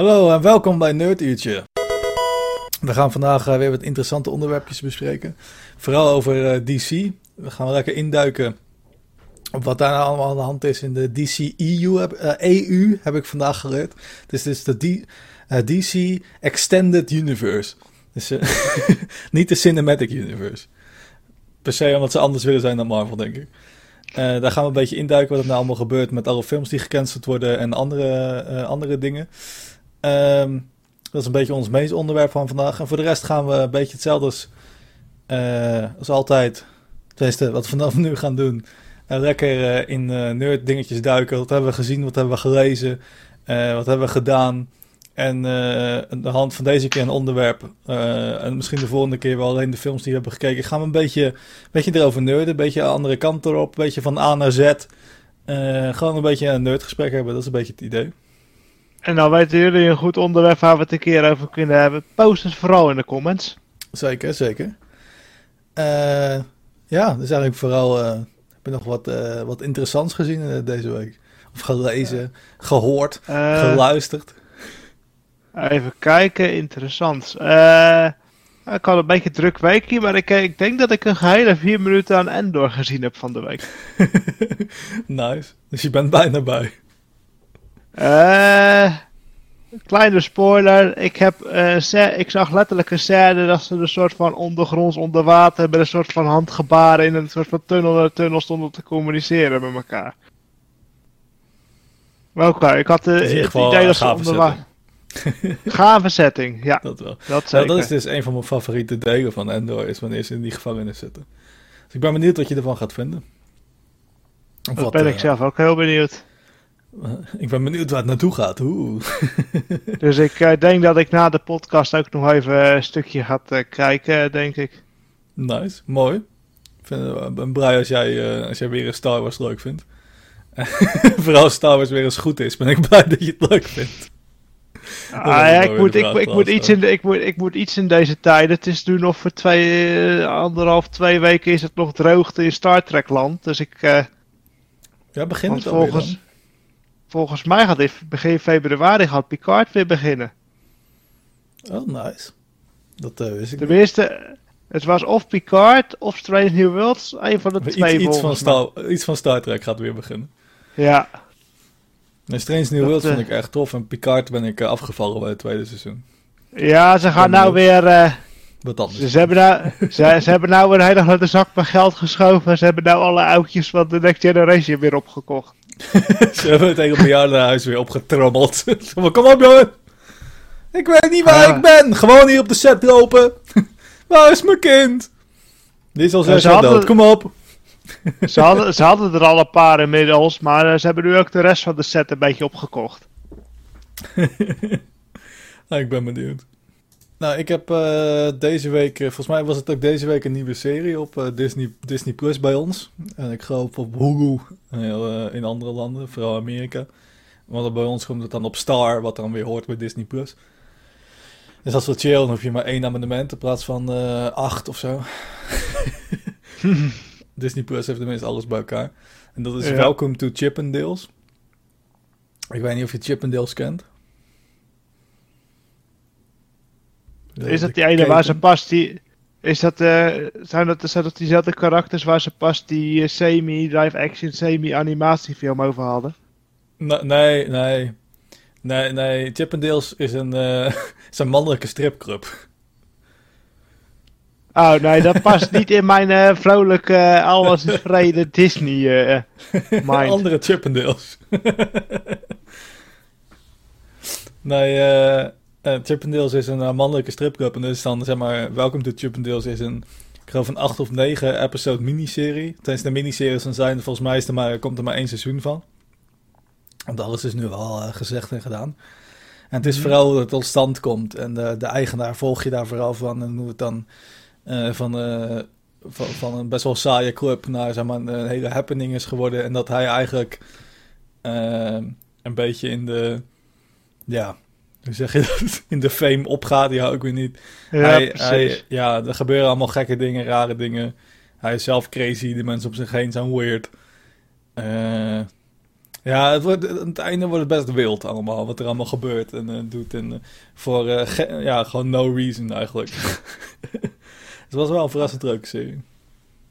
Hallo en welkom bij Nerduurtje. We gaan vandaag uh, weer wat interessante onderwerpjes bespreken. Vooral over uh, DC. We gaan lekker induiken op wat daar nou allemaal aan de hand is in de DC EU, heb, EU, heb ik vandaag geleerd. Het is dus de DC Extended Universe. Dus niet de Cinematic Universe. Per se omdat ze anders willen zijn dan Marvel, denk ik. daar gaan we een beetje induiken wat er nou allemaal gebeurt met alle films die gecanceld worden en andere, andere dingen. Um, dat is een beetje ons meest onderwerp van vandaag. En voor de rest gaan we een beetje hetzelfde als, uh, als altijd. Tenminste, wat we vanaf nu gaan doen. Uh, lekker uh, in nerd dingetjes duiken. Wat hebben we gezien? Wat hebben we gelezen? wat hebben we gedaan? En aan de hand van deze keer een onderwerp. en misschien de volgende keer wel alleen de films die we hebben gekeken. Gaan we een beetje, een beetje erover nerden. Een beetje de andere kant erop. Een beetje van A naar Z. gewoon een beetje een nerdgesprek hebben. Dat is een beetje het idee. En dan weten jullie een goed onderwerp waar we het een keer over kunnen hebben. Post het vooral in de comments. Zeker, zeker. Uh, ja, dus eigenlijk vooral uh, heb je nog wat, uh, wat interessants gezien deze week. Of gelezen, gehoord, geluisterd. Even kijken, interessant. ik had een beetje druk weekje, maar ik, ik denk dat ik een gehele vier minuten aan Endor gezien heb van de week. nice. Dus je bent bijna bij. Uh, kleine spoiler. Ik, heb, uh, ik zag letterlijk een scène dat ze een soort van ondergronds onder water met een soort van handgebaren in een soort van tunnel naar tunnel stonden te communiceren met elkaar. Maar oké, ik had uh, het, idee dat ze onder water... Gave setting, ja. Dat wel. Dat, dat is dus een van mijn favoriete delen van Endor, is wanneer ze in die gevangenis zitten. Dus ik ben benieuwd wat je ervan gaat vinden. Of dat wat, ben ik zelf ook heel benieuwd. Ik ben benieuwd waar het naartoe gaat. Oeh. dus ik uh, denk dat ik na de podcast ook nog even een stukje ga uh, kijken, denk ik. Nice, mooi. Ik vind, ben blij als jij, als jij weer een Star Wars leuk vindt. Vooral als Star Wars weer eens goed is, ben ik blij dat je het leuk vindt. Ah, ja, ik, moet, ik, ik, moet iets in de, ik, moet, ik moet iets in deze tijden. Het is nu nog voor twee, anderhalf, twee weken is het nog droogte in Star Trek land. Dus ik... ja, begint het volgens, volgens mij gaat begin februari gaat Picard weer beginnen. Oh, nice. Dat uh, wist ik Tenminste, het was of Picard of Strange New Worlds. Een van de twee iets, van Star, iets van Star Trek gaat weer beginnen. Ja. Nee, Strange New Worlds vind ik echt tof. En Picard ben ik uh, afgevallen bij het tweede seizoen. Ja, ze gaan nou weer... Uh, Wat anders. Ze, hebben nou, ze, ze, hebben nou een hele grote zak met geld geschoven. Ze hebben nou alle oudjes van de Next Generation weer opgekocht. Ze hebben het hele bejaardenhuis weer opgetrommeld. Kom op, jongen. Ik weet niet waar ik ben. Gewoon hier op de set lopen. waar is mijn kind? Die is al zes jaar dood. Kom op. Ze hadden, ze hadden er al een paar inmiddels, maar uh, ze hebben nu ook de rest van de set een beetje opgekocht. nou, ik ben benieuwd. Nou, ik heb uh, deze week, uh, volgens mij was het ook deze week een nieuwe serie op uh, Disney, Disney Plus bij ons. En ik geloof op Hulu in andere landen, vooral Amerika. Want bij ons komt het dan op Star, wat dan weer hoort bij Disney Plus. Dus dat is wel chill, dan hoef je maar één abonnement in plaats van acht of zo. Disney Plus heeft tenminste alles bij elkaar. En dat is ja. Welcome to Chippendales. Ik weet niet of je Chippendales kent. Is dat die ene waar ze past die... Is dat, uh, zijn, dat, zijn dat diezelfde karakters waar ze pas die uh, semi-live-action, semi-animatiefilm over hadden? nee, nee. Nee, nee. Chippendales is een, uh, is een mannelijke stripclub. Oh, nee, dat past niet in mijn vrolijke, alles is vrede Disney mind. Andere Chippendales. nee, eh... Uh, Chippendales is een uh, mannelijke stripclub. En dus dan, zeg maar, Welcome to Chippendales is een, ik geloof een 8 of 9 episode miniserie. Tijdens de miniseries dan zijn volgens mij is er maar, komt er maar één seizoen van. Want alles is nu al uh, gezegd en gedaan. En het is mhm. vooral hoe het tot stand komt. En de, de eigenaar volg je daar vooral van. En hoe het dan van, van, van, een best wel saaie club naar zeg maar, een hele happening is geworden. En dat hij eigenlijk een beetje in de... Ja, hoe zeg je dat, in de fame opgaat, die hou ik weer niet. Ja, hij, hij, ja, er gebeuren allemaal gekke dingen, rare dingen. Hij is zelf crazy, de mensen om zich heen zijn weird. Uh, Ja, het wordt, aan het einde wordt het best wild allemaal, wat er allemaal gebeurt en uh, doet. En, uh, voor, ja, gewoon no reason eigenlijk. het was wel een verrassend leuke serie.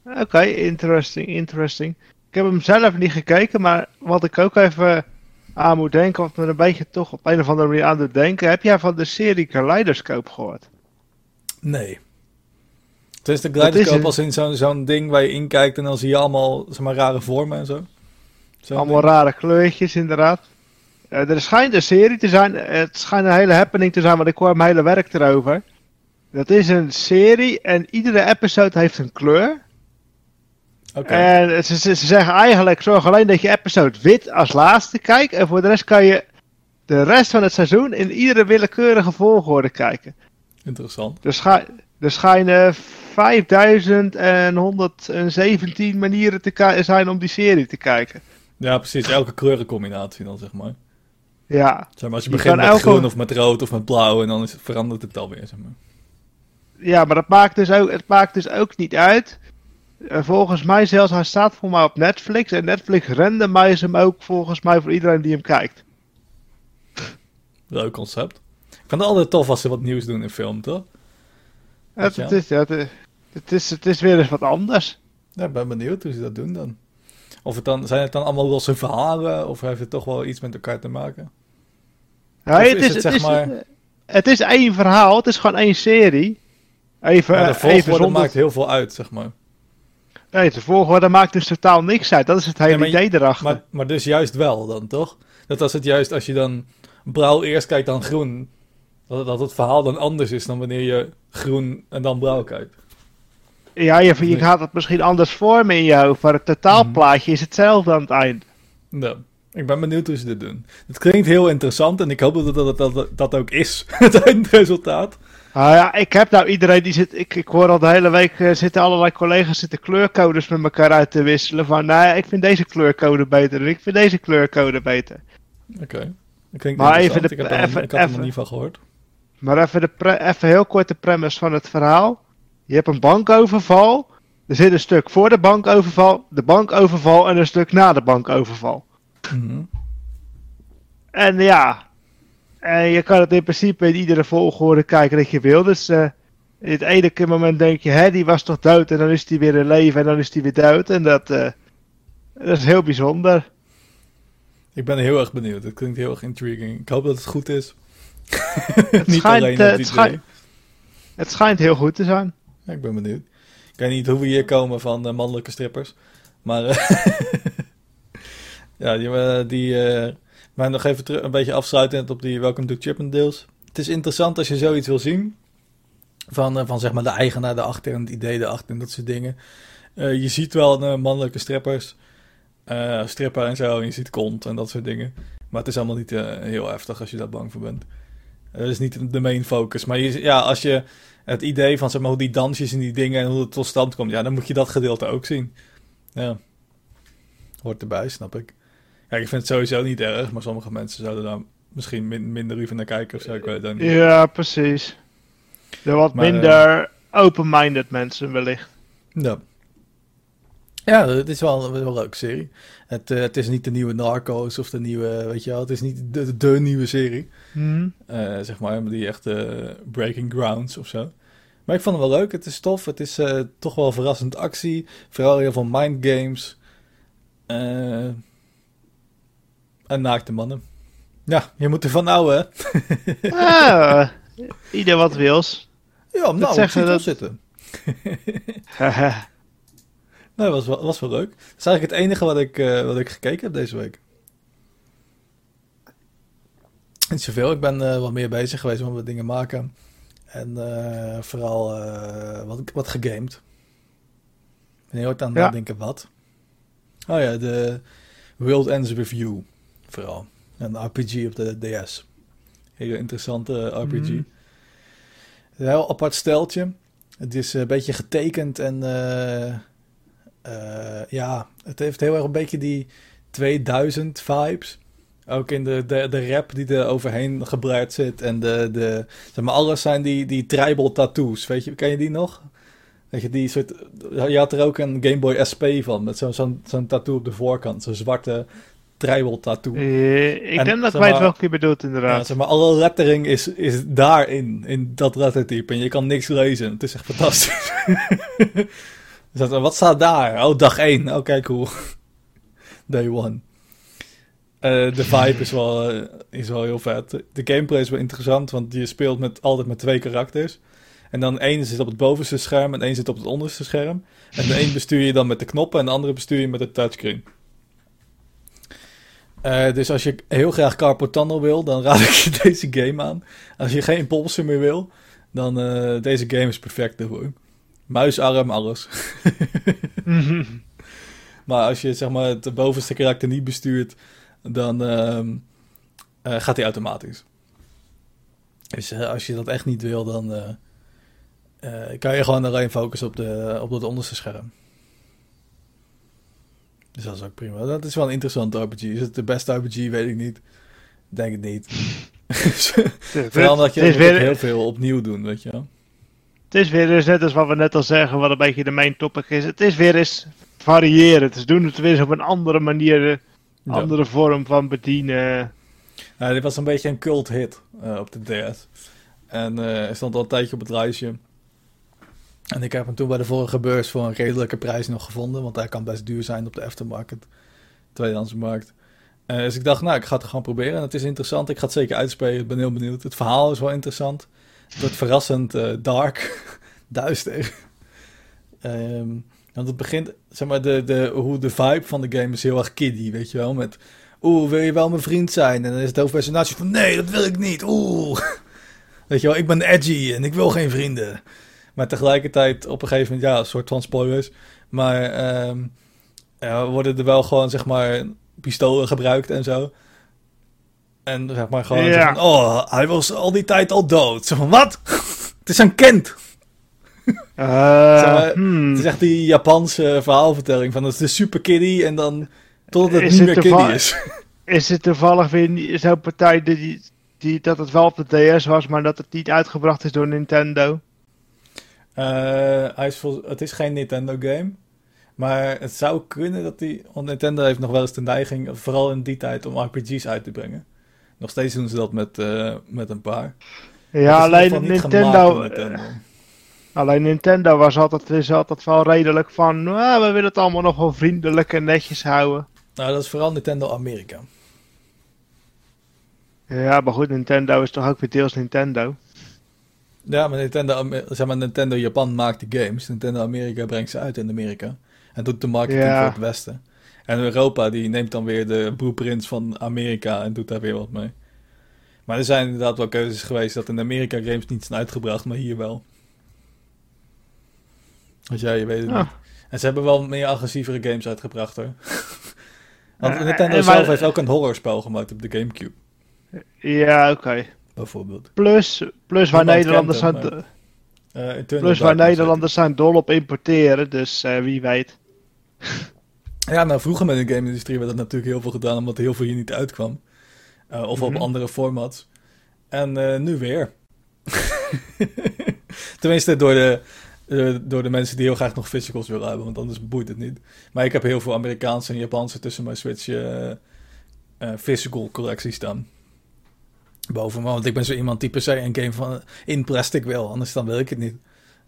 Oké, okay, interesting, interesting. Ik heb hem zelf niet gekeken, maar wat ik ook even aan moet denken, wat me een beetje toch op een of andere manier aan doet denken. Heb jij van de serie Kaleidoscope gehoord? Nee. Het is de Kaleidoscope als in zo'n zo'n ding waar je inkijkt en dan zie je allemaal zeg maar, rare vormen en zo? zo allemaal ding. rare kleurtjes, inderdaad. Uh, er schijnt een serie te zijn, het schijnt een hele happening te zijn, want ik hoor mijn hele werk erover. Dat is een serie en iedere episode heeft een kleur. Okay. En ze, ze, zeggen eigenlijk, zorg alleen dat je episode wit als laatste kijkt. En voor de rest kan je de rest van het seizoen in iedere willekeurige volgorde kijken. Interessant. Er, scha er schijnen 5117 manieren te zijn om die serie te kijken. Ja, precies. Elke kleurencombinatie dan, zeg maar. Ja. Zeg maar als je, je begint met elke... groen of met rood of met blauw en dan is, verandert het alweer, zeg maar. Ja, maar dat maakt dus ook, het maakt dus ook niet uit volgens mij zelfs, hij staat voor mij op Netflix. En Netflix randomize hem ook volgens mij voor iedereen die hem kijkt. Leuk concept. Ik vind het altijd tof als ze wat nieuws doen in film, toch? Het, het, is, ja, het, het, is, het is weer eens wat anders. Ja, ik ben benieuwd hoe ze dat doen dan. Of het dan, zijn het dan allemaal losse verhalen? Of heeft het toch wel iets met elkaar te maken? Ja, het is, het, zeg maar... het is één verhaal. Het is gewoon één serie. Even, de even zonder... maakt heel veel uit, zeg maar. Nee, de volgorde maakt dus totaal niks uit. Dat is het hele idee erachter. Maar, maar dus juist wel dan, toch? Dat als het juist, als je dan blauw eerst kijkt dan groen, dat, dat het verhaal dan anders is dan wanneer je groen en dan blauw kijkt. Ja, je, je gaat het misschien anders vormen in je hoofd, maar het totaalplaatje is hetzelfde aan het eind. Ja, ik ben benieuwd hoe ze dit doen. Het klinkt heel interessant en ik hoop dat dat, dat, dat, dat ook is, het eindresultaat. Ah ja, ik heb nou iedereen die zit. Ik, ik hoor al de hele week uh, zitten allerlei collega's zitten kleurcodes met elkaar uit te wisselen. Van nou, ik vind deze kleurcode beter en ik vind deze kleurcode beter. Oké. Okay. Maar even de, ik, heb even, ik had er niet van gehoord. Maar even, de even heel kort de premise van het verhaal. Je hebt een bankoverval. Er zit een stuk voor de bankoverval, de bankoverval en een stuk na de bankoverval. Mm -hmm. En ja, en je kan het in principe in iedere volgorde kijken dat je wil. Dus uh, in het ene moment denk je, hè, die was toch dood en dan is die weer in leven en dan is die weer dood. En dat, uh, dat is heel bijzonder. Ik ben heel erg benieuwd. Het klinkt heel erg intriguing. Ik hoop dat het goed is. het Niet schijnt, alleen uh, het, schijnt, het schijnt heel goed te zijn. Ja, ik ben benieuwd. Ik weet niet hoe we hier komen van mannelijke strippers. Maar ja, die, die maar nog even een beetje afsluitend op die Welcome to Chippendales. Het is interessant als je zoiets wil zien. Van, uh, van zeg maar de eigenaar erachter en het idee erachter en dat soort dingen. Uh, je ziet wel uh, mannelijke strippers. stripper en zo. En je ziet kont en dat soort dingen. Maar het is allemaal niet heel heftig als je daar bang voor bent. Dat is niet de main focus. Maar je, ja, als je het idee van zeg maar, hoe die dansjes en die dingen en hoe het tot stand komt. Ja, dan moet je dat gedeelte ook zien. Ja. Hoort erbij, snap ik. Kijk, ik vind het sowieso niet erg, maar sommige mensen zouden daar misschien minder liever naar kijken of zo. Ik weet het niet. Ja, precies. De wat minder uh, open-minded mensen wellicht. Ja. Ja, het is wel, wel een leuke serie. Het, uh, het is niet de nieuwe Narcos of de nieuwe, weet je wel, het is niet de, de nieuwe serie. Mm. Uh, zeg maar, die echte Breaking Grounds of zo. Maar ik vond het wel leuk, het is tof, het is toch wel verrassend actie. Vooral heel veel mind games. En naakte mannen. Ja, je moet ervan houden, hè? ah, ieder wat wils. Ja, nou, ik zie dat... zitten. nee, was wel, was wel leuk. Dat is eigenlijk het enige wat ik, uh, wat ik gekeken heb deze week. Niet zoveel. Ik ben uh, wat meer bezig geweest met wat dingen maken. En uh, vooral wat, wat gegamed. En je hoort aan ja. denken, wat? Oh ja, de World Ends With You vooral. Een RPG op de DS. Hele interessante RPG. Mm. Een heel apart steltje. Het is een beetje getekend en uh, uh, ja, het heeft heel erg een beetje die 2000 vibes. Ook in de, de, de rap die er overheen gebreid zit. En de, de, zeg maar, alles zijn die, die tribal tattoos. Weet je, ken je die nog? Weet je, die soort, je had er ook een Game Boy SP van. Met zo'n zo'n zo'n tattoo op de voorkant. Zo'n zwarte tribal tattoo. Eh, ik En, denk dat wij het maar- welke je bedoelt, Ja, inderdaad. zeg maar, alle lettering is, is daarin, in dat lettertype. En je kan niks lezen. Het is echt fantastisch. dus dat, wat staat daar? Oh, dag 1. Oké, cool. Day 1. Eh, de vibe is wel, eh, is wel heel vet. De gameplay is wel interessant, want je speelt met, altijd met twee karakters. En dan één zit op het bovenste scherm en één zit op het onderste scherm. En de een bestuur je dan met de knoppen en de andere bestuur je met de touchscreen. Eh, dus als je heel graag Carpal Tunnel wil, dan raad ik je deze game aan. Als je geen polsen meer wil, dan uh, deze game is perfect ervoor. Muisarm, alles. Maar als je zeg maar het bovenste karakter niet bestuurt, dan uh, uh, gaat hij automatisch. Dus als je dat echt niet wil, dan eh, kan je gewoon alleen focussen op, de, op het onderste scherm. Dus dat is ook prima. Dat is wel een interessante RPG. Is het de beste RPG? Weet ik niet. Denk het niet. Vooral dat je het is weer... heel veel opnieuw doen, weet je wel. Het is weer eens net als wat we net al zeggen, wat een beetje de main topic is. Het is weer eens variëren. Ze doen het weer eens op een andere manier, een Ja. andere vorm van bedienen. Nou, dit was een beetje een cult hit uh, op de DS. En uh, hij stond al een tijdje op het lijstje. En ik heb hem toen bij de vorige beurs voor een redelijke prijs nog gevonden. Want hij kan best duur zijn op de aftermarket. Tweedehandse markt. Uh, dus ik dacht, nou, ik ga het gewoon proberen. En het is interessant. Ik ga het zeker uitspelen. Ik ben heel benieuwd. Het verhaal is wel interessant. Het wordt verrassend uh, dark. Duister. um, want het begint, zeg maar, de, de, hoe de vibe van de game is heel erg kiddie, weet je wel. Met, oeh, wil je wel mijn vriend zijn? En dan is het hoofdpersonage van, nee, dat wil ik niet. Oeh. Weet je wel, ik ben edgy en ik wil geen vrienden. Maar tegelijkertijd, op een gegeven moment, ja, een soort van spoilers. Maar um, ja, worden er wel gewoon, zeg maar, pistolen gebruikt en zo. En zeg maar gewoon, Ja. van, oh, hij was al die tijd al dood. Zo van, wat? het is een kind. Uh, Zeg maar, hmm. Het is echt die Japanse verhaalvertelling van, het is de super kiddie en dan totdat het Is niet het meer kiddie is. Is het toevallig weer zo'n partij die, die, dat het wel op de DS was, maar dat het niet uitgebracht is door Nintendo? Hij is vol- het is geen Nintendo game. Maar het zou kunnen dat hij. Want Nintendo heeft nog wel eens de neiging, vooral in die tijd, om RPG's uit te brengen. Nog steeds doen ze dat met, uh, met een paar. Ja, alleen Nintendo, Nintendo. alleen Nintendo was altijd, is altijd wel redelijk van, nou, we willen het allemaal nog wel vriendelijk en netjes houden. Nou, dat is vooral Nintendo Amerika. Ja, maar goed, Nintendo is toch ook weer deels Nintendo. Ja, maar Nintendo, zeg maar, Nintendo Japan maakt de games. Nintendo Amerika brengt ze uit in Amerika. En doet de marketing Ja. voor het Westen. En Europa die neemt dan weer de blueprints van Amerika en doet daar weer wat mee. Maar er zijn inderdaad wel keuzes geweest dat in Amerika games niet zijn uitgebracht, maar hier wel. Dus ja, je weet het niet. En ze hebben wel meer agressievere games uitgebracht hoor. Want Nintendo maar- zelf heeft ook een horrorspel gemaakt op de Gamecube, Ja, oké. Bijvoorbeeld. Plus, plus waar Niemand Nederlanders zijn, Eh, Eternal plus waar Nederlanders zijn dol op importeren, dus eh, wie weet. Ja, nou vroeger met de game-industrie werd dat natuurlijk heel veel gedaan, omdat heel veel hier niet uitkwam. Uh, of op Mhm. andere formats. En nu weer. Tenminste, door de, door de mensen die heel graag nog physicals willen hebben, want anders boeit het niet. Maar ik heb heel veel Amerikaanse en Japanse tussen mijn Switch physical collectie staan. Boven me, want ik ben zo iemand die per se een game van in plastic wil, anders dan wil ik het niet.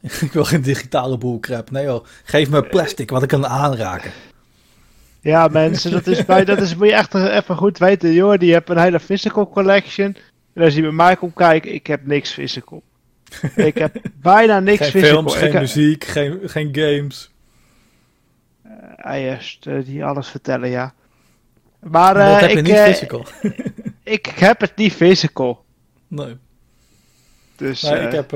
ik wil geen digitale boelcrap. Nee joh, geef me plastic wat ik kan aanraken. Ja, mensen, dat is bij, dat is, moet je echt even goed weten. Joh, die hebt een hele physical collection. En als je bij mij komt kijken, ik heb niks physical. ik heb bijna niks geen physical. films, geen muziek, geen, geen games. Juist, eh, die alles vertellen, ja. Maar dat eh, heb je ik, niet eh, physical. ik heb het niet physical. Nee. Dus, Maar eh, ik heb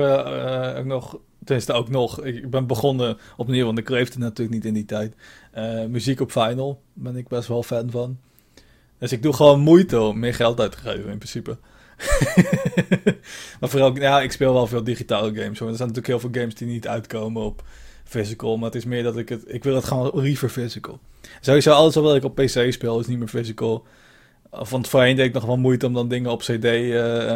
ook nog, tenminste ook nog, ik ben begonnen opnieuw, want ik leefde natuurlijk niet in die tijd. Eh, muziek op vinyl ben ik best wel fan van. Dus ik doe gewoon moeite om meer geld uit te geven in principe. maar vooral, ja, ik speel wel veel digitale games. Hoor. Er zijn natuurlijk heel veel games die niet uitkomen op physical. Maar het is meer dat ik het, ik wil het gewoon liever physical. Sowieso alles wat ik op PC speel is niet meer physical. Want voorheen deed ik nog wel moeite om dan dingen op CD eh,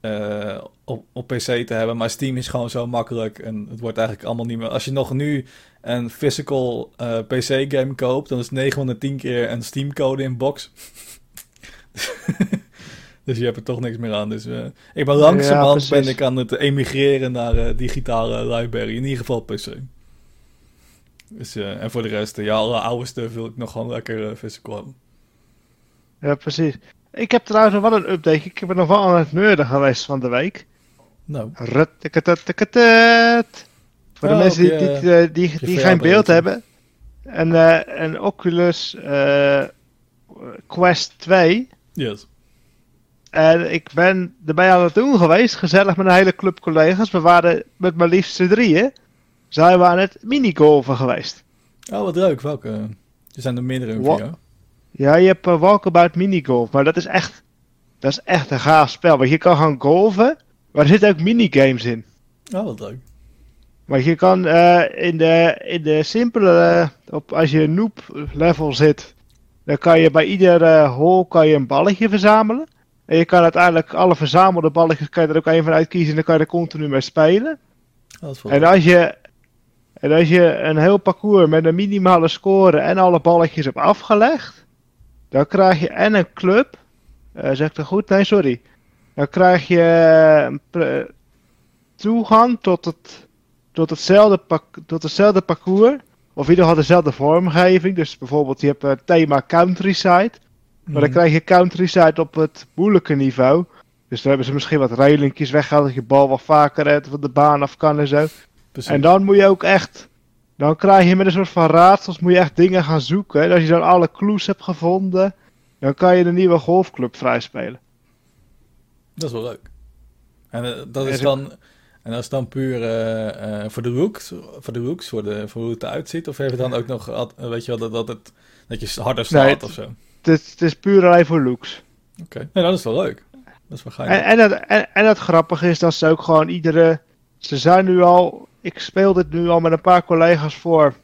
eh, op, op PC te hebben. Maar Steam is gewoon zo makkelijk. En het wordt eigenlijk allemaal niet meer. Als je nog nu een physical eh, PC-game koopt, dan is 9 van de 10 keer een Steam-code in box. dus je hebt er toch niks meer aan. Dus ik ben langzamerhand Ja, ben ik aan het emigreren naar digitale library. In ieder geval PC. Dus, eh, en voor de rest, ja, alle oude stuff wil ik nog gewoon lekker eh, physical hebben. Ja, precies. Ik heb trouwens nog wel een update. Ik ben nog wel aan het nerden geweest van de week. Nou. Voor de Oh, mensen die, geen beeld hebben. Een, eh, een Oculus eh, Quest 2. yes. En ik ben erbij aan het doen geweest. Gezellig met een hele club collega's. We waren met mijn liefste drieën. Zijn we aan het minigolven geweest. Oh, wat leuk. Welke? Er zijn er meerdere Wa- VR. Ja, je hebt uh, Walkabout Minigolf. Maar dat is echt... Dat is echt een gaaf spel. Want je kan gaan golven. Maar er zitten ook minigames in. Oh, wat leuk. Maar je kan eh, in, de, in de simpele, eh, op, als je een noob level zit, dan kan je bij ieder eh, hole kan je een balletje verzamelen. En je kan uiteindelijk alle verzamelde balletjes, kan je er ook een van uitkiezen en dan kan je er continu mee spelen. Oh, dat is wel En als je, en als je een heel parcours met een minimale score en alle balletjes hebt afgelegd, dan krijg je en een club. eh zeg ik dat goed? Nee, sorry. Dan krijg je eh, toegang tot, het, tot, hetzelfde tot hetzelfde parcours. Of in ieder geval dezelfde vormgeving. Dus bijvoorbeeld je hebt het thema countryside. Maar dan Mhm. krijg je countryside op het moeilijke niveau. Dus dan hebben ze misschien wat railingjes weggehaald dat je bal wat vaker uit van de baan af kan en zo. Precies. En dan moet je ook echt. Dan krijg je met een soort van raadsels moet je echt dingen gaan zoeken. En als je dan alle clues hebt gevonden, dan kan je de nieuwe golfclub vrijspelen. Dat is wel leuk. En eh, dat is dan... En dat is dan puur eh, eh, voor de rooks, voor de rooks, voor, de, voor hoe het eruit ziet? Of heeft het dan ook nog, weet je wel, dat, dat, het, dat je harder staat Nee, het- of zo? Oké, Het is, het is puur alleen voor looks. nee, dat is wel leuk. Dat is wel En, geinig. en, en, en het grappige is dat ze ook gewoon iedere. Ze zijn nu al. Ik speel dit nu al met een paar collega's voor.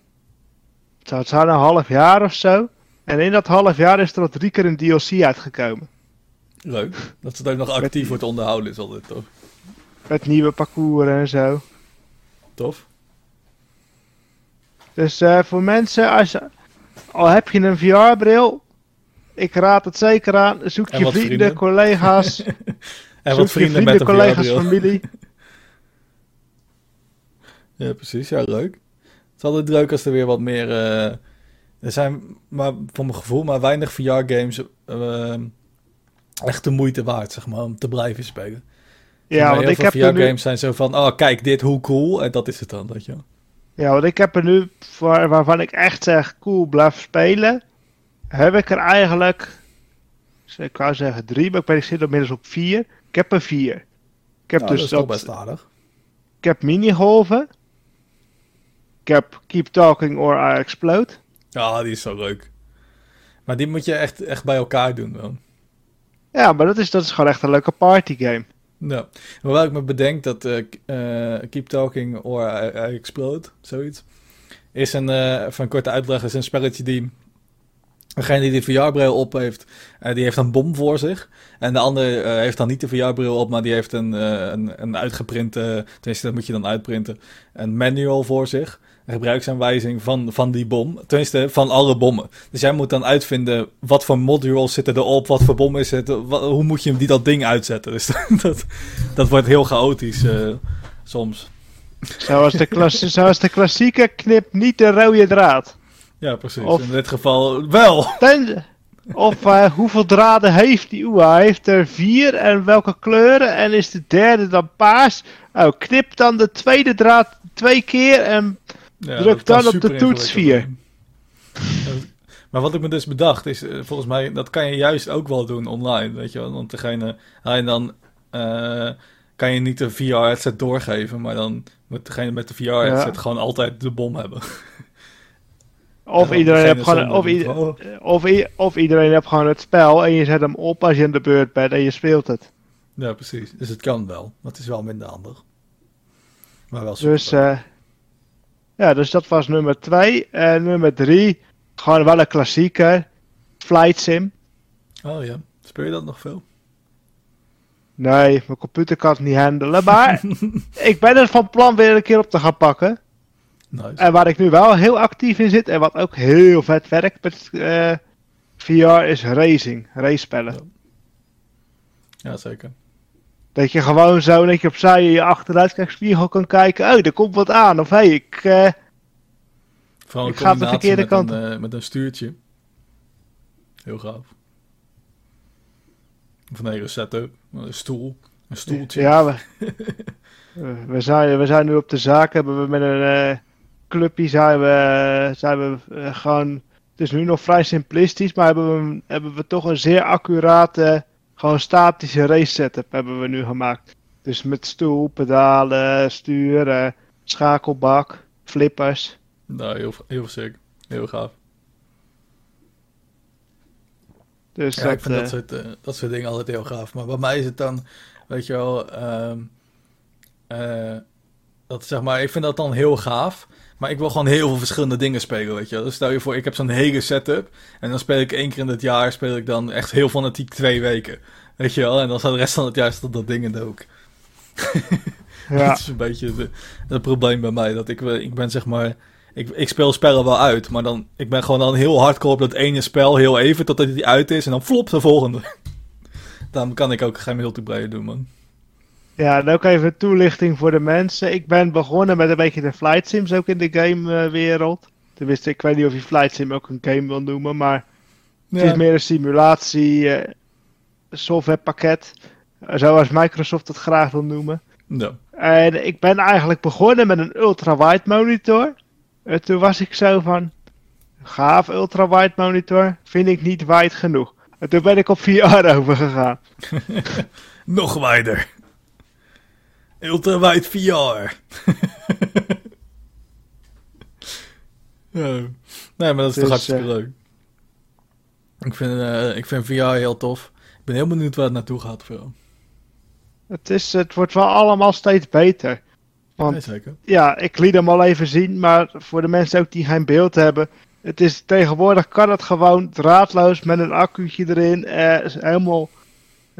Het zijn een half jaar of zo. En in dat half jaar is er al drie keer een DLC uitgekomen. Leuk. Dat ze het ook nog actief wordt onderhouden is altijd tof. Met nieuwe parcours en zo. Tof. Dus eh, voor mensen, als al heb je een VR-bril, ik raad het zeker aan. Zoek je vrienden, vrienden. collega's, En zoek wat je vrienden met collega's, familie. Ja, precies. Ja, leuk. Het is altijd leuk als er weer wat meer... eh, er zijn, maar voor mijn gevoel, maar weinig VR-games eh, echt de moeite waard, zeg maar, om te blijven spelen. Ja, want heel ik heb er nu, VR-games zijn zo van, oh, kijk dit, hoe cool. En dat is het dan, weet je ja, want ik heb er nu, waarvan ik echt zeg, cool, blijf spelen, heb ik er eigenlijk, ik wou zeggen drie, maar ik ben ik zit inmiddels op vier. Ik heb er vier. Ik heb Nou, dus dat is dat, best aardig. ik heb minigolven. Ik heb Keep Talking or I Explode. Ja, die is zo leuk. Maar die moet je echt, echt bij elkaar doen dan. Ja, maar dat is, dat is gewoon echt een leuke partygame. Ja. Hoewel ik me bedenk dat eh, eh, Keep Talking or I, I Explode, zoiets, is een, eh van korte uitleg, is een spelletje die, degene die de VR-bril op heeft, die heeft een bom voor zich. En de ander heeft dan niet de VR-bril op, maar die heeft een, eh, een, een uitgeprinte, tenminste dat moet je dan uitprinten, een manual voor zich. Een gebruiksaanwijzing van, van die bom. Tenminste, van alle bommen. Dus jij moet dan uitvinden wat voor modules zitten erop, wat voor bom is het, wa- hoe moet je die dat ding uitzetten. Dus dat, dat wordt heel chaotisch eh, soms. Zoals de, klas, zoals de klassieke knip niet de rode draad. Ja, precies. Of- In dit geval wel. Ten, of eh, hoeveel draden heeft die UA? Heeft er vier en welke kleuren? En is de derde dan paars? Oh, knip dan de tweede draad twee keer en Ja, Druk dan op de toets ingewikkeld zijn. Maar wat ik me dus bedacht is, eh, volgens mij, dat kan je juist ook wel doen online, weet je wel. Want degene, en dan eh, kan je niet de VR-headset doorgeven, maar dan moet degene met de VR-headset Ja. gewoon altijd de bom hebben. of En iedereen heeft gewoon, of, ieder- of, iedereen heeft gewoon het spel en je zet hem op als je in de beurt bent en je speelt het. Ja, precies. Dus het kan wel. Maar het is wel minder handig. Maar wel super. Dus, eh, ja, dus dat was nummer twee. En nummer drie, gewoon wel een klassieker. Flight Sim. Oh ja. Speel je dat nog veel? Nee, mijn computer kan het niet handelen. Maar ik ben er van plan weer een keer op te gaan pakken. Nice. En waar ik nu wel heel actief in zit en wat ook heel vet werkt met eh, VR is racing, race-spellen. Ja, zeker. Dat je gewoon zo dat je opzij in je achteruitkijkspiegel kan kijken. Oh, er komt wat aan. Of hé, hey, ik. eh, Vooral Ik ga de verkeerde met kant Een, eh, met een stuurtje. Heel gaaf. Of een hele setup. Een stoel. Een stoeltje. ja, we, we- zijn, we zijn nu op de zaak. Hebben we met een eh, clubje zijn we, zijn we gewoon. Het is nu nog vrij simplistisch, maar hebben we, hebben we toch een zeer accurate, gewoon statische race setup hebben we nu gemaakt. Dus met stoel, pedalen, stuur, eh, schakelbak, flippers. Nou, heel, heel sick. Heel gaaf. Dus Ja, dat, ik vind eh, dat soort, eh, dat soort dingen altijd heel gaaf. Maar bij mij is het dan, weet je wel, ehm, eh, dat zeg maar, ik vind dat dan heel gaaf. Maar ik wil gewoon heel veel verschillende dingen spelen, weet je. Dus stel je voor, ik heb zo'n hele setup. En dan speel ik één keer in het jaar, speel ik dan echt heel fanatiek twee weken. Weet je wel, en dan staat de rest van het jaar staat dat ding in de hoek. ja. Dat is een beetje de- het probleem bij mij. Dat ik, eh, ik ben zeg maar. Ik, ik speel spellen wel uit, maar dan, ik ben gewoon dan heel hardcore op dat ene spel, heel even, totdat die uit is, en dan flop de volgende. Daarom kan ik ook geen multiplayer doen, man. Ja, en ook even toelichting voor de mensen. Ik ben begonnen met een beetje de flight sims ook in de gamewereld. Tenminste, ik weet niet of je flight sim ook een game wil noemen, maar het is meer een simulatie eh, softwarepakket. eh, zoals Microsoft het graag wil noemen. Ja. En ik ben eigenlijk begonnen met een ultra-wide monitor. En toen was ik zo van, gaaf ultra-wide monitor, vind ik niet wide genoeg. En toen ben ik op VR overgegaan. Nog wijder. Ultrawijd VR. ja. Nee, maar dat is toch Dus, hartstikke eh, leuk. Ik vind, eh, ik vind VR heel tof. Ik ben heel benieuwd waar het naartoe gaat, veel. Het, is, het wordt wel allemaal steeds beter. Want Nee, zeker. ja, ik liet hem al even zien, maar voor de mensen ook die geen beeld hebben. Het is tegenwoordig kan het gewoon draadloos met een accu'tje erin. eh, helemaal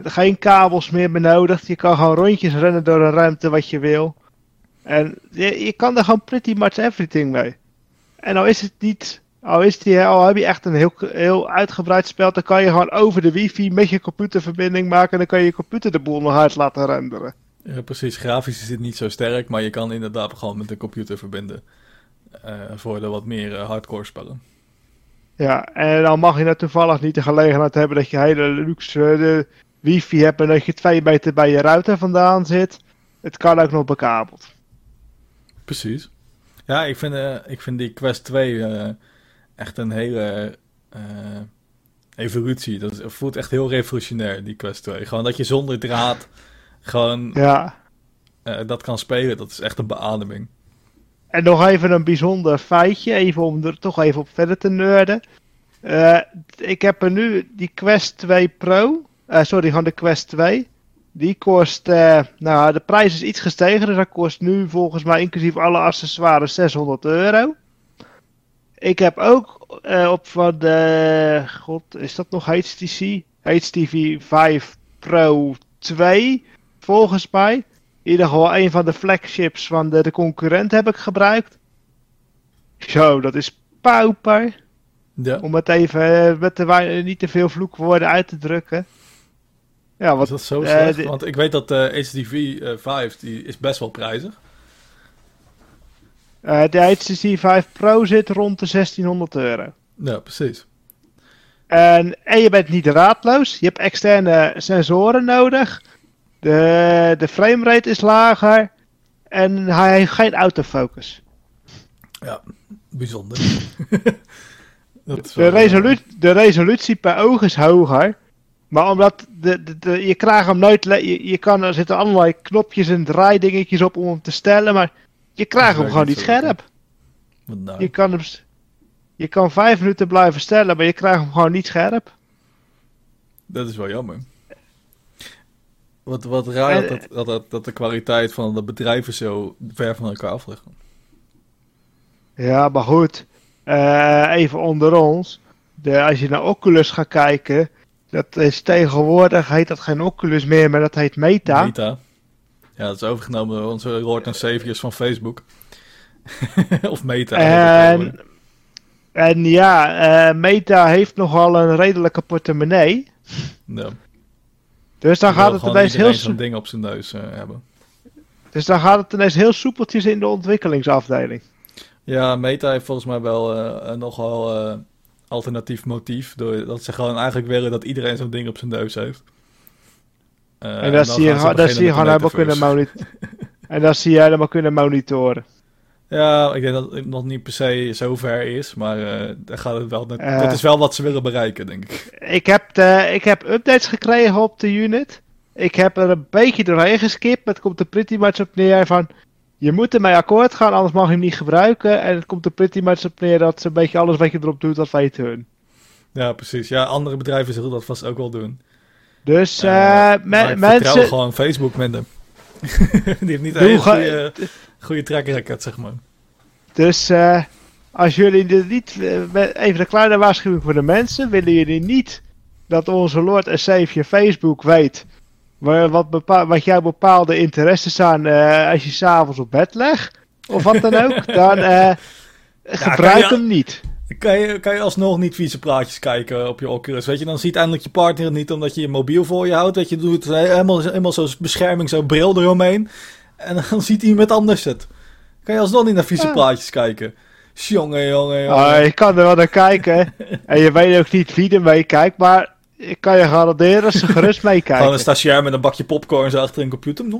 geen kabels meer benodigd. Je kan gewoon rondjes rennen door een ruimte wat je wil. En je, je kan er gewoon pretty much everything mee. En al is het niet, al, is die, al heb je echt een heel, heel uitgebreid spel, dan kan je gewoon over de wifi met je computerverbinding maken. En dan kan je je computer de boel nog uit laten renderen. Ja, precies. Grafisch is dit niet zo sterk, maar je kan inderdaad gewoon met de computer verbinden. eh, voor de wat meer eh, hardcore spellen. Ja, en dan mag je nou toevallig niet de gelegenheid hebben dat je hele luxe de wifi hebt en dat je twee meter bij je router vandaan zit. Het kan ook nog bekabeld. Precies. Ja, ik vind, eh, ik vind die Quest 2 eh, echt een hele eh, evolutie. Dat voelt echt heel revolutionair, die Quest 2. Gewoon dat je zonder draad gewoon Ja. eh, dat kan spelen, dat is echt een beademing. En nog even een bijzonder feitje, even om er toch even op verder te nerden. Eh, ik heb er nu die Quest 2 Pro, sorry, gewoon de Quest 2. Die kost, eh, nou de prijs is iets gestegen, dus dat kost nu volgens mij inclusief alle accessoires 600 euro. Ik heb ook eh, op van de, god, is dat nog HTC? HTV 5 Pro 2, volgens mij. In ieder geval een van de flagships van de, de concurrent heb ik gebruikt. Zo, dat is pauper. Ja, Om het even eh, met de niet te veel vloekwoorden uit te drukken. Ja, is wat, dat zo eh, slecht? Want ik weet dat de HTV eh 5 die is best wel prijzig. eh, de HTC 5 Pro zit rond de 1600 euro. Ja, precies. En, en je bent niet raadloos. Je hebt externe sensoren nodig. De, de framerate is lager. En hij heeft geen autofocus. Ja, bijzonder. dat is De, wel, eh, de resolutie per oog is hoger. Maar omdat de, de, de- je krijgt hem nooit. Je, je kan, er zitten allerlei knopjes en draaidingetjes op om hem te stellen. Maar je krijgt hem gewoon niet scherp. wat nou? Je kan, hem, je kan vijf minuten blijven stellen, maar je krijgt hem gewoon niet scherp. Dat is wel jammer. Wat, wat raar En- dat, dat, dat, dat de kwaliteit van de bedrijven zo ver van elkaar af liggen. Ja, maar goed. eh, even onder ons. De, als je naar Oculus gaat kijken. Dat is tegenwoordig, heet dat geen Oculus meer, maar dat heet Meta. Meta. Ja, dat is overgenomen door onze Lord en Saviors van Facebook. of Meta. En, en ja, uh, Meta heeft nogal een redelijke portemonnee. Ja. Dus dan gaat het ineens heel zo'n ding op zijn neus uh, hebben. Dus dan gaat het ineens heel soepeltjes in de ontwikkelingsafdeling. Ja, Meta heeft volgens mij wel uh, nogal alternatief motief. Doordat ze gewoon eigenlijk willen dat iedereen zo'n ding op zijn neus heeft. Uh, en dat zie je, dat zie je gewoon helemaal kunnen monitoren. en dat zie je helemaal kunnen monitoren. Ja, ik denk dat het nog niet per se zo ver is, maar uh, daar gaat het wel net, dat is wel wat ze willen bereiken, denk ik. Ik heb, de, ik heb updates gekregen op de unit. Ik heb er een beetje doorheen geskipt, maar het komt er pretty much op neer van... Je moet ermee akkoord gaan, anders mag je hem niet gebruiken. En het komt er pretty much op neer dat ze een beetje alles wat je erop doet, dat weten hun. Ja, precies. Ja, andere bedrijven zullen dat vast ook wel doen. Dus uh, me mensen... gewoon Facebook minder. Die heeft niet een goede, goede track record, zeg maar. Dus uh, als jullie dit niet... Even een kleine waarschuwing voor de mensen. Willen jullie niet dat onze Lord en Savior Facebook weet wat, bepaal, wat jouw bepaalde interesses zijn uh, als je s'avonds op bed legt, of wat dan ook, dan uh, gebruik hem niet. Kan je, kan je alsnog niet vieze plaatjes kijken op je Oculus? Weet je, dan ziet eindelijk je partner het niet omdat je je mobiel voor je houdt. Weet je, doet helemaal, helemaal zo'n bescherming, zo'n bril eromheen. En dan ziet hij met anders het. Kan je alsnog niet naar vieze plaatjes kijken? Jongen, jongen, jongen. Ah, je kan er wel naar kijken. en je weet ook niet wie er mee kijkt, maar ik kan je garanderen dat ze gerust meekijken. Gewoon een stagiair met een bakje popcorn zo achter een computer.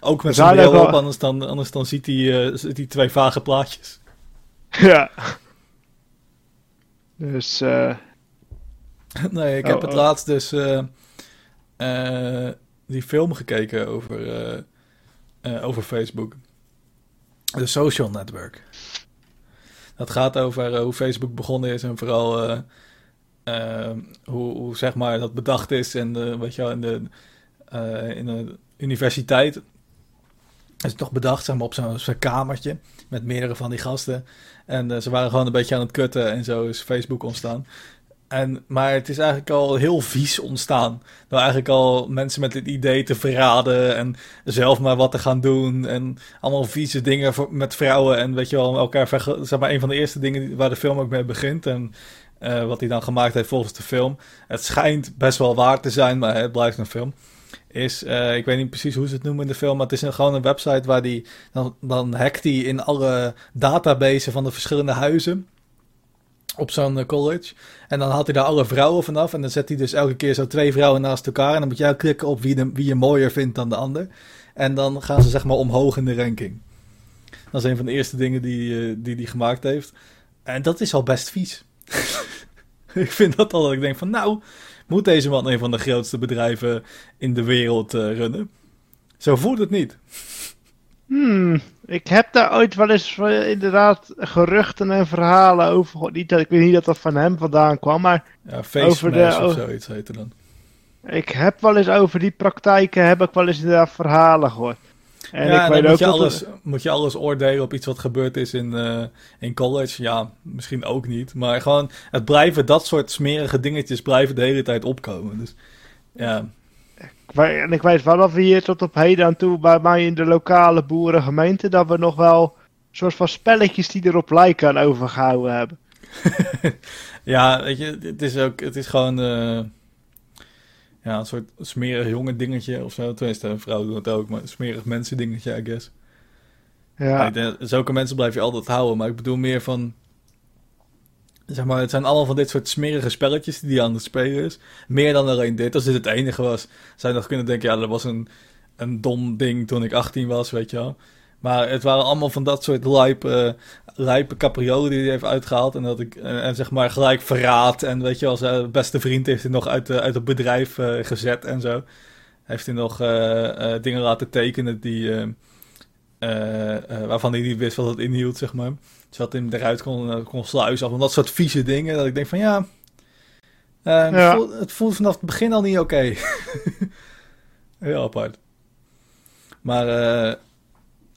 Ook met zijn bril op, anders dan, anders dan ziet hij, uh, ziet hij twee vage plaatjes. Ja. Dus, uh... Nee, ik heb oh, het oh. laatst dus uh, die film gekeken over, over Facebook. De Social Network. Dat gaat over eh, hoe Facebook begonnen is en vooral eh, eh, hoe, hoe, zeg maar dat bedacht is en weet je in de, in de universiteit is toch bedacht, zeg maar, op zo'n kamertje met meerdere van die gasten. En ze waren gewoon een beetje aan het kutten en zo is Facebook ontstaan. En, maar het is eigenlijk al heel vies ontstaan. Door eigenlijk al mensen met het idee te verraden en zelf maar wat te gaan doen. En allemaal vieze dingen voor, met vrouwen. En weet je wel, elkaar Zeg maar, een van de eerste dingen waar de film ook mee begint. En uh, wat hij dan gemaakt heeft volgens de film. Het schijnt best wel waar te zijn, maar het blijft een film. Is, uh, ik weet niet precies hoe ze het noemen in de film, maar het is een, gewoon een website waar die. Dan, dan hackt hij in alle databases van de verschillende huizen op zo'n eh, college. En dan haalt hij daar alle vrouwen vanaf. En dan zet hij dus elke keer zo twee vrouwen naast elkaar. En dan moet jij klikken op wie, de, wie je mooier vindt dan de ander. En dan gaan ze zeg maar omhoog in de ranking. Dat is een van de eerste dingen die hij die, die gemaakt heeft. En dat is al best vies. ik vind dat al dat ik denk van nou, moet deze man een van de grootste bedrijven in de wereld uh, runnen? Zo voelt het niet. Hmm, ik heb daar ooit wel eens uh, inderdaad geruchten en verhalen over. Niet dat, ik weet niet dat dat van hem vandaan kwam, maar. Ja, over de, of zoiets heette dan. Ik heb wel eens over die praktijken heb ik wel eens inderdaad verhalen gehoord. En ja, ik weet moet, ook je alles, moet je alles oordelen op iets wat gebeurd is in, uh, in college? Ja, misschien ook niet. Maar gewoon, het blijven dat soort smerige dingetjes blijven de hele tijd opkomen. Dus ja, en ik weet wel dat we hier tot op heden aan toe bij mij in de lokale boerengemeente, dat we nog wel een soort van spelletjes die erop lijken aan overgehouden hebben. ja, weet je, het is ook, het is gewoon uh, ja, een soort smerig jonge dingetje of zo. Tenminste, een vrouw doet het ook, maar een smerig mensen dingetje, I guess. Ja. ja zulke mensen blijf je altijd houden, maar ik bedoel meer van Zeg maar, het zijn allemaal van dit soort smerige spelletjes die hij aan het spelen is. Meer dan alleen dit. Als dit het enige was, zou je nog kunnen denken... ja, dat was een, een dom ding toen ik 18 was, weet je wel. Maar het waren allemaal van dat soort lijpe, lijpe capriolen die hij heeft uitgehaald. En, dat ik, en, zeg maar gelijk verraad. En weet je wel, zijn beste vriend heeft hij nog uit, uit het bedrijf uh, gezet en zo. Heeft hij nog uh, dingen laten tekenen die, waarvan hij niet wist wat het inhield, zeg maar zodat hij eruit kon, eh, kon sluizen. Of dat soort vieze dingen. Dat ik denk van ja, Het, voelt, het, voelt, vanaf het begin al niet oké. Heel apart. Maar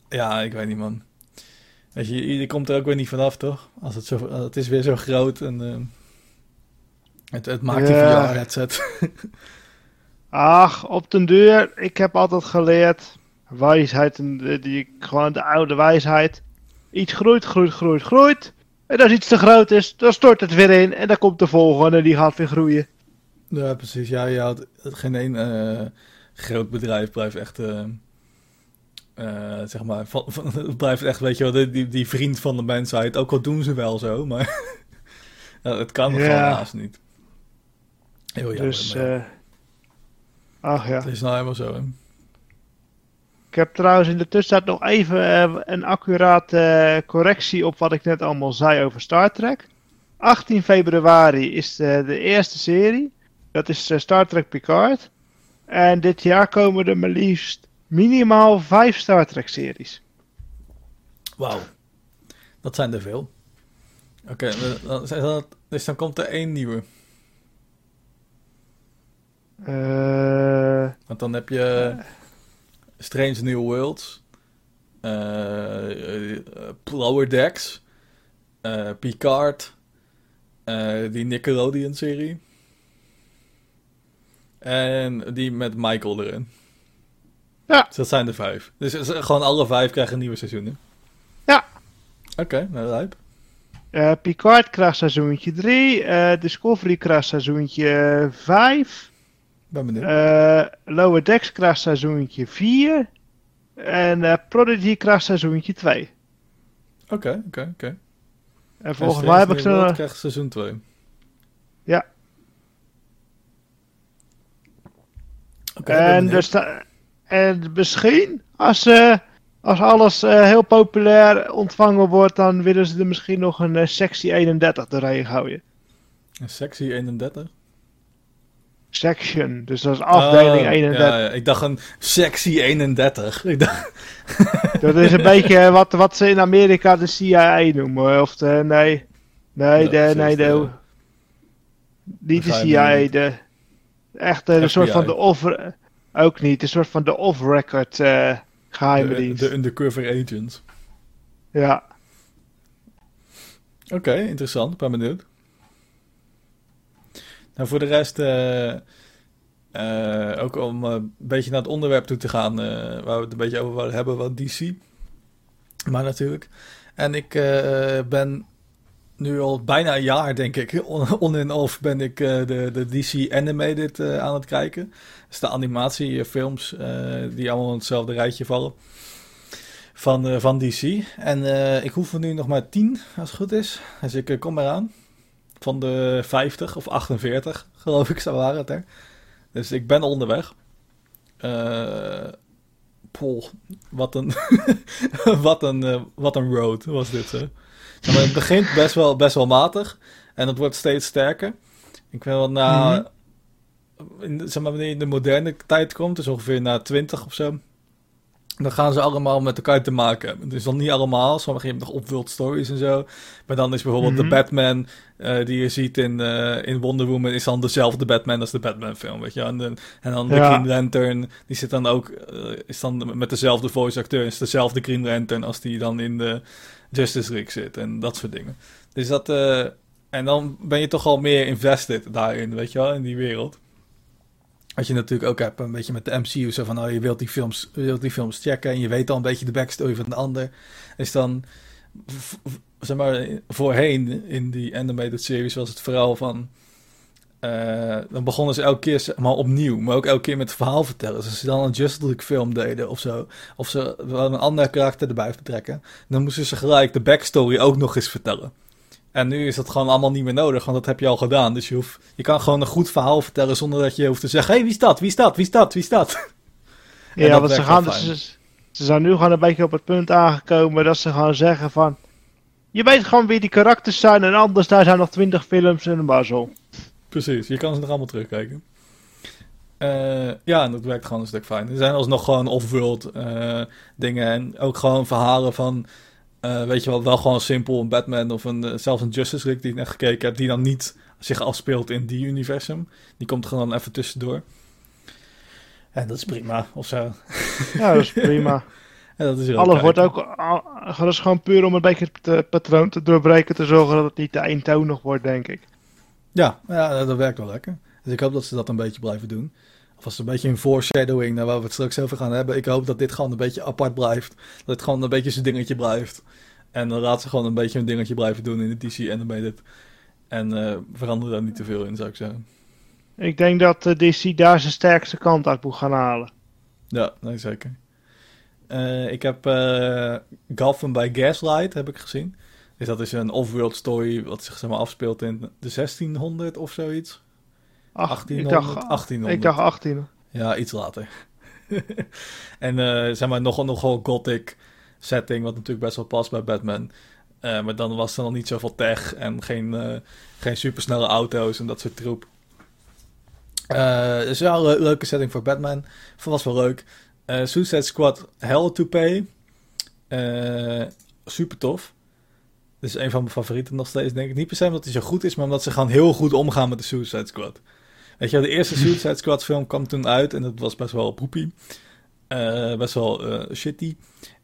ja, ik weet niet man. Weet je, je komt er ook weer niet vanaf toch? Als het, zo, het is weer zo groot en... Uh, Het, het maakt die Ja. VR-headset. Ach, op den deur, ik heb altijd geleerd, wijsheid, en die, gewoon de oude wijsheid. Iets groeit, groeit, groeit, groeit. En als iets te groot is, dan stort het weer in en dan komt de volgende en die gaat weer groeien. ja, precies. Ja, je had geen één eh, groot bedrijf blijft echt... eh, zeg maar, van, blijft echt, weet je wel, die, die, vriend van de mensheid. Ook al doen ze wel zo, maar ja, het kan Ja. gewoon haast niet. Heel jammer. dus, maar ach ja. het is nou helemaal zo. Hè? Ik heb trouwens in de tussentijd nog even eh, een accurate eh, correctie op wat ik net allemaal zei over Star Trek. 18 februari is de, de eerste serie. Dat is eh, Star Trek Picard. En dit jaar komen er maar liefst minimaal 5 Star Trek series. Wauw. Dat zijn er veel. Oké, dat- dus dan komt er één nieuwe. Eh, Want dan heb je Strange New Worlds, eh, eh, Lower Decks, eh, Picard, die Nickelodeon-serie. En die met Michael erin. Ja. Dus dat zijn er vijf. Dus gewoon alle vijf krijgen nieuwe seizoenen. Ja. Oké, nou rijp. eh, Picard krijgt seizoentje 3. eh, Discovery krijgt seizoentje 5. Ben benieuwd. Eh, Lower Decks krijgt seizoentje 4. En eh, Prodigy krijgt seizoentje 2. Oké, oké, oké. En En volgens mij heb ik New World ze. krijgt seizoen 2. Ja. En, dus da- en misschien, als, eh, als alles eh, heel populair ontvangen wordt, dan willen ze er misschien nog een eh, sectie 31 doorheen gooien. Een Sectie 31. Section, dus dat is afdeling Oh, 31. Ja, ja, ik dacht een sectie 31. Ik dacht, Dat is een beetje wat, wat ze in Amerika de CIA noemen. Of de, nee, nee, Ja, de, precies, nee, de, de- niet de CIA, de, echt een soort van de off, ook niet, een soort van de off-record eh geheime dienst. de undercover agent. Ja, Oké, interessant. Ik ben benieuwd. Nou, voor de rest, eh, eh, ook om eh, een beetje naar het onderwerp toe te gaan, waar we het een beetje over hebben, wat DC. Maar natuurlijk. En ik ben nu al bijna een jaar, denk ik, on, en off ben ik de, de DC Animated eh, aan het kijken. Dus de animatiefilms eh, die allemaal in hetzelfde rijtje vallen. Van, van DC. En ik hoef er nu nog maar 10, als het goed is. Dus ik kom eraan. Van de 50 of 48, geloof ik, zo waren het er. Dus ik ben onderweg. Eh poh, wat een, wat, een, eh, wat een road was dit. Hè? Maar, het begint best wel, best wel matig. En het wordt steeds sterker. Ik weet wel na... in, de- zeg maar, wanneer je in de moderne tijd komt, dus ongeveer na 20 of zo. Dan gaan ze allemaal met elkaar te maken hebben. Dus dan niet allemaal. Sommigen hebben nog opworld stories en zo. Maar dan is bijvoorbeeld Mhm. de Batman eh, die je ziet in, eh, in Wonder Woman... is dan dezelfde Batman als de Batman film, weet je. En, de- en dan de Ja. Green Lantern, die zit dan ook... eh, is dan met dezelfde voice acteur. Is dezelfde Green Lantern als die dan in de Justice League zit. En dat soort dingen. Dus dat... en dan ben je toch al meer invested daarin, weet je wel, in die wereld. Wat je natuurlijk ook hebt, een beetje met de MCU, zo van, oh, je wilt die films, wilt die films checken en je weet al een beetje de backstory van de ander. Is dan, zeg maar, voorheen in die animated series was het vooral van, eh, dan begonnen ze elke keer zeg maar opnieuw, maar ook elke keer met het verhaal vertellen. Dus als ze dan een Justice League film deden of zo, of ze wel een ander karakter erbij betrekken, dan moesten ze gelijk de backstory ook nog eens vertellen. En nu is dat gewoon allemaal niet meer nodig, want dat heb je al gedaan. Dus je, hoeft, je kan gewoon een goed verhaal vertellen zonder dat je hoeft te zeggen: hé, hey, wie is dat? Wie is dat? Wie is dat? Wie is dat? Ja want ze, gaan, dus- ze, ze zijn nu gewoon een beetje op het punt aangekomen dat ze gaan zeggen van... Je weet gewoon wie die karakters zijn en anders daar zijn nog twintig films en een bazzel. Precies, je kan ze nog allemaal terugkijken. Eh, ja, en dat werkt gewoon een stuk fijn. Er zijn alsnog gewoon off-world eh, dingen en ook gewoon verhalen van, eh, weet je wel, wel gewoon simpel een Batman of een, zelfs een Justice League die ik net gekeken heb, die dan niet zich afspeelt in die universum. Die komt gewoon even tussendoor. En dat is prima, of zo. Ja, dat is prima. En dat is heel Alles wordt ook... al- Dat is gewoon puur om een beetje het eh, patroon te doorbreken, te zorgen dat het niet te eentonig wordt, denk ik. Ja, ja, dat werkt wel lekker. Dus ik hoop dat ze dat een beetje blijven doen. Of als het een beetje een foreshadowing naar waar we het straks over gaan hebben. Ik hoop dat dit gewoon een beetje apart blijft. Dat het gewoon een beetje zijn dingetje blijft. En dan laat ze gewoon een beetje een dingetje blijven doen in de DC Animated. En uh, verander daar niet te veel in, zou ik zeggen. Ik denk dat uh, DC daar zijn sterkste kant uit moet gaan halen. Ja, nee, zeker. Uh, ik heb uh, Gotham bij Gaslight heb ik gezien. Dus dat is een off-world story wat zich zeg maar, afspeelt in de 1600 of zoiets. Ach, 1800, ik dacht, 1800. Ik dacht 18. Ja, iets later. en uh, zeg maar nog, nogal gothic setting, wat natuurlijk best wel past bij Batman. maar dan was er nog niet zoveel tech en geen, geen supersnelle auto's en dat soort troep. dus ja, een leuke setting voor Batman. Was wel leuk. Uh, Suicide Squad Hell to Pay. Uh, super tof. Dit is een van mijn favorieten nog steeds, denk ik. Niet per se omdat hij zo goed is, maar omdat ze gewoon heel goed omgaan met de Suicide Squad. Weet je, de eerste Suicide Squad film kwam toen uit en dat was best wel poepie. Uh, best wel shitty.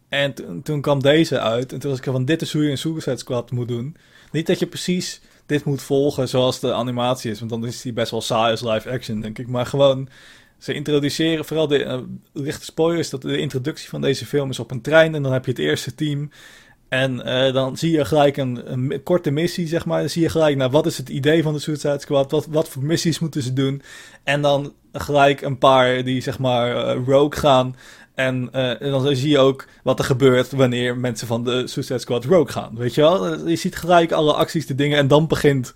En toen kwam deze uit en toen was ik van, dit is hoe je een Suicide Squad moet doen. Niet dat je precies dit moet volgen zoals de animatie is, want dan is die best wel saai als live action, denk ik. Maar gewoon ze introduceren, vooral de uh, lichte spoilers, dat de introductie van deze film is op een trein. En dan heb je het eerste team. En uh, dan zie je gelijk een, een, korte missie, zeg maar. Dan zie je gelijk, nou, wat is het idee van de Suicide Squad? Wat, wat voor missies moeten ze doen? En dan gelijk een paar die, zeg maar, uh, rogue gaan. En, en, dan zie je ook wat er gebeurt wanneer mensen van de Suicide Squad rogue gaan. Weet je wel? Je ziet gelijk alle acties, de dingen. En dan begint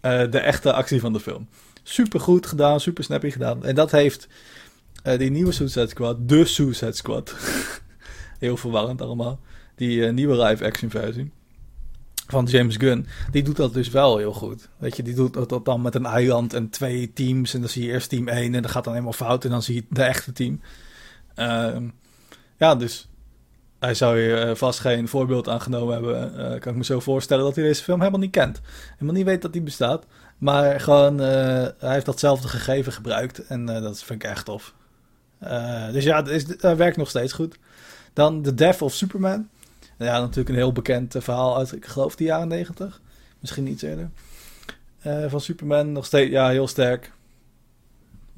de echte actie van de film super goed gedaan, super snappy gedaan. En dat heeft uh, die nieuwe Suicide Squad, de Suicide Squad. Heel verwarrend allemaal. Die uh, nieuwe live action versie van James Gunn, die doet dat dus wel heel goed. Weet je, die doet dat dan met een eiland en twee teams. En dan zie je eerst team 1 en dat gaat dan helemaal fout. En dan zie je de echte team. Uh, ja, dus hij zou hier eh, vast geen voorbeeld aangenomen hebben. Kan ik me zo voorstellen dat hij deze film helemaal niet kent. Helemaal niet weet dat die bestaat. Maar gewoon, uh, hij heeft datzelfde gegeven gebruikt. En dat vind ik echt tof. dus ja, het, is, werkt nog steeds goed. Dan The Death of Superman. Ja, natuurlijk een heel bekend verhaal uit, ik geloof, de jaren negentig. Misschien iets eerder. van Superman, nog steeds, ja, heel sterk.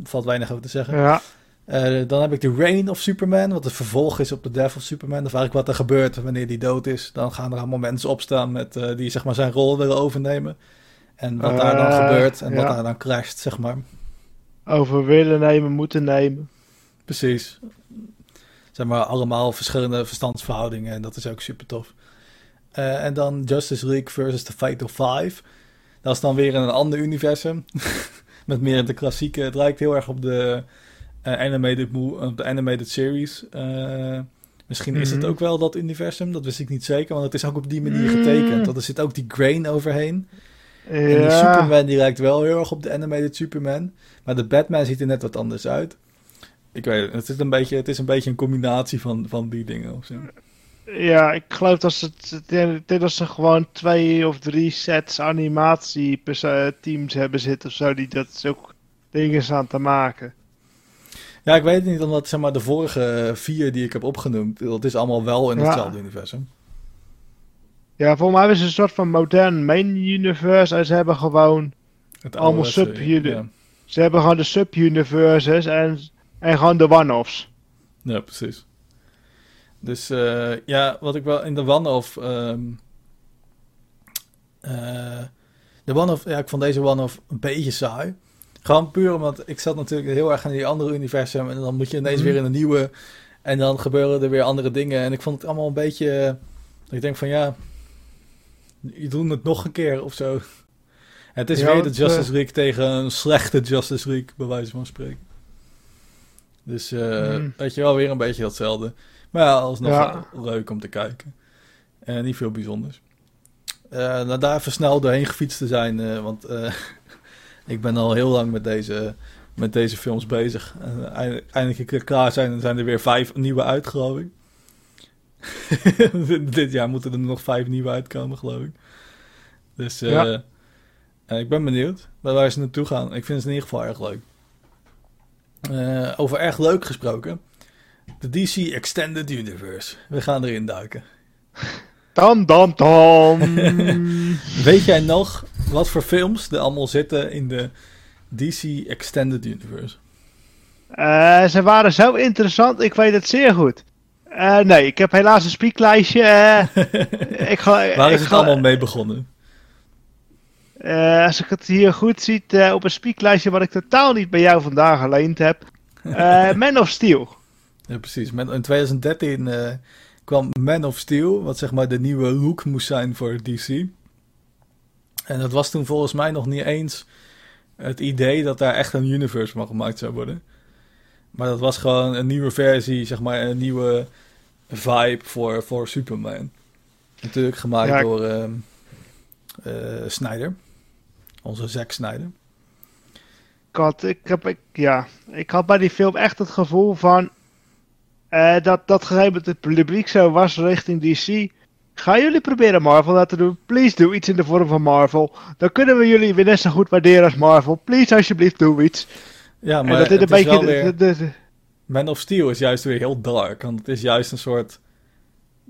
Er valt weinig over te zeggen. Ja. Uh, dan heb ik de Reign of Superman, wat het vervolg is op de Death of Superman. Of eigenlijk wat er gebeurt wanneer die dood is. Dan gaan er allemaal mensen opstaan met, uh, die zeg maar, zijn rol willen overnemen. En wat daar dan Uh, gebeurt en wat daar dan crasht, zeg maar. Over willen nemen, moeten nemen. Precies. Zeg maar allemaal verschillende verstandsverhoudingen en dat is ook super tof. Eh, en dan Justice League versus The Fatal Five. Dat is dan weer in een ander universum. Met meer de klassieke. Het lijkt heel erg op de eh, animated, op de animated series. Eh, misschien is het Mhm. ook wel dat universum. Dat wist ik niet zeker. Want het is ook op die manier getekend. Want er zit ook die grain overheen. En die Superman die lijkt wel heel erg op de animated Superman. Maar de Batman ziet er net wat anders uit. Ik weet het. Het is een beetje, het is een, beetje een combinatie van, van die dingen. Of zo. ja, ik geloof dat ze, dit dat ze gewoon twee of drie sets animatie teams hebben zitten of zo. Die dat ook dingen staan te maken. Ja, ik weet het niet. Omdat zeg maar, de vorige vier die ik heb opgenoemd. Dat is allemaal wel in Ja. hetzelfde universum. Ja, voor mij hebben ze een soort van modern main universe. En ze hebben gewoon, Het Allemaal ouderwetse, sub Ja. ze hebben gewoon de sub-universes en, en gewoon de one-offs. Ja, precies. Dus eh, ja, wat ik wel in de one-off. ehm, eh, de one-off, ja, ik vond deze one-off een beetje saai. Gewoon puur omdat ik zat natuurlijk heel erg in die andere universum. En dan moet je ineens Mhm. weer in een nieuwe. En dan gebeuren er weer andere dingen. En ik vond het allemaal een beetje. eh, ik denk van ja. Je doet het nog een keer of zo. Het is Ja, weer de want, Justice League tegen een slechte Justice League, bij wijze van spreken. Dus eh, Mhm. weet je wel, weer een beetje datzelfde. Maar ja, alsnog Ja. leuk om te kijken. En niet veel bijzonders. Eh nou, daar even snel doorheen gefietst te zijn, eh, want eh, ik ben al heel lang met deze, met deze films bezig. En eind- eindelijk een keer klaar zijn, en zijn er weer vijf nieuwe uit, geloof ik. Dit jaar moeten er nog vijf nieuwe uitkomen, geloof ik. Dus eh, Ja. eh, ik ben benieuwd waar ze naartoe gaan. Ik vind het in ieder geval erg leuk. Eh, over erg leuk gesproken. De DC Extended Universe. We gaan erin duiken. Dan, dan, dan. Weet jij nog wat voor films er allemaal zitten in de DC Extended Universe? Ze waren zo interessant, ik weet het zeer goed. Eh, nee, ik heb helaas een spieklijstje. eh, ik ga, Waar ik is het ga- allemaal mee begonnen? eh, als ik het hier goed zie, op een spieklijstje wat ik totaal niet bij jou vandaag geleend heb. Man of Steel. Ja, precies. Met- In 2013 eh, kwam Man of Steel, wat zeg maar de nieuwe look moest zijn voor DC. En dat was toen volgens mij nog niet eens het idee dat daar echt een universe van gemaakt zou worden. Maar dat was gewoon een nieuwe versie, zeg maar een nieuwe vibe voor, voor Superman. Natuurlijk gemaakt Ja. door ehm eh, Snyder. Onze Zack Snyder. Had, ik, heb, ik, ja, ik had bij die film echt het gevoel van. eh, dat dat gegeven moment het publiek zo was richting DC. Gaan jullie proberen Marvel dat te doen? Please doe iets in de vorm van Marvel. Dan kunnen we jullie weer net zo goed waarderen als Marvel. Please, alsjeblieft, doe iets. Ja, en maar dat dit een het is beetje. de- weer... de- de- Man of Steel is juist weer heel dark. Want het is juist een soort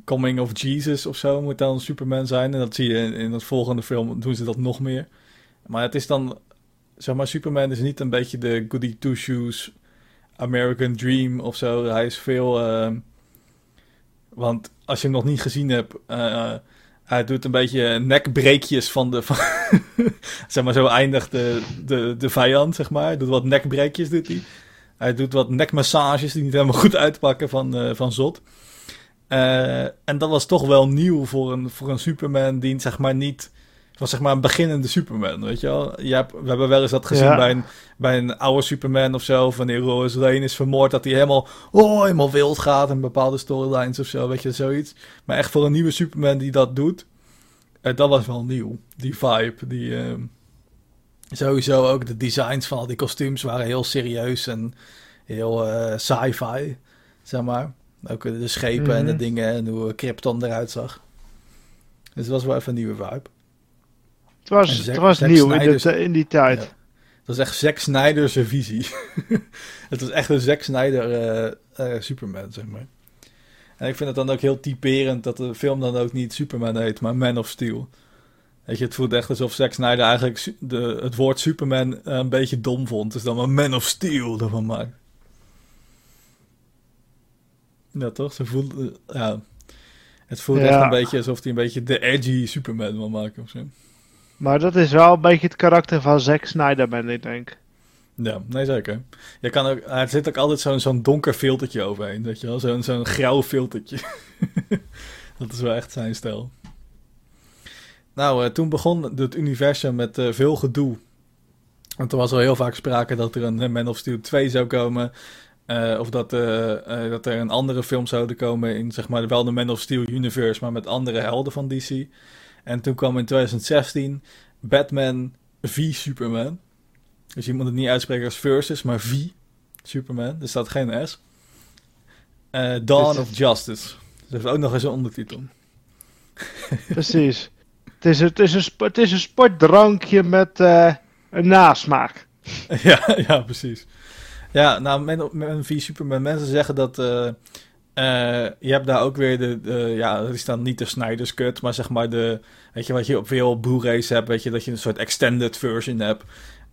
coming of Jesus of zo moet dan Superman zijn. En dat zie je in, in het volgende film doen ze dat nog meer. Maar het is dan, zeg maar, Superman is niet een beetje de goody two shoes American Dream of zo. Hij is veel, ehm, want als je hem nog niet gezien hebt, eh, hij doet een beetje nekbreekjes van de, van, zeg maar, zo eindigt de, de, de vijand, zeg maar. Hij doet wat nekbreekjes, doet hij. Hij doet wat nekmassages die niet helemaal goed uitpakken van, eh, van Zot. Eh, en dat was toch wel nieuw voor een, voor een Superman die zeg maar niet... was zeg maar een beginnende Superman, weet je wel? Je hebt, we hebben wel eens dat gezien Ja. bij, een, bij een oude Superman of zo... wanneer Lois Lane is vermoord, dat hij helemaal, oh, helemaal wild gaat... in bepaalde storylines of zo, weet je, zoiets. Maar echt voor een nieuwe Superman die dat doet... eh, dat was wel nieuw, die vibe, die... ehm, Sowieso ook de designs van al die kostuums waren heel serieus en heel eh, sci-fi, zeg maar. Ook de schepen en de Mhm. dingen en hoe Krypton eruit zag. Dus het was wel even een nieuwe vibe. Het was, het was Zack nieuw in, de, in die tijd. Ja. Dat is echt Zack Snyder's visie. het was echt een Zack Snyder eh, eh, Superman, zeg maar. En ik vind het dan ook heel typerend dat de film dan ook niet Superman heet, maar Man of Steel. Weet je, het voelt echt alsof Zack Snyder eigenlijk de, het woord Superman eh, een beetje dom vond. Dus dan maar Man of Steel ervan maakt. Ja, toch? Ze eh, ja. Het voelt Ja. echt een beetje alsof hij een beetje de edgy Superman wil maken of zo. Maar dat is wel een beetje het karakter van Zack Snyder, ben ik denk. Ja, nee zeker. Je kan ook, er zit ook altijd zo'n zo'n donker filtertje overheen, weet je wel? Zo'n zo'n grauw filtertje. dat is wel echt zijn stijl. Nou, eh, toen begon het universum met eh, veel gedoe. Want er was al heel vaak sprake dat er een eh, Man of Steel 2 zou komen. of dat, dat er een andere film zouden komen in, zeg maar, wel de Man of Steel universe, maar met andere helden van DC. En toen kwam in 2016 Batman v Superman. Dus je moet het niet uitspreken als versus, maar V. Superman. Er staat geen S. Eh, Dawn Dus- of Justice. Dus heeft ook nog eens een ondertitel. Precies. het, is, het, is een, het is een sportdrankje met eh, een nasmaak. ja, ja, precies. Ja, nou, Man, Man v Superman. Mensen zeggen dat... eh, eh, je hebt daar ook weer de... de ja, dat is dan niet de Snyder's Cut, maar zeg maar de... Weet je, wat je op veel Blu-rays hebt, weet je, dat je een soort extended version hebt.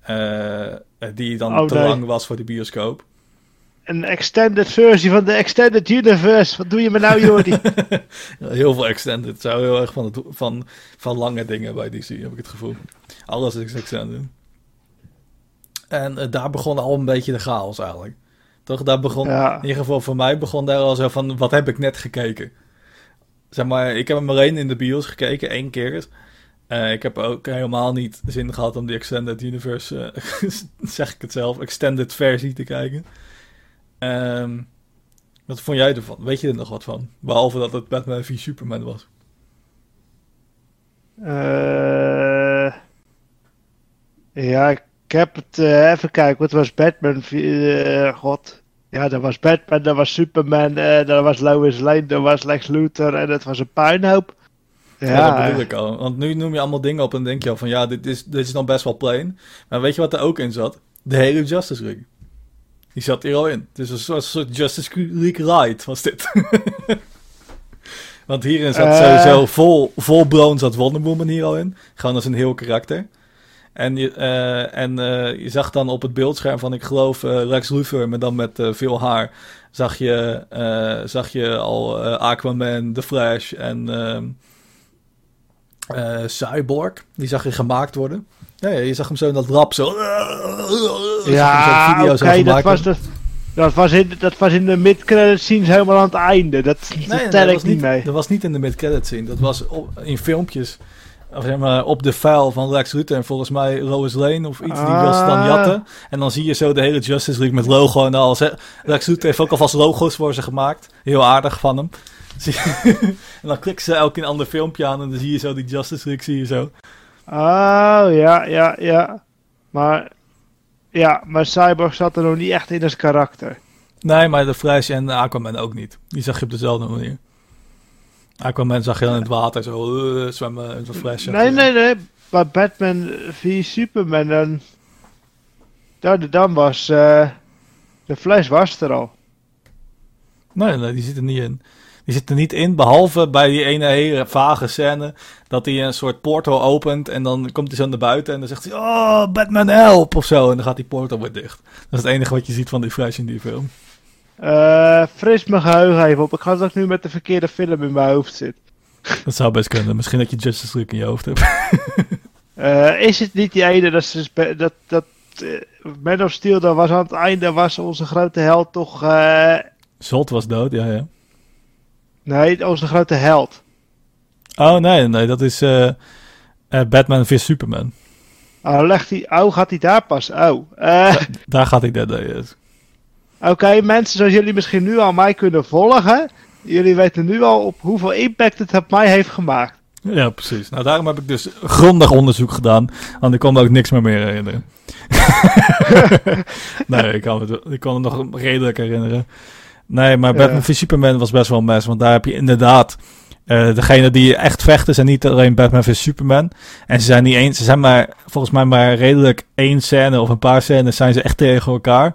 eh, die dan Oh, te nee. lang was voor de bioscoop. Een extended versie van de Extended Universe. Wat doe je me nou, Jordi? Heel veel extended. Zo heel erg van, het, van, van lange dingen bij DC, heb ik het gevoel. Alles is extended. En eh, daar begon al een beetje de chaos eigenlijk. Toch? Daar begon, Ja. in ieder geval voor mij begon daar al zo van, wat heb ik net gekeken? Zeg maar, ik heb hem alleen in de bios gekeken, één keer. Eh, ik heb ook helemaal niet zin gehad om die Extended Universe, eh, zeg ik het zelf, Extended versie te kijken. Ehm, wat vond jij ervan? Weet je er nog wat van? Behalve dat het Batman v Superman was. Eh, ja, ik heb het eh, even kijken. Wat was Batman? eh, God. Ja, dat was Batman, dat was Superman, eh dat was Lois Lane, dat was Lex Luthor en dat was een puinhoop. Ja, Ja, dat bedoel ik al. Want nu noem je allemaal dingen op en denk je al van ja, dit is, dit is dan best wel plain. Maar weet je wat er ook in zat? De hele Justice League. Die zat hier al in. Het is een soort, Justice League Light was dit. Want hierin zat sowieso vol, vol zat Wonder Woman hier al in. Gewoon als een heel karakter. En, je, eh, en eh, je zag dan op het beeldscherm van, ik geloof, eh, Lex Luthor, maar dan met veel haar. Zag je, zag je al Aquaman, The Flash en ehm, eh, Cyborg. Die zag je gemaakt worden. Ja, ja, je zag hem zo in dat rap zo. Ja, oké, dat was, de, dat, was in, dat was in de mid-credit scenes helemaal aan het einde. Dat, dat Nee, nee, tel dat ik niet mee. Dat was niet in de mid-credit scene. Dat was op, in filmpjes. Of zeg maar, op de file van Lex Luthor en volgens mij Lois Lane of iets. Die wil ze dan Ah. jatten. En dan zie je zo de hele Justice League met logo en alles. hè. Lex Luthor heeft ook alvast logo's voor ze gemaakt. Heel aardig van hem. En dan klikken ze elk een ander filmpje aan en dan zie je zo die Justice League, zie je zo. Oh, ja, ja, ja. Maar, ja, maar Cyborg zat er nog niet echt in als karakter. Nee, maar de Flash en Aquaman ook niet. Die zag je op dezelfde manier. Aquaman zag je dan in het water zo eh, zwemmen en zo Flash. Nee, nee, nee. Bij Batman v Superman, dan, dan, dan was eh, de Flash was er al. Nee, nee, die zit er niet in. Die zit er niet in, behalve bij die ene hele vage scène... dat hij een soort portal opent en dan komt hij zo naar buiten... en dan zegt hij, oh, Batman help, of zo. En dan gaat die portal weer dicht. Dat is het enige wat je ziet van die Flash in die film. Eh fris mijn geheugen even op. Ik ga dat nu met de verkeerde film in mijn hoofd zit. Dat zou best kunnen. Misschien dat je Justice League in je hoofd hebt. Eh, is het niet die ene dat ze dat, dat eh, Man of Steel, dat was aan het einde, was onze grote held toch... eh, Zod was dood, ja, ja. nee, onze grote held. Oh, nee, nee, dat is Batman vs Superman. Oh, legt hij, oh, gaat hij daar pas? Oh. Eh, Daar gaat hij day, yes. Oké, mensen zoals jullie misschien nu al mij kunnen volgen. Jullie weten nu al op hoeveel impact het op mij heeft gemaakt. Ja, precies. Nou, daarom heb ik dus grondig onderzoek gedaan. Want ik kon me ook niks meer meer herinneren. nee, ik kan, het, ik kon het nog redelijk herinneren. Nee, maar Batman Ja. Superman was best wel een mes. Want daar heb je inderdaad... eh degene die echt vechten zijn niet alleen Batman v Superman. En ze zijn niet eens... Ze zijn maar volgens mij maar redelijk één scène of een paar scènes zijn ze echt tegen elkaar.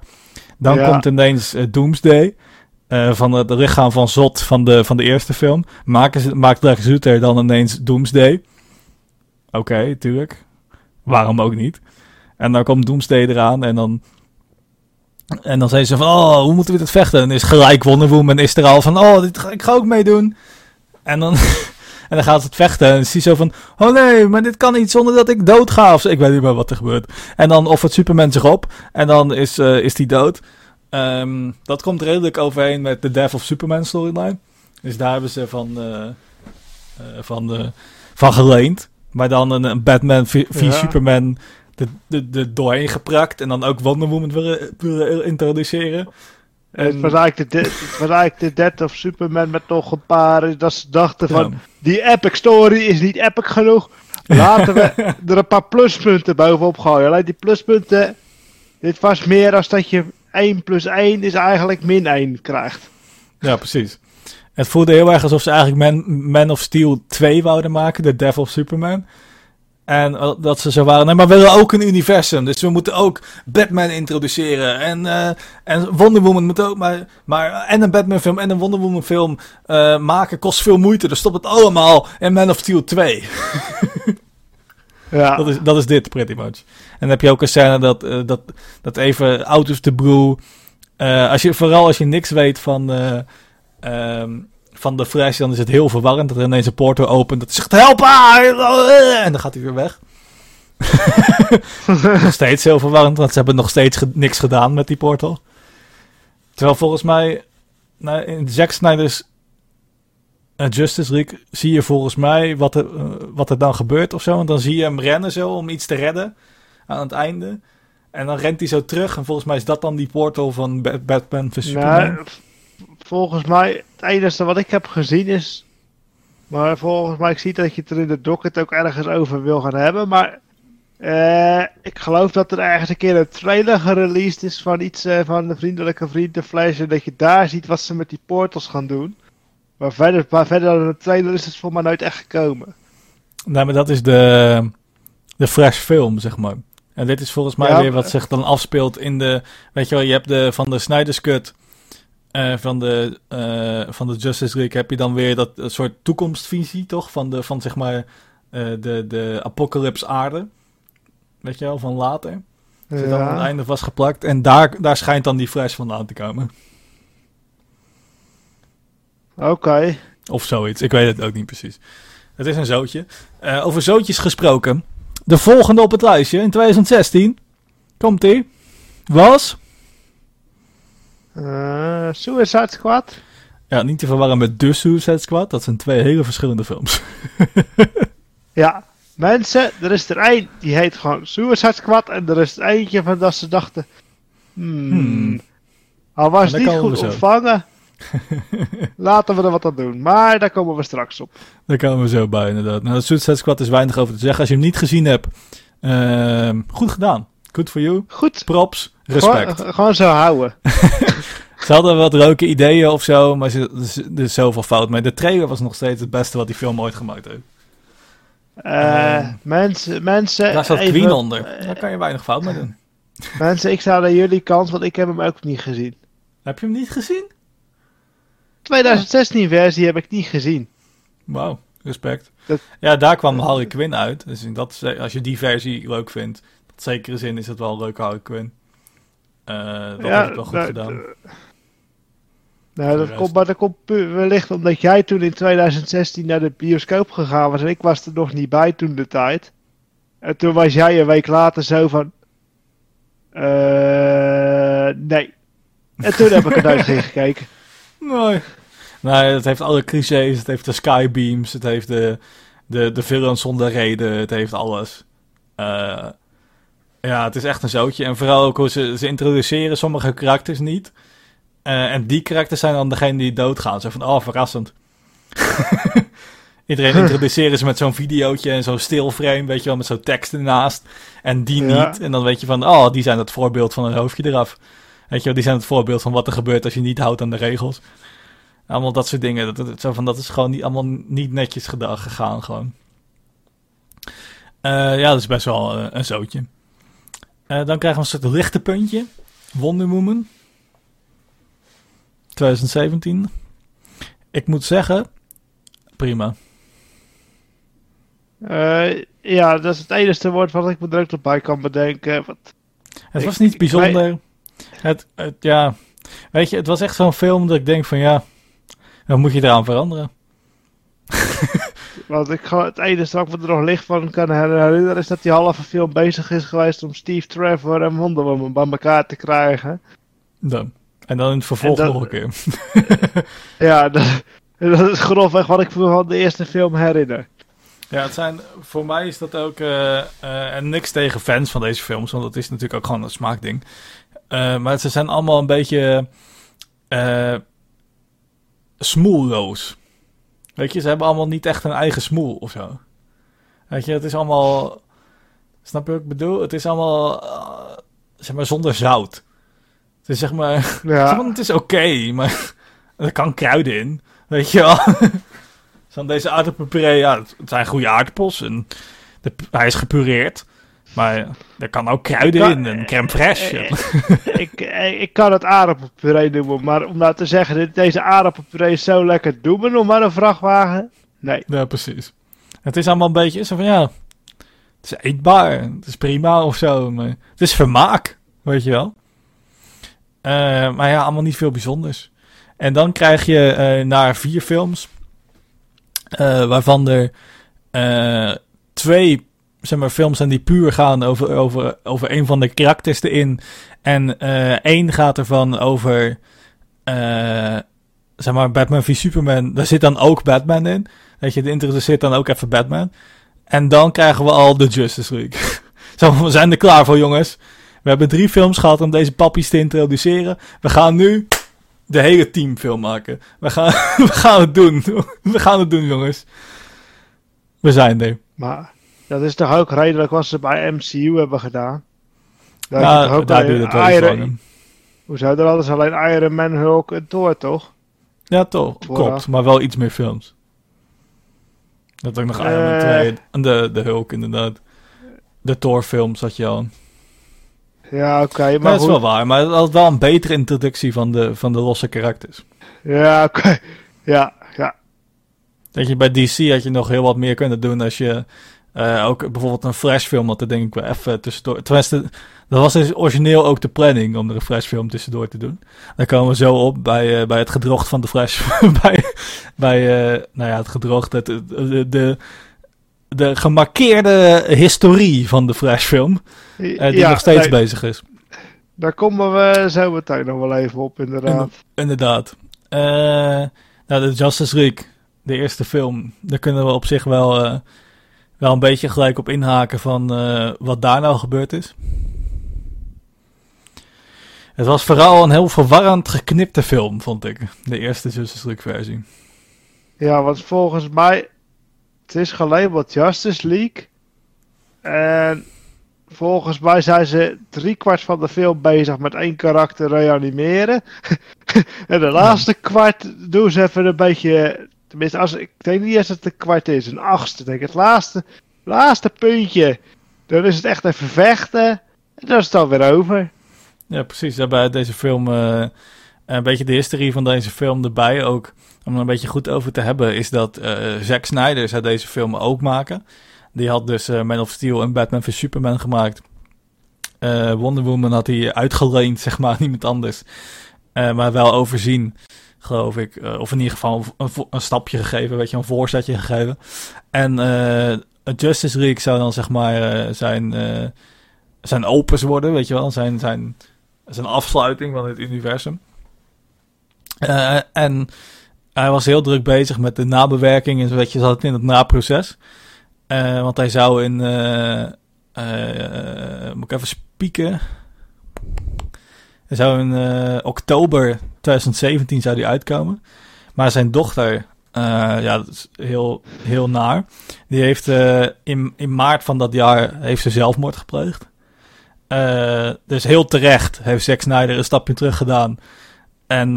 Dan Ja. komt ineens eh, Doomsday. eh, van het lichaam van Zot van de, van de eerste film. Maken ze, maakt Lex Luthor dan ineens Doomsday. Oké, tuurlijk. Waarom ook niet? En dan komt Doomsday eraan en dan... En dan zeggen ze van, oh, hoe moeten we dit vechten? En is gelijk Wonder Woman is er al van, oh, dit, ga- ik ga ook meedoen. En dan, en dan gaat het vechten en dan is hij zo van, oh nee, maar dit kan niet zonder dat ik dood ga. Of zo. ik weet niet meer wat er gebeurt. En dan offert Superman zich op en dan is, eh, is hij dood. Ehm, dat komt redelijk overeen met de Death of Superman storyline. Dus daar hebben ze van, eh, eh, van, van geleend. Maar dan een, een Batman v, v Ja. Superman de, de, de doorheen geprakt. En dan ook Wonder Woman willen, willen introduceren. Het En- was eigenlijk de, de- het was eigenlijk de Death of Superman met nog een paar... Dat ze dachten van, Ja. die epic story is niet epic genoeg. Laten we er een paar pluspunten bovenop gooien. Alleen die pluspunten... Dit was meer als dat je 1 plus 1 is eigenlijk min 1 krijgt. Ja, precies. Het voelde heel erg alsof ze eigenlijk Man, Man of Steel 2 wouden maken, de Death of Superman. En eh, dat ze zo waren, nee, maar we willen ook een universum. Dus we moeten ook Batman introduceren. En, eh, en Wonder Woman moet ook, maar, maar en een Batman film en een Wonder Woman film eh, maken kost veel moeite. Dus stop het allemaal in Man of Steel 2. Ja. Dat is, dat is dit, pretty much. En dan heb je ook een scène dat, eh, dat, dat even the blue... eh, als je, vooral als je niks weet van, eh, ehm, van de Flash, dan is het heel verwarrend. Dat er ineens een portal opent, dat zegt, help! ah!" En dan gaat hij weer weg. nog steeds heel verwarrend, want ze hebben nog steeds ge- niks gedaan met die portal. Terwijl volgens mij, nou, in Zack Snyder's eh, Justice League zie je volgens mij wat er, eh, wat er dan gebeurt of zo. Want dan zie je hem rennen zo om iets te redden aan het einde. En dan rent hij zo terug. En volgens mij is dat dan die portal van Ba- Batman vs Superman. Nou, volgens mij, het enige wat ik heb gezien is. Maar volgens mij, ik zie dat je het er in de docket ook ergens over wil gaan hebben. Maar eh, ik geloof dat er ergens een keer een trailer gereleased is van iets eh, van de vriendelijke vriend de Flash. En dat je daar ziet wat ze met die portals gaan doen. Maar verder, maar verder dan een trailer is het voor mij nooit echt gekomen. Nee, maar dat is de, de Flash film, zeg maar. En dit is volgens mij Ja, weer wat zich dan afspeelt in de... Weet je wel, je hebt de, van de Snyder's Cut... eh, van, de, eh, van de Justice League heb je dan weer dat soort toekomstvisie, toch? Van, de, van zeg maar eh, de, de apocalypse aarde. Weet je wel, van later. Zit dan aan het einde vastgeplakt. En daar, daar schijnt dan die fles vandaan te komen. Oké. Of zoiets. Ik weet het ook niet precies. Het is een zootje. Over zootjes gesproken. De volgende op het lijstje in 2016. Komt ie. Was. Eh, Suicide Squad. Ja, niet te verwarren met The Suicide Squad. Dat zijn twee hele verschillende films. Ja, mensen, er is er één die heet gewoon Suicide Squad. En er is er eentje van dat ze dachten. Hmm, Hmm. Al was En daar niet goed ontvangen. Laten we er wat aan doen. Maar daar komen we straks op. Daar komen we zo bij, inderdaad. Nou, de Suicide Squad is weinig over te zeggen. Als je hem niet gezien hebt, ehm, goed gedaan. Good for you. Goed. Props. Respect. Gewoon, gewoon zo houden. Ze hadden wat leuke ideeën of zo, maar ze- er is zoveel fout mee. De trailer was nog steeds het beste wat die film ooit gemaakt heeft. Eh, Ehm, mensen, mensen. Daar staat even- Queen onder. eh, Daar kan je weinig fout mee doen. Mensen, ik sta aan jullie kant, want ik heb hem ook niet gezien. Heb je hem niet gezien? 2016 versie heb ik niet gezien. Wauw, respect. Dat- Ja, daar kwam Harley Quinn uit. Dus in dat, als je die versie leuk vindt, in zekere zin is het wel een leuke Harley Quinn. Eh, dat Ja, heb ik wel goed nou, gedaan. Nou, de dat komt, maar dat komt wellicht omdat jij toen in 2016 naar de bioscoop gegaan was en ik was er nog niet bij toen de tijd. En toen was jij een week later zo van. eh nee. En toen heb ik er nooit gekeken. Nee. Nee, het heeft alle clichés. Het heeft de skybeams. Het heeft de, de, de villains zonder reden. Het heeft alles. Eh, ja, het is echt een zootje. En vooral ook hoe ze, ze introduceren sommige karakters niet. Eh, en die karakters zijn dan degene die doodgaan. Zo van, oh, verrassend. Iedereen introduceren ze met zo'n videootje en zo'n stilframe, weet je wel, met zo'n tekst ernaast. En die Ja. niet. En dan weet je van, oh, die zijn het voorbeeld van een hoofdje eraf. Weet je wel, die zijn het voorbeeld van wat er gebeurt als je niet houdt aan de regels. Allemaal dat soort dingen. Dat, dat, zo van, dat is gewoon niet, allemaal niet netjes gedaan, gegaan gewoon. Eh, ja, dat is best wel eh, een zootje. Eh, dan krijgen we een soort lichte puntje. Wonder Woman. 2017. Ik moet zeggen, prima. Eh, ja, dat is het enige woord wat ik me direct op bij kan bedenken. Wat, Het Ik- was niet ik bijzonder. Het, het, ja, weet je, het was echt zo'n film dat ik denk van ja, dan moet je eraan veranderen. want ik, ga- het enige wat ik me er nog licht van kan herinneren is dat die halve film bezig is geweest om Steve Trevor en Wonder Woman bij elkaar te krijgen. Dan. En dan in het vervolg dat- nog een keer. Ja, dat, dat is grofweg wat ik me van de eerste film herinner. Ja, het zijn, voor mij is dat ook, eh, eh, en niks tegen fans van deze films, want dat is natuurlijk ook gewoon een smaakding. Eh, maar ze zijn allemaal een beetje eh smoelloos. Weet je, ze hebben allemaal niet echt een eigen smoel of zo. Weet je, het is allemaal, snap je wat ik bedoel? Het is allemaal, eh, zeg maar, zonder zout. Het is zeg maar, zeg maar, Ja, het is oké, maar er kan kruiden in. Weet je wel? Zo'n deze aardappelpuree, ja, het zijn goede aardappels. En de, hij is gepureerd. Maar er kan ook kruiden in en crème fraîche. eh, ik, eh, ik kan het aardappelpuree noemen, maar om nou te zeggen, dit- deze aardappelpuree is zo lekker, doe me nog maar een vrachtwagen. Nee. Ja, precies. Het is allemaal een beetje zo van, ja, het is eetbaar. Het is prima of zo. Maar het is vermaak, weet je wel. Eh, maar ja, allemaal niet veel bijzonders. En dan krijg je eh naar vier films. eh, waarvan er eh, twee zeg maar, films zijn die puur gaan over, over, over een van de karakters erin. En eh, één gaat ervan over... eh, zeg maar, Batman v Superman. Daar zit dan ook Batman in. Weet je, de introduceert dan ook even Batman. En dan krijgen we al de Justice League. Zo, we zijn er klaar voor, jongens. We hebben drie films gehad om deze pappies te introduceren. We gaan nu de hele teamfilm maken. We gaan, we gaan het doen. We gaan het doen, jongens. We zijn er. Maar dat is toch ook redelijk wat ze bij MCU hebben gedaan. Daar ook daar duurt het wel Iron- langer. Hoezo, er hadden ze alleen Iron Man, Hulk en Thor, toch? Ja, toch. Klopt. Maar wel iets meer films. Dat ook nog Iron Man Eh. 2. En de, de Hulk, inderdaad. De Thor films had je al. Ja, oké, maar dat is wel waar, maar het had wel een betere introductie van de, van de losse karakters. Ja, oké. Ja, ja. Dat je bij DC had je nog heel wat meer kunnen doen als je eh, ook bijvoorbeeld een Flash-film had, er denk ik wel even tussendoor. Tenminste, dat was dus origineel ook de planning om er een Flash-film tussendoor te doen. Dan komen we zo op bij, eh, bij het gedrocht van de Flash. bij, bij eh, nou ja, het gedrocht, het, de, de, de gemarkeerde historie van de Flash-film, eh, die ja, nog steeds nee, bezig is. Daar komen we zo meteen nog wel even op, inderdaad. Inderdaad. Nou, de Justice League, de eerste film, daar kunnen we op zich wel, wel een beetje gelijk op inhaken van eh, wat daar nou gebeurd is. Het was vooral een heel verwarrend geknipte film, vond ik. De eerste Justice League versie. Ja, want volgens mij, het is gelabeld Justice League. En volgens mij zijn ze driekwart van de film bezig met één karakter reanimeren. en de laatste kwart doen ze even een beetje, tenminste, als, ik denk niet eens dat het een kwart is, een achtste denk ik. Het laatste, laatste puntje, dan is het echt even vechten. En dan is het alweer over. Ja, precies. Daarbij deze film, eh, een beetje de historie van deze film erbij ook, om er een beetje goed over te hebben, is dat eh Zack Snyder zou deze film ook maken. Die had dus eh, Man of Steel en Batman vs Superman gemaakt. Wonder Woman had hij uitgeleend, zeg maar, niemand anders. Maar wel overzien, geloof ik. Eh, of in ieder geval een, een stapje gegeven, weet je, een voorzetje gegeven. En eh, Justice League zou dan, zeg maar, eh, zijn, zijn opus worden, weet je wel. Zijn, zijn, zijn afsluiting van het universum. En hij was heel druk bezig met de nabewerking en weet je, zat in het naproces. Want hij zou in, moet ik even spieken. Zou in eh, oktober 2017 zou die uitkomen. Maar zijn dochter, eh, ja, dat is heel, heel naar. Die heeft eh, in, in maart van dat jaar heeft ze zelfmoord gepleegd. Dus heel terecht heeft Zack Snyder een stapje terug gedaan. En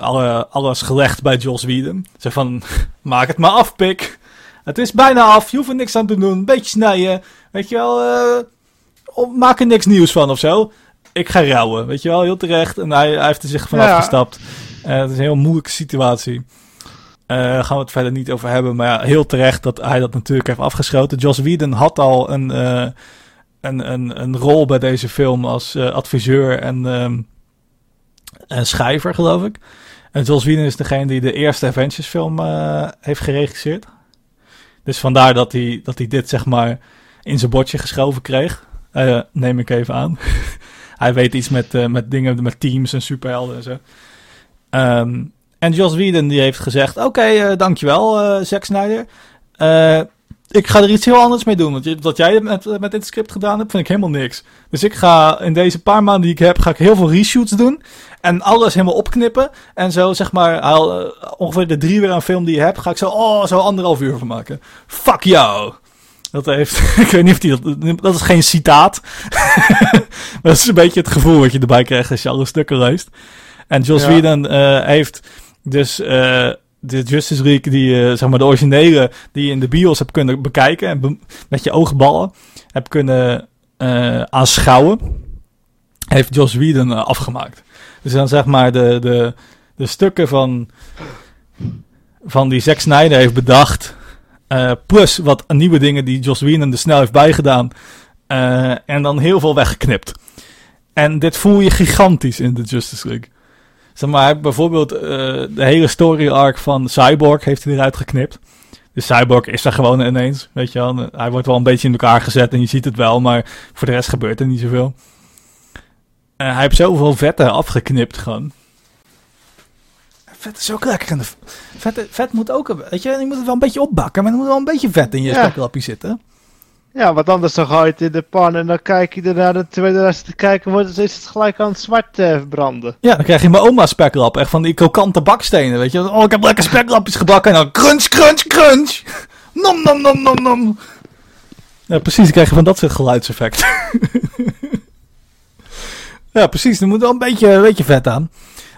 alle, alles gelegd bij Joss Whedon. Zo van, maak het maar af, pik. Het is bijna af, je hoeft er niks aan te doen. Een beetje snijden, weet je wel. maak er niks nieuws van of zo. Ik ga rouwen, weet je wel, heel terecht. En hij, hij heeft er zich vanaf Ja. gestapt. Eh, het is een heel moeilijke situatie. Daar gaan we het verder niet over hebben. Maar ja, heel terecht dat hij dat natuurlijk heeft afgeschoten. Joss Whedon had al een, eh, een, een, een rol bij deze film als adviseur en, en schrijver, geloof ik. En Joss Whedon is degene die de eerste Avengers film heeft geregisseerd. Dus vandaar dat hij, dat hij dit, zeg maar, in zijn bordje geschoven kreeg. Neem ik even aan. hij weet iets met, eh, met dingen, met teams en superhelden en zo. Ehm, en Joss Whedon die heeft gezegd: Oké, eh, dankjewel, eh Zack Snyder. Ik ga er iets heel anders mee doen. Want wat jij met, met dit script gedaan hebt, vind ik helemaal niks. Dus ik ga in deze paar maanden die ik heb, ga ik heel veel reshoots doen. En alles helemaal opknippen. En zo zeg maar, ongeveer de drie weer aan film die je hebt, ga ik zo, oh, zo anderhalf uur van maken. Fuck jou! Dat heeft, ik weet niet of die dat, dat is geen citaat. maar dat is een beetje het gevoel wat je erbij krijgt als je alle stukken leest. En Joss Ja. Whedon eh, heeft dus eh, de Justice League, die, eh, zeg maar de originele, die je in de bios hebt kunnen bekijken en be- met je oogballen hebt kunnen aanschouwen, heeft Joss Whedon afgemaakt. Dus dan zeg maar de, de, de stukken van, van die Zack Snyder heeft bedacht, eh, plus wat nieuwe dingen die Joss Whedon er snel heeft bijgedaan, eh, en dan heel veel weggeknipt. En dit voel je gigantisch in de Justice League. Zeg maar, bijvoorbeeld eh, de hele story arc van Cyborg heeft hij eruit geknipt. Dus Cyborg is er gewoon ineens, weet je wel. Hij wordt wel een beetje in elkaar gezet en je ziet het wel, maar voor de rest gebeurt er niet zoveel. Hij heeft zoveel vetten afgeknipt gewoon. Vet is ook lekker. Vet, vet moet ook, weet je, je moet het wel een beetje opbakken, maar er moet wel een beetje vet in je Ja. zitten. Ja, want anders dan ga je het in de pan en dan kijk je er naar de tweede te kijken, wordt, is het gelijk aan het zwart eh, branden. Ja, dan krijg je mijn oma speklap. Echt van die krokante bakstenen, weet je. Oh, ik heb lekker speklapjes gebakken. En dan crunch, crunch, crunch. Nom, nom, nom, nom, nom. Ja, precies. Dan krijg je van dat soort geluidseffecten. ja, precies. Er moet wel een beetje, een beetje vet aan.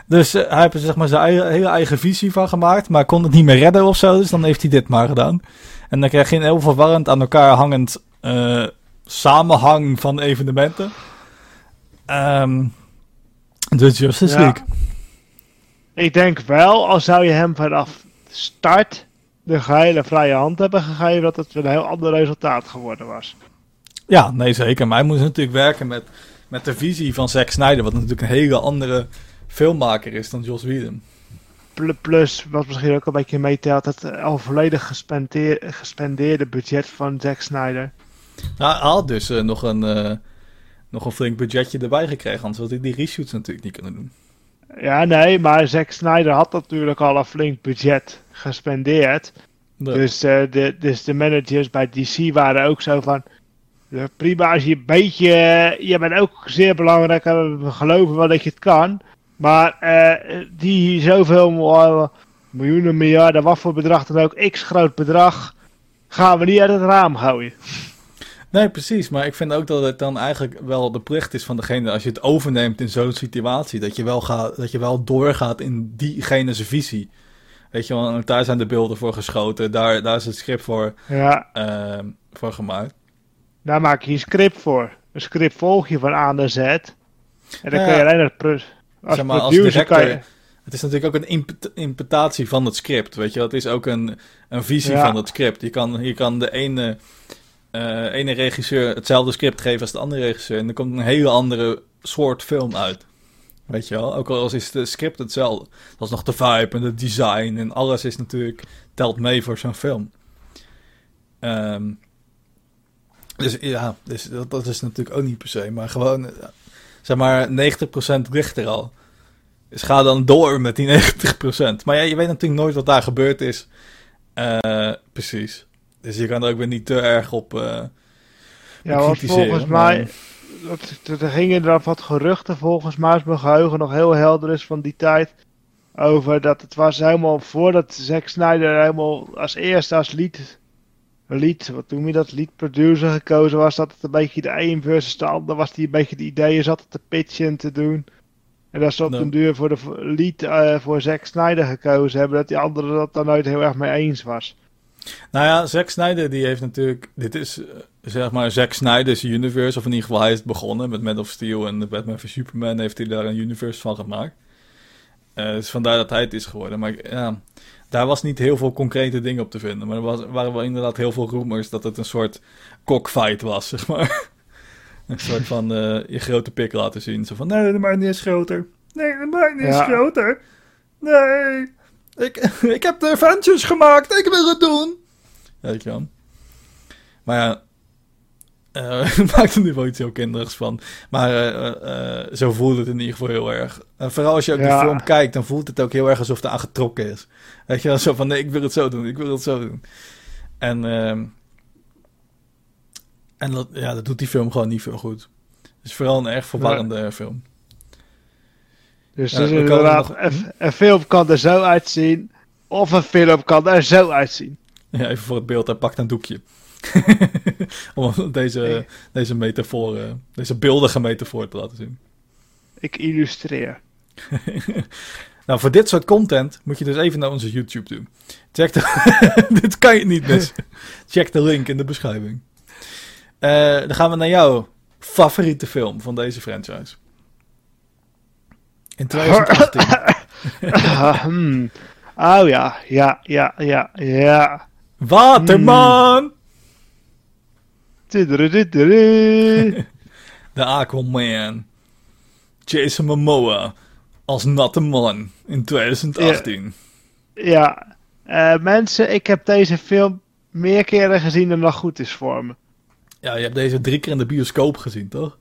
Dus eh, hij heeft er zeg maar zijn eigen, hele eigen visie van gemaakt. Maar kon het niet meer redden of zo. Dus dan heeft hij dit maar gedaan. En dan krijg je een heel verwarrend aan elkaar hangend eh, samenhang van evenementen. De Justice Ja. League. Ik denk wel, al zou je hem vanaf start de gehele vrije hand hebben gegeven, dat het een heel ander resultaat geworden was. Ja, nee zeker. Maar hij moest natuurlijk werken met, met de visie van Zack Snyder. Wat natuurlijk een hele andere filmmaker is dan Joss Whedon. Pl- Plus, wat misschien ook een beetje meetelt, het al volledig gespendeer- gespendeerde budget van Zack Snyder. Nou, hij had dus eh, nog, een, eh, nog een flink budgetje erbij gekregen. Anders had hij die reshoots natuurlijk niet kunnen doen. Ja, nee, maar Zack Snyder had natuurlijk al een flink budget gespendeerd. Dus, eh, de, dus de managers bij DC waren ook zo van. ja, prima, als je een beetje. eh, je bent ook zeer belangrijk en we geloven wel dat je het kan. Maar eh, die zoveel miljoenen, miljarden, wat voor bedrag dan ook, x groot bedrag. gaan we niet uit het raam gooien. Nee, precies. Maar ik vind ook dat het dan eigenlijk wel de plicht is van degene, als je het overneemt in zo'n situatie, dat je wel, gaat, dat je wel doorgaat in diegene zijn visie. Weet je wel, daar zijn de beelden voor geschoten, daar, daar is het script voor, Ja, ehm, voor gemaakt. daar maak je een script voor. Een script volg je van A naar Z. En dan Ja, kun je alleen het. Als Zeg maar, als je. director- Het is natuurlijk ook een imp- interpretatie van het script, weet je. Het is ook een, een visie Ja. van het script. Je kan, je kan de ene, eh, ene regisseur hetzelfde script geven als de andere regisseur. En er komt een hele andere soort film uit. Weet je wel? Ook al is het script hetzelfde. Dat is nog de vibe en het design en alles is natuurlijk... telt mee voor zo'n film. Ehm, dus ja, dus dat, dat is natuurlijk ook niet per se. Maar gewoon, zeg maar, 90% ligt er al. Dus ga dan door met die 90%. Maar ja, je weet natuurlijk nooit wat daar gebeurd is. Eh, precies. Dus je kan er ook weer niet te erg op, eh Ja, want volgens maar- mij. dat- Er gingen er wat geruchten, volgens mij, als mijn geheugen nog heel helder is van die tijd. Over dat het was helemaal voordat Zack Snyder helemaal als eerste als lead. Lead, wat noem je dat? Lead producer gekozen was. Dat het een beetje de een versus de ander was. Die een beetje de ideeën zat te pitchen en te doen. En dat ze op Ja. den duur voor de lead eh, voor Zack Snyder gekozen hebben. Dat die andere dat daar nooit heel erg mee eens was. Nou ja, Zack Snyder die heeft natuurlijk... Dit is eh, zeg maar Zack Snyder's universe. Of in ieder geval hij is begonnen met Man of Steel en de Batman v Superman. Heeft hij daar een universe van gemaakt. Eh, dus vandaar dat hij het is geworden. Maar ja, daar was niet heel veel concrete dingen op te vinden. Maar er was, waren wel inderdaad heel veel rumors dat het een soort cockfight was, zeg maar. een soort van eh, je grote pik laten zien. Zo van, nee, de mijne is groter. Nee, de mijne is Ja. groter. Nee, ik, ik heb de Avengers gemaakt. Ik wil het doen. Weet je wel. Maar ja, eh maakt er nu wel iets heel kinderigs van. Maar eh, eh, zo voelt het in ieder geval heel erg. En vooral als je ook Ja. de film kijkt, dan voelt het ook heel erg alsof het aan getrokken is. Weet je wel, zo van nee, ik wil het zo doen, ik wil het zo doen. En, ehm, en dat, ja, dat doet die film gewoon niet veel goed. Het is vooral een erg verwarrende film. Dus, Ja, dus inderdaad, nog- een, een film kan er zo uitzien. Of een film kan er zo uitzien. Ja, even voor het beeld, hij pakt een doekje. Om deze, Nee. deze metafoor, eh, deze beeldige metafoor te laten zien. Ik illustreer. Nou, voor dit soort content moet je dus even naar onze YouTube doen. Check de... dit kan je niet missen. Check de link in de beschrijving. Eh, dan gaan we naar jouw favoriete film van deze franchise. In 2018. Ah, hmm. Oh ja, ja, ja, ja, ja. Waterman! Tudurudududu. De Aquaman. Jason Momoa als natte man in 2018. Ja, Eh, mensen, ik heb deze film meer keren gezien dan nog goed is voor me. Ja, je hebt deze drie keer in de bioscoop gezien, toch?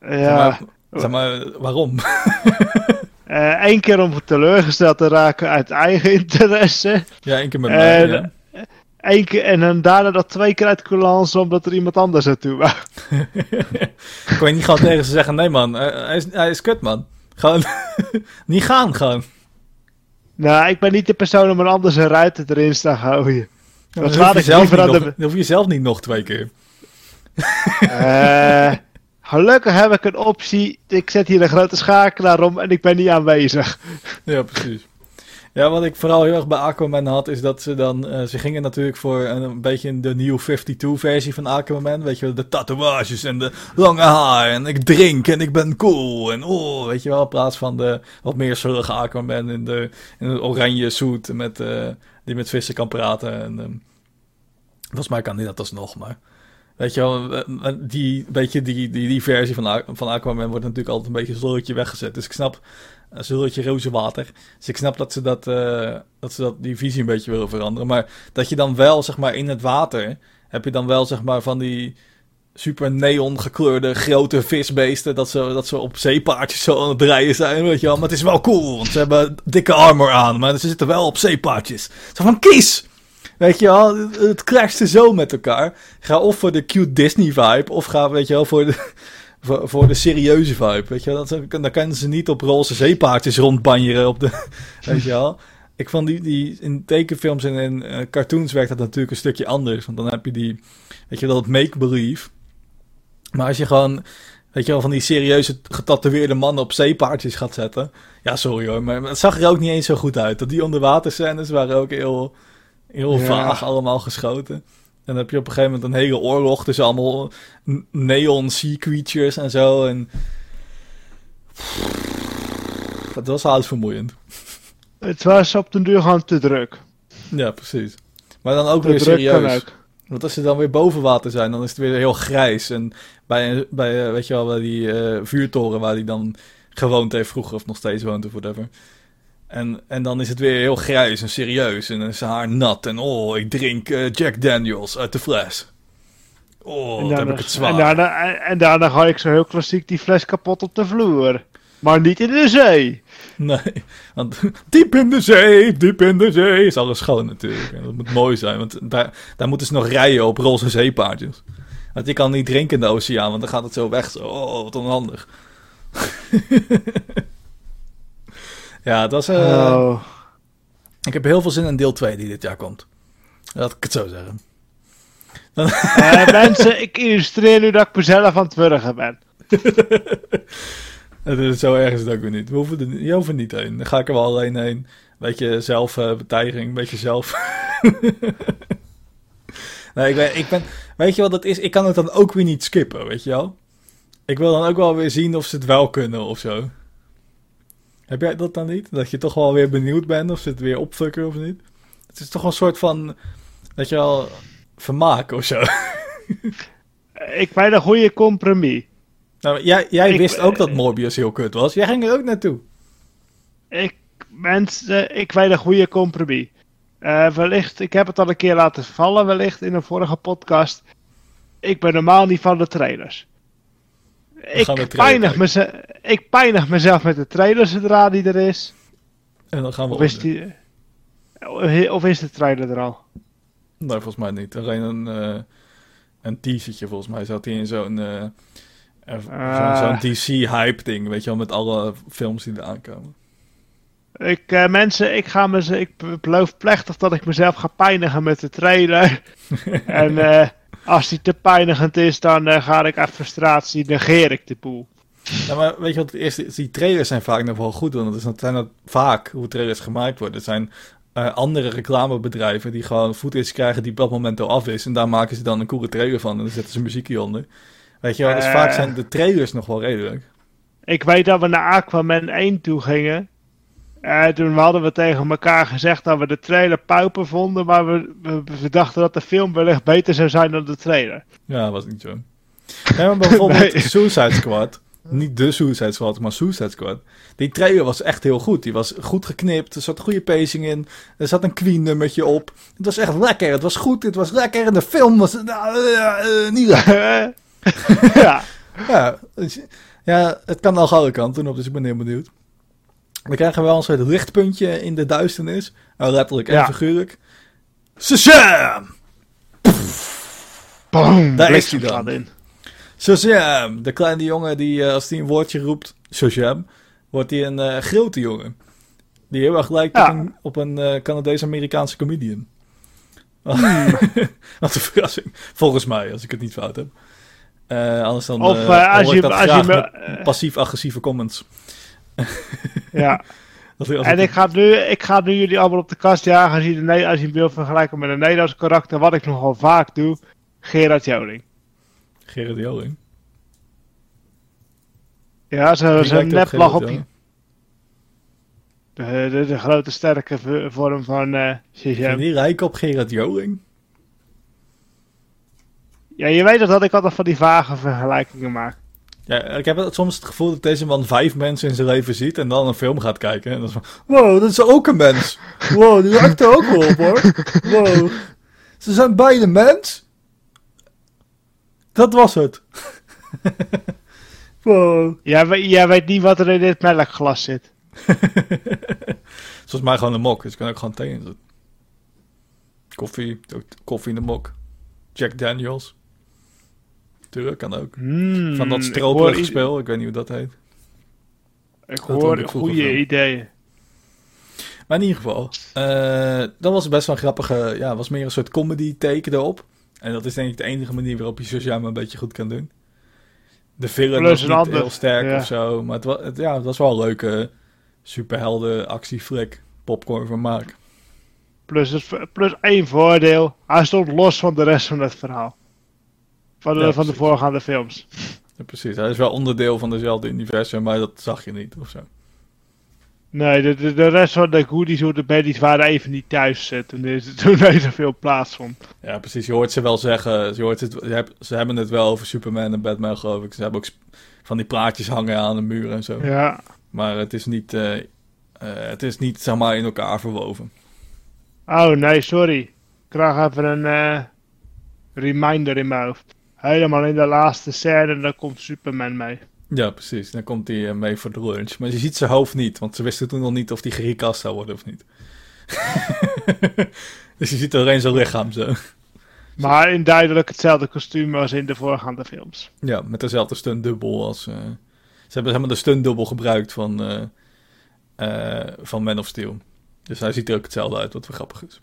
Zeg Ja, maar, zeg maar, waarom? Eén Eh, keer om teleurgesteld te raken uit eigen interesse. ja, één keer met mij. ja. Eén keer, en dan daarna dat twee keer uit coulance omdat er iemand anders naartoe wou. Kon je niet gewoon tegen ze zeggen: nee, man, eh, hij is, hij is kut, man. Gewoon niet gaan, gewoon. Nou, ik ben niet de persoon om een ander zijn ruiten erin te gaan gooien. Dan Dat hoef, laat je zelf niet nog, de... dan hoef je zelf niet nog twee keer. Eh, gelukkig heb ik een optie. Ik zet hier een grote schakelaar om en ik ben niet aanwezig. Ja, precies. Ja, wat ik vooral heel erg bij Aquaman had, is dat ze dan... eh, ze gingen natuurlijk voor een, een beetje de New 52-versie van Aquaman. Weet je wel, de tatoeages en de lange haar. En ik drink en ik ben cool. En oh, weet je wel, in plaats van de wat meer zullige Aquaman in de, in de oranje suit met, eh, die met vissen kan praten. En, ehm, volgens mij kan hij dat alsnog, maar... Weet je wel, eh, die, beetje die, die, die versie van, van Aquaman wordt natuurlijk altijd een beetje een weggezet. Dus ik snap, een slurretje roze water. Dus ik snap dat ze, dat, eh, dat ze dat, die visie een beetje willen veranderen. Maar dat je dan wel, zeg maar, in het water... heb je dan wel, zeg maar, van die super neon gekleurde grote visbeesten... dat ze, dat ze op zeepaardjes zo aan het rijden zijn, weet je wel. Maar het is wel cool, want ze hebben dikke armor aan... maar ze zitten wel op zeepaardjes. Zo van, kies! Weet je wel, het- crashte zo met elkaar. Ga of voor de cute Disney vibe, of ga, weet je wel, voor de, voor, voor de serieuze vibe. Weet je wel, dat, dan kunnen ze niet op roze zeepaardjes rondbanjeren op de, weet je wel. Ik vond die, die in tekenfilms en in eh, cartoons werkt dat natuurlijk een stukje anders. Want dan heb je die, weet je wel, dat make-believe. Maar als je gewoon, weet je wel, van die serieuze getatoeëerde mannen op zeepaardjes gaat zetten. Ja, sorry hoor, maar het zag er ook niet eens zo goed uit. Dat die onderwaterscènes waren ook heel, heel Ja. vaag allemaal geschoten. En dan heb je op een gegeven moment een hele oorlog tussen allemaal neon sea creatures en zo. En... Dat was huisvermoeiend. Het was op den duur gewoon te druk. Ja, precies. Maar dan ook Te weer serieus. Want als ze dan weer boven water zijn, dan is het weer heel grijs. En bij, bij eh, weet je wel, bij die eh, vuurtoren waar hij dan gewoond heeft vroeger, of nog steeds woont of whatever. En, en dan is het weer heel grijs en serieus. En dan is zijn haar nat. En oh, ik drink eh, Jack Daniels uit de fles. Oh, En dan heb daarna, ik het zwaar. en, daarna, en daarna ga ik zo heel klassiek die fles kapot op de vloer. Maar niet in de zee. Nee, want diep in de zee, diep in de zee is alles schoon natuurlijk. En dat moet mooi zijn, want daar, daar moeten ze nog rijden op roze zeepaardjes. Want je kan niet drinken in de oceaan, want dan gaat het zo weg. Zo, oh, wat onhandig. ja, het was... eh, oh. Ik heb heel veel zin in deel 2 die dit jaar komt. Laat ik het zo zeggen. Eh, mensen, ik illustreer nu dat ik mezelf aan het wurgen ben. Het is zo erg is het ook weer niet. We hoeven er, niet- je hoeft er niet heen. Dan ga ik er wel alleen heen. Beetje zelfbetijging, beetje zelf. nee, ik ben, ik ben. Weet je wat dat is? Ik kan het dan ook weer niet skippen, weet je wel? Ik wil dan ook wel weer zien of ze het wel kunnen of zo. Heb jij dat dan niet? Dat je toch wel weer benieuwd bent of ze het weer opfukken of niet? Het is toch een soort van. Weet je wel. Vermaak of zo. Ik ben een goede compromis. Nou, jij jij Ik- wist ook dat Morbius heel kut was. Jij ging er ook naartoe. Ik, mensen, ik weet een goede compromis. Eh, wellicht, ik heb het al een keer laten vallen, wellicht in een vorige podcast. Ik ben normaal niet van de trailers. Ik pijnig, kijken. meze- ik pijnig mezelf met de trailer zodra die er is. En dan gaan we Of is, die, of is de trailer er al? Nee, volgens mij niet. Alleen een, eh een teasertje, volgens mij zat hij in zo'n eh, zo'n- Ah. zo'n DC-hype ding, weet je wel, met alle films die er aankomen. Ik, eh, mensen, ik, ga me, ik beloof plechtig dat ik mezelf ga pijnigen met de trailer. en eh, als die te pijnigend is, dan eh, ga ik uit frustratie, negeer ik de poel. Ja, maar weet je wat het eerste is? Die trailers zijn vaak nog wel goed, want dat, is, dat zijn dat vaak hoe trailers gemaakt worden. Het zijn eh, andere reclamebedrijven die gewoon footage krijgen die op dat moment al af is. En daar maken ze dan een coole trailer van en dan zetten ze muziekje onder. Weet je wel, dus Eh. vaak zijn de trailers nog wel redelijk. Ik weet dat we naar Aquaman 1 toe gingen. Eh, toen hadden we tegen elkaar gezegd dat we de trailer pauper vonden, maar we, we, we dachten dat de film wellicht beter zou zijn dan de trailer. Ja, was niet zo. Nee, maar bijvoorbeeld Nee. Suicide Squad. Niet de Suicide Squad, maar Suicide Squad. Die trailer was echt heel goed. Die was goed geknipt. Er zat goede pacing in. Er zat een Queen nummertje op. Het was echt lekker. Het was goed. Het was lekker. En de film was eh, eh, eh, niet lekker. ja. Ja, dus- ja, het kan al alle kanten op. Dus ik ben heel benieuwd. Dan krijgen we wel een soort lichtpuntje in de duisternis. Nou, letterlijk en Ja. figuurlijk. Shazam! Boom, Daar is hij dan. in. Shazam! De kleine jongen die eh, als hij een woordje roept, Shazam, wordt hij een eh, grote jongen. Die heel erg lijkt Ja. op een, op een eh, Canadees-Amerikaanse comedian. Hmm. Wat een verrassing. Volgens mij, als ik het niet fout heb. Eh, anders dan Of, als je- als je me- passief-agressieve comments. Ja. Dat hij als En ik ga, nu, ik ga nu jullie allemaal op de kast jagen als je, de, als je hem wil vergelijken met een Nederlands karakter, wat ik nogal vaak doe. Gerard Joling. Gerard Joling. Ja, zo- zo'n op neplach Gerard op je. De, de, de grote sterke vorm van eh Vind je Shazam. die lijken op Gerard Joling? Ja, je weet toch dat ik altijd van die vage vergelijkingen maak. Ja, ik heb het- soms het gevoel dat deze man vijf mensen in zijn leven ziet en dan een film gaat kijken. En dan is van, wow, dat is ook een mens. Wow, die lijkt er ook wel op hoor. Wow, ze zijn beide mens. Dat was het. wow. Jij, jij weet niet wat er in dit melkglas zit. Volgens mij gewoon een mok, dus ik kan ook gewoon thee in zetten. Koffie, koffie in de mok. Jack Daniels. Kan ook. Hmm, Van dat i- spel, ik weet niet hoe dat heet. Ik Dat hoor ik goede ideeën. Maar in ieder geval, eh, dat was best wel een grappige, ja, was meer een soort comedy teken erop. En dat is denk ik de enige manier waarop je Shazam een beetje goed kan doen. De film was niet ander- heel sterk ja. of zo, maar het was, het, ja, het was wel een leuke superhelden actieflik, popcorn van Maak. Plus, het, plus één voordeel. Hij stond los van de rest van het verhaal. Van de, Ja, van de voorgaande films. Ja, precies, hij is wel onderdeel van dezelfde universum, maar dat zag je niet of zo. Nee, de, de, de rest van de goodies hoe de baddies waren even niet thuis eh, toen, deze, toen deze film plaatsvond. Ja, precies. Je hoort ze wel zeggen. Je hoort het, je hebt- ze hebben het wel over Superman en Batman, geloof ik. Ze hebben ook van die plaatjes hangen aan de muur en zo. Ja, Maar het is niet, eh, eh, het is niet zeg maar, in elkaar verwoven. Oh nee, sorry. Ik krijg even een reminder in mijn hoofd. Helemaal in de laatste scène, dan komt Superman mee. Ja, precies. Dan komt hij eh, mee voor de lunch. Maar je ziet zijn hoofd niet, want ze wisten toen nog niet of hij gerecast zou worden of niet. dus je ziet alleen zijn lichaam zo. Maar in duidelijk hetzelfde kostuum als in de voorgaande films. Ja, met dezelfde stuntdubbel als... eh, ze hebben helemaal de stuntdubbel gebruikt van, eh, van Man of Steel. Dus hij ziet er ook hetzelfde uit, wat wel grappig is.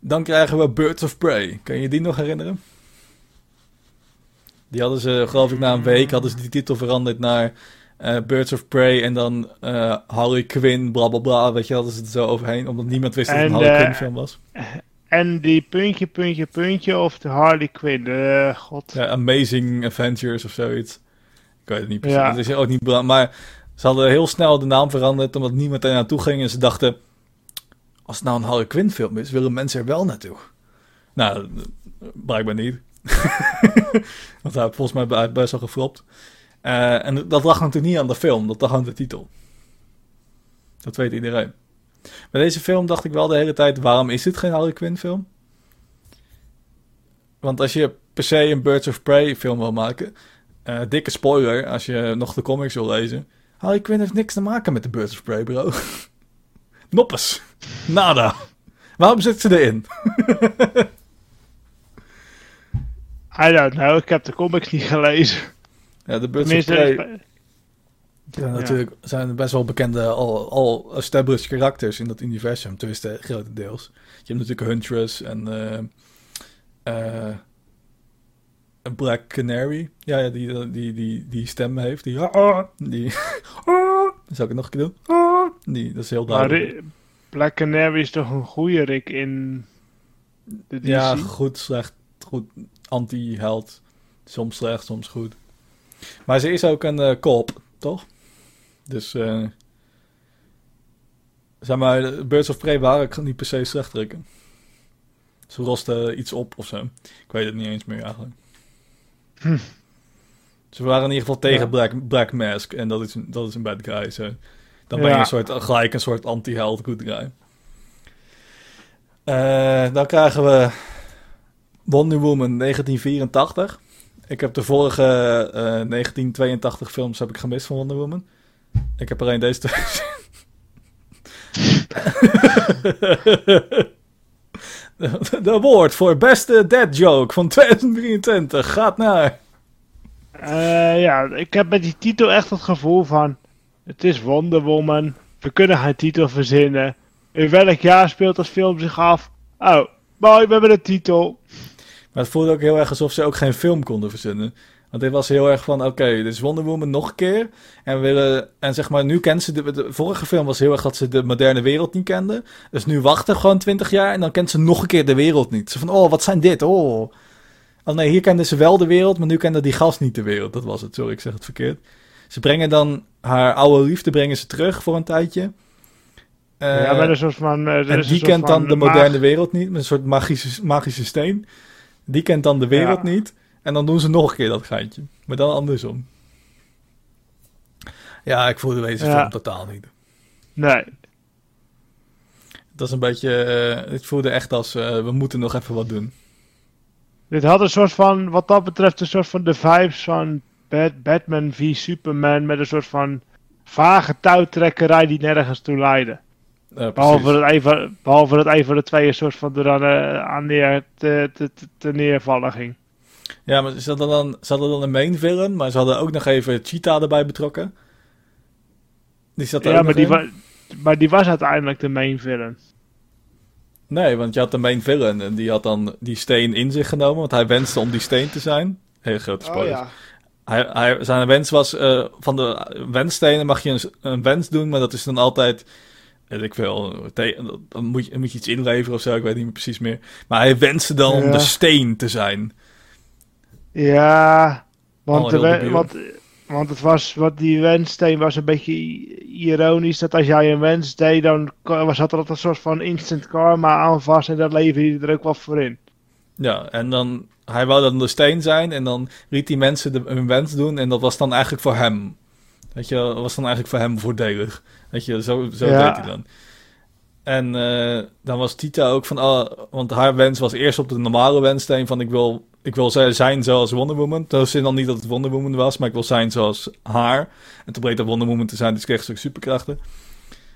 Dan krijgen we Birds of Prey. Kan je die nog herinneren? Die hadden ze, geloof ik, na een week hadden ze die titel veranderd naar eh, Birds of Prey en dan eh, Harley Quinn, bla bla bla. Weet je, hadden ze het zo overheen, omdat niemand wist dat het een En, Harley eh, Quinn film was. En die puntje, puntje, puntje of de Harley Quinn. eh, god. Ja, Amazing Adventures of zoiets. Ik weet het niet precies. Ja. Het is ook niet belang- Maar ze hadden heel snel de naam veranderd omdat niemand er naartoe ging. En ze dachten, als het nou een Harley Quinn film is, willen mensen er wel naartoe. Nou, blijkbaar niet. Want hij volgens mij best wel geflopt. Eh, en dat lag natuurlijk niet aan de film, dat lag aan de titel. Dat weet iedereen. Bij deze film dacht ik wel de hele tijd, waarom is dit geen Harley Quinn film? Want als je per se een Birds of Prey film wil maken, eh, dikke spoiler als je nog de comics wil lezen. Harley Quinn heeft niks te maken met de Birds of Prey, bro. Noppes. Nada. Waarom zit ze erin? I don't know, ik heb de comics niet gelezen. Ja, de Birds of Tenminste, Prey ja, natuurlijk zijn best wel bekende, al, al established karakters in dat universum, tenminste grotendeels. Je hebt natuurlijk Huntress en eh, eh, een Black Canary. Ja, ja die, die, die, die stem heeft. Die, die zal ik het nog een keer doen? Die, dat is heel maar duidelijk. Ri- Black Canary is toch een goede Rick in de DC? Ja, goed, slecht, goed, anti-held. Soms slecht, soms goed. Maar ze is ook een eh kop, toch? Dus, eh zeg maar, Birds of Prey waren niet per se slecht drukken. Ze rosten iets op of zo. Ik weet het niet eens meer eigenlijk. Hm. Ze waren in ieder geval tegen Ja. Black, Black Mask. En dat is, een- dat is een bad guy. Zo. Dan ben je een soort, gelijk een soort anti-held good guy. Eh, dan krijgen we Wonder Woman 1984. Ik heb de vorige eh, 1982 films heb ik gemist van Wonder Woman. Ik heb alleen deze twee. De, de award voor beste dead joke van 2023 gaat naar... Eh, ja, ik heb met die titel echt het gevoel van... Het is Wonder Woman. We kunnen geen titel verzinnen. In welk jaar speelt dat film zich af? Oh, mooi, we hebben een titel. Maar het voelde ook heel erg alsof ze ook geen film konden verzinnen. Want dit was heel erg van, oké, dit is Wonder Woman nog een keer. En we willen, en zeg maar, nu kent ze de, de vorige film was heel erg dat ze de moderne wereld niet kende. Dus nu wachten gewoon 20 jaar en dan kent ze nog een keer de wereld niet. Ze van, oh, wat zijn dit? Oh. Oh nee, hier kende ze wel de wereld, maar nu kende die gast niet de wereld. Dat was het, sorry, ik zeg het verkeerd. Ze brengen dan haar oude liefde brengen ze terug voor een tijdje. Uh, ja, met een soort van... Uh, en die kent dan de moderne wereld niet, met een soort magische, magische steen. Die kent dan de wereld ja. niet. En dan doen ze nog een keer dat geintje. Maar dan andersom. Ja, ik voelde deze ja. film totaal niet. Nee. Dat is een beetje... Uh, het voelde echt als, we moeten nog even wat doen. Dit had een soort van, wat dat betreft, een soort van de vibes van Bad, Batman v Superman met een soort van vage touwtrekkerij die nergens toe leidde. Behalve, dat even, behalve dat even de twee een soort van er uh, aan neer te, te, te, neervallen ging. Ja, maar ze hadden, dan, ze hadden dan een main villain, maar ze hadden ook nog even Cheetah erbij betrokken. Die zat er ja, maar die, maar die was uiteindelijk de main villain. Nee, want je had de main villain en die had dan die steen in zich genomen, want hij wenste om die steen te zijn. Hele grote spoiler. Oh, ja. hij, hij, zijn wens was, uh, van de wensstenen mag je een, een, wens doen, maar dat is dan altijd, weet ik veel, dan moet je, moet je iets inleveren of zo, ik weet niet meer precies meer. Maar hij wenste dan om de steen te zijn. Ja, want, de, want want het was, wat die wenssteen was een beetje ironisch. Dat als jij een wens deed, dan was dat er een soort van instant karma aan vast. En dat leverde je er ook wat voor in. Ja, en dan, hij wou dan de steen zijn. En dan liet die mensen de, hun wens doen. En dat was dan eigenlijk voor hem. Weet je, dat was dan eigenlijk voor hem voordelig. Weet je, zo, zo deed hij dan. En uh, dan was Tita ook van, oh, want haar wens was eerst op de normale wenssteen van ik wil ik wil zijn zoals Wonder Woman. Dat is dan niet dat het Wonder Woman was, maar ik wil zijn zoals haar. En toen bleek dat Wonder Woman te zijn, dus kreeg ze ook superkrachten.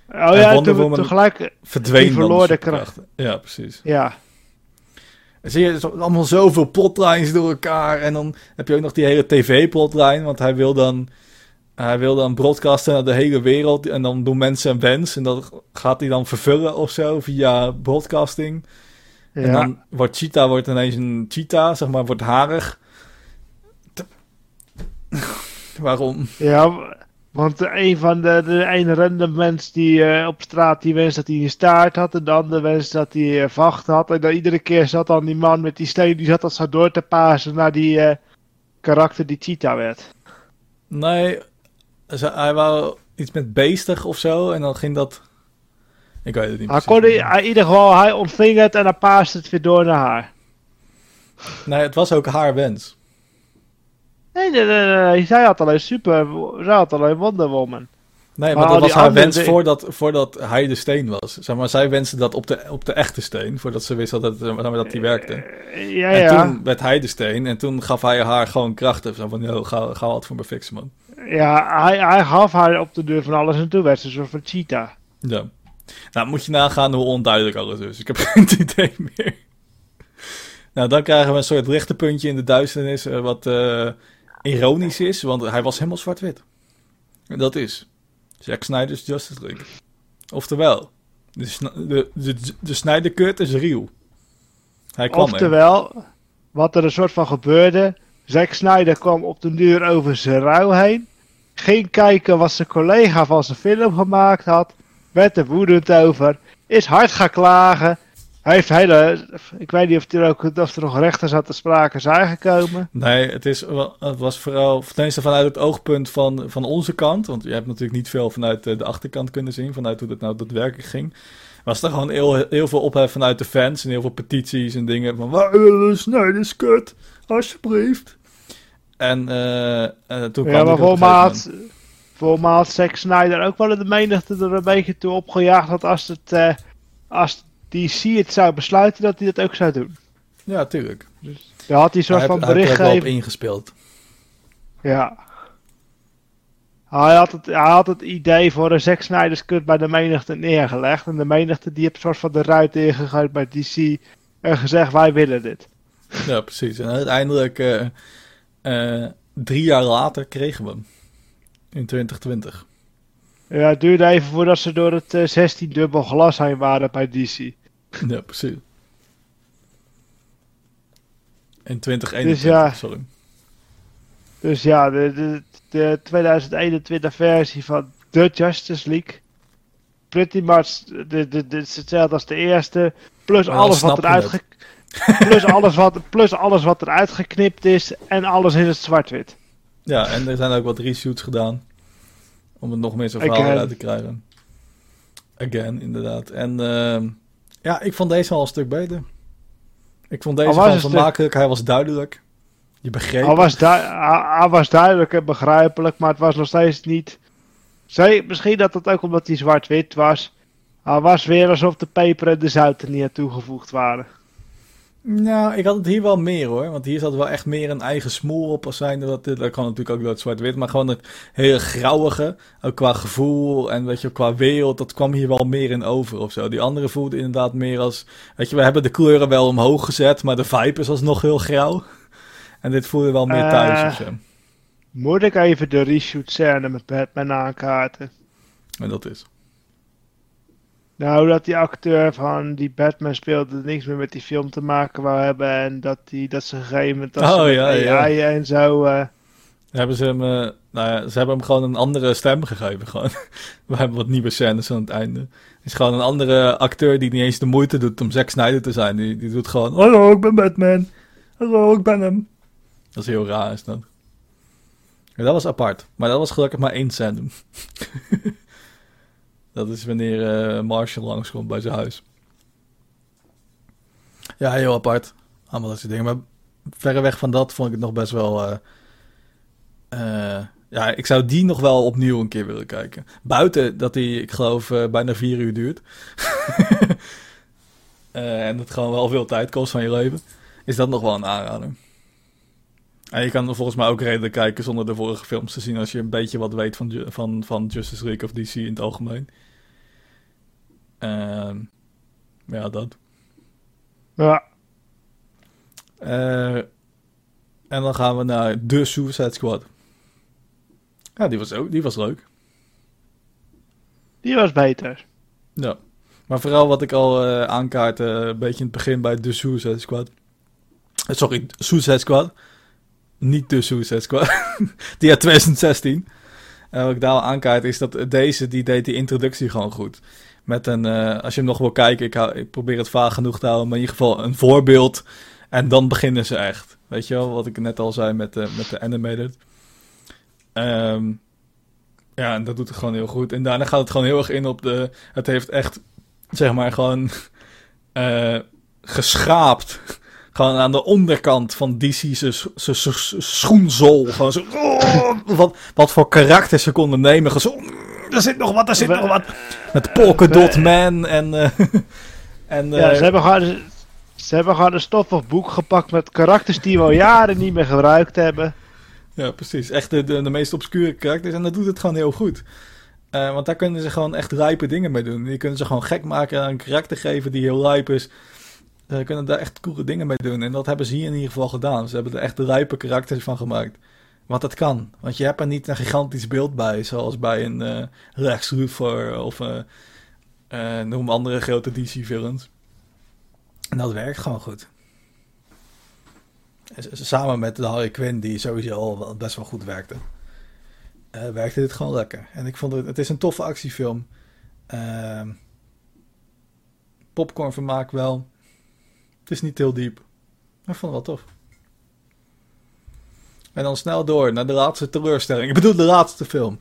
Oh ja, Wonder Woman tegelijk verdween verloor de krachten. Ja, precies. Ja. En zie je, allemaal zoveel plotlines door elkaar. En dan heb je ook nog die hele tv-plotline, want hij wil dan... Hij wil dan broadcasten naar de hele wereld en dan doen mensen een wens. En dat gaat hij dan vervullen of zo via broadcasting. En dan wordt Cheetah wordt ineens een cheetah, zeg maar, wordt harig. Waarom? Ja, want een van de, de ene random mens die uh, op straat die wens dat hij een staart had. En de andere wens dat hij uh, vacht had. En dan iedere keer zat dan die man met die steen, die zat dat zo door te pasen naar die uh, karakter die cheetah werd. Nee, hij wou iets met beestig of zo. En dan ging dat ik weet het niet. Hij kon in ieder geval, hij ontving het en dan paast het weer door naar haar. Nee, het was ook haar wens. Nee, nee, nee, nee. zij had alleen super, zij had alleen Wonder Woman. Nee, maar, dat was haar wens voordat, voordat hij de steen was. Zeg maar, zij wenste dat op de, op de echte steen, voordat ze wist dat, het, dat die werkte. Uh, ja, en toen werd hij de steen en toen gaf hij haar gewoon krachten. Zo van, yo, ga, ga wat voor me fixen, man. Ja, hij, hij gaf haar op de deur van alles en toen werd ze een soort van cheetah. Ja. Nou, moet je nagaan hoe onduidelijk alles is. Ik heb geen idee meer. Nou, dan krijgen we een soort lichterpuntje in de duisternis, uh, wat uh, ironisch is, want hij was helemaal zwart-wit. En dat is Zack Snyder's Justice League. Oftewel, de, de, de, de Snyder is real. Hij kwam Oftewel, wat er een soort van gebeurde, Zack Snyder kwam op de duur over zijn ruil heen, ging kijken wat zijn collega van zijn film gemaakt had, werd er woedend over, is hard gaan klagen. Hij heeft hele, ik weet niet of er, ook, er nog rechters aan te sprake zijn gekomen. Nee, het, is, het was vooral, tenminste vanuit het oogpunt van, van onze kant. Want je hebt natuurlijk niet veel vanuit de achterkant kunnen zien, vanuit hoe dat nou daadwerkelijk ging. Was er gewoon heel, heel veel ophef vanuit de fans en heel veel petities en dingen van, waar is kut, alsjeblieft. En uh, toen kwam ja, maar maat, Voormaal Zack Snyder ook wel de menigte er een beetje toe opgejaagd had als, het, uh, als DC het zou besluiten dat hij dat ook zou doen. Ja, tuurlijk. Dus daar had hij soort van bericht gegeven. op ingespeeld. Ja. Hij had, het, hij had het idee voor een Zack Snyder's cut bij de menigte neergelegd. En de menigte die heeft soort van de ruit ingegooid bij DC en gezegd wij willen dit. Ja, precies. En uiteindelijk uh, uh, drie jaar later kregen we hem in 2020. Ja, het duurde even voordat ze door het 16-dubbel eh, glas heen waren bij DC. Ja, precies. In 2021, dus ja, sorry. Dus ja, de, de, de 2021 versie van The Justice League. Pretty much de, de, hetzelfde als de eerste. Plus alles, wat eruit plus, alles wat, plus alles wat eruit geknipt is. En alles in het zwart-wit. Ja, en er zijn ook wat reshoots gedaan. Om het nog meer zo'n verhaal eruit te krijgen. Again, inderdaad. En ehm, ja, ik vond deze al een stuk beter. Ik vond deze gewoon een- vermakelijk. Hij was duidelijk. Je begreep. Hij was, hij, was duidelijk en begrijpelijk, maar het was nog steeds niet. Zij, misschien dat het ook omdat hij zwart-wit was. Hij was weer alsof de peper en de zout er niet aan toegevoegd waren. Nou, ik had het hier wel meer hoor. Want hier zat wel echt meer een eigen smoel op als zijnde. Dat, dat kan natuurlijk ook het zwart-wit. Maar gewoon het hele grauwige. Ook qua gevoel en weet je, qua wereld. Dat kwam hier wel meer in over of zo. Die andere voelde inderdaad meer als... Weet je, we hebben de kleuren wel omhoog gezet. Maar de vibe is alsnog heel grauw. En dit voelde wel meer thuis Eh. of zo. Moet ik even de reshoot scène met Batman aankaarten? En dat is... Nou, dat die acteur van die Batman speelde niks meer met die film te maken wou hebben. En dat, die, dat ze een gegeven moment dat Oh, ja, ja. En zo... eh, Hebben ze hem... eh, nou ja, ze hebben hem gewoon een andere stem gegeven. Gewoon. We hebben wat nieuwe scènes aan het einde. Het is gewoon een andere acteur die niet eens de moeite doet om Zack Snyder te zijn. Die, die doet gewoon... Hallo, ik ben Batman. Hallo, ik ben hem. Dat is heel raar, is dat. Ja, dat was apart. Maar dat was gelukkig maar één scène. dat is wanneer eh Marshall langskomt bij zijn huis. Ja, heel apart. Allemaal dat soort dingen. Maar verreweg van dat vond ik het nog best wel... eh, eh, ja, ik zou die nog wel opnieuw een keer willen kijken. Buiten dat die, ik geloof, bijna vier uur duurt. En het gewoon wel veel tijd kost van je leven. Is dat nog wel een aanrader. En je kan er volgens mij ook redelijk kijken zonder de vorige films te zien. Als je een beetje wat weet van, van, van Justice League of DC in het algemeen. Ehm, ja, dat. ja, Eh, en dan gaan we naar The Suicide Squad. Ja, die was ook, die was leuk. die was beter. Ja. Maar vooral wat ik al eh aankaartte, een beetje in het begin bij The Suicide Squad. Eh, sorry, Suicide Squad. Niet The Suicide Squad. die uit 2016. En wat ik daar al aankaart is dat deze, die deed die introductie gewoon goed. Met een, eh, als je hem nog wil kijken, ik, ik probeer het vaag genoeg te houden, maar in ieder geval een voorbeeld. En dan beginnen ze echt. Weet je wel, wat ik net al zei met de, met de animated. Ehm, ja, en dat doet het gewoon heel goed. En daarna gaat het gewoon heel erg in op de... Het heeft echt, zeg maar, gewoon eh, geschaapt. Gewoon aan de onderkant van DC's schoenzool. Gewoon zo... oh, wat, wat voor karakter ze konden nemen. Gewoon zo... "Mm, Er zit nog wat, er zit We- nog wat. Met Polka Dot Man en... eh, en Ja, eh, ze hebben gewoon, ze hebben gewoon een stoffig boek gepakt met karakters die we al jaren niet meer gebruikt hebben. Ja, precies. Echt de, de, de meest obscure karakters. En dat doet het gewoon heel goed. Eh, want daar kunnen ze gewoon echt rijpe dingen mee doen. Die kunnen ze gewoon gek maken en een karakter geven die heel rijp is. Ze kunnen daar echt coole dingen mee doen. En dat hebben ze hier in ieder geval gedaan. Ze hebben er echt rijpe karakters van gemaakt. Want dat kan. Want je hebt er niet een gigantisch beeld bij. Zoals bij een eh Lex Luthor of eh, eh, noem andere grote DC-villains. En dat werkt gewoon goed. Samen met de Harley Quinn, die sowieso al best wel goed werkte. eh, werkte dit gewoon lekker. En ik vond het, het is een toffe actiefilm. Ehm popcorn vermaak wel. Het is niet heel diep. Maar ik vond het wel tof. En dan snel door naar de laatste teleurstelling. Ik bedoel de laatste film.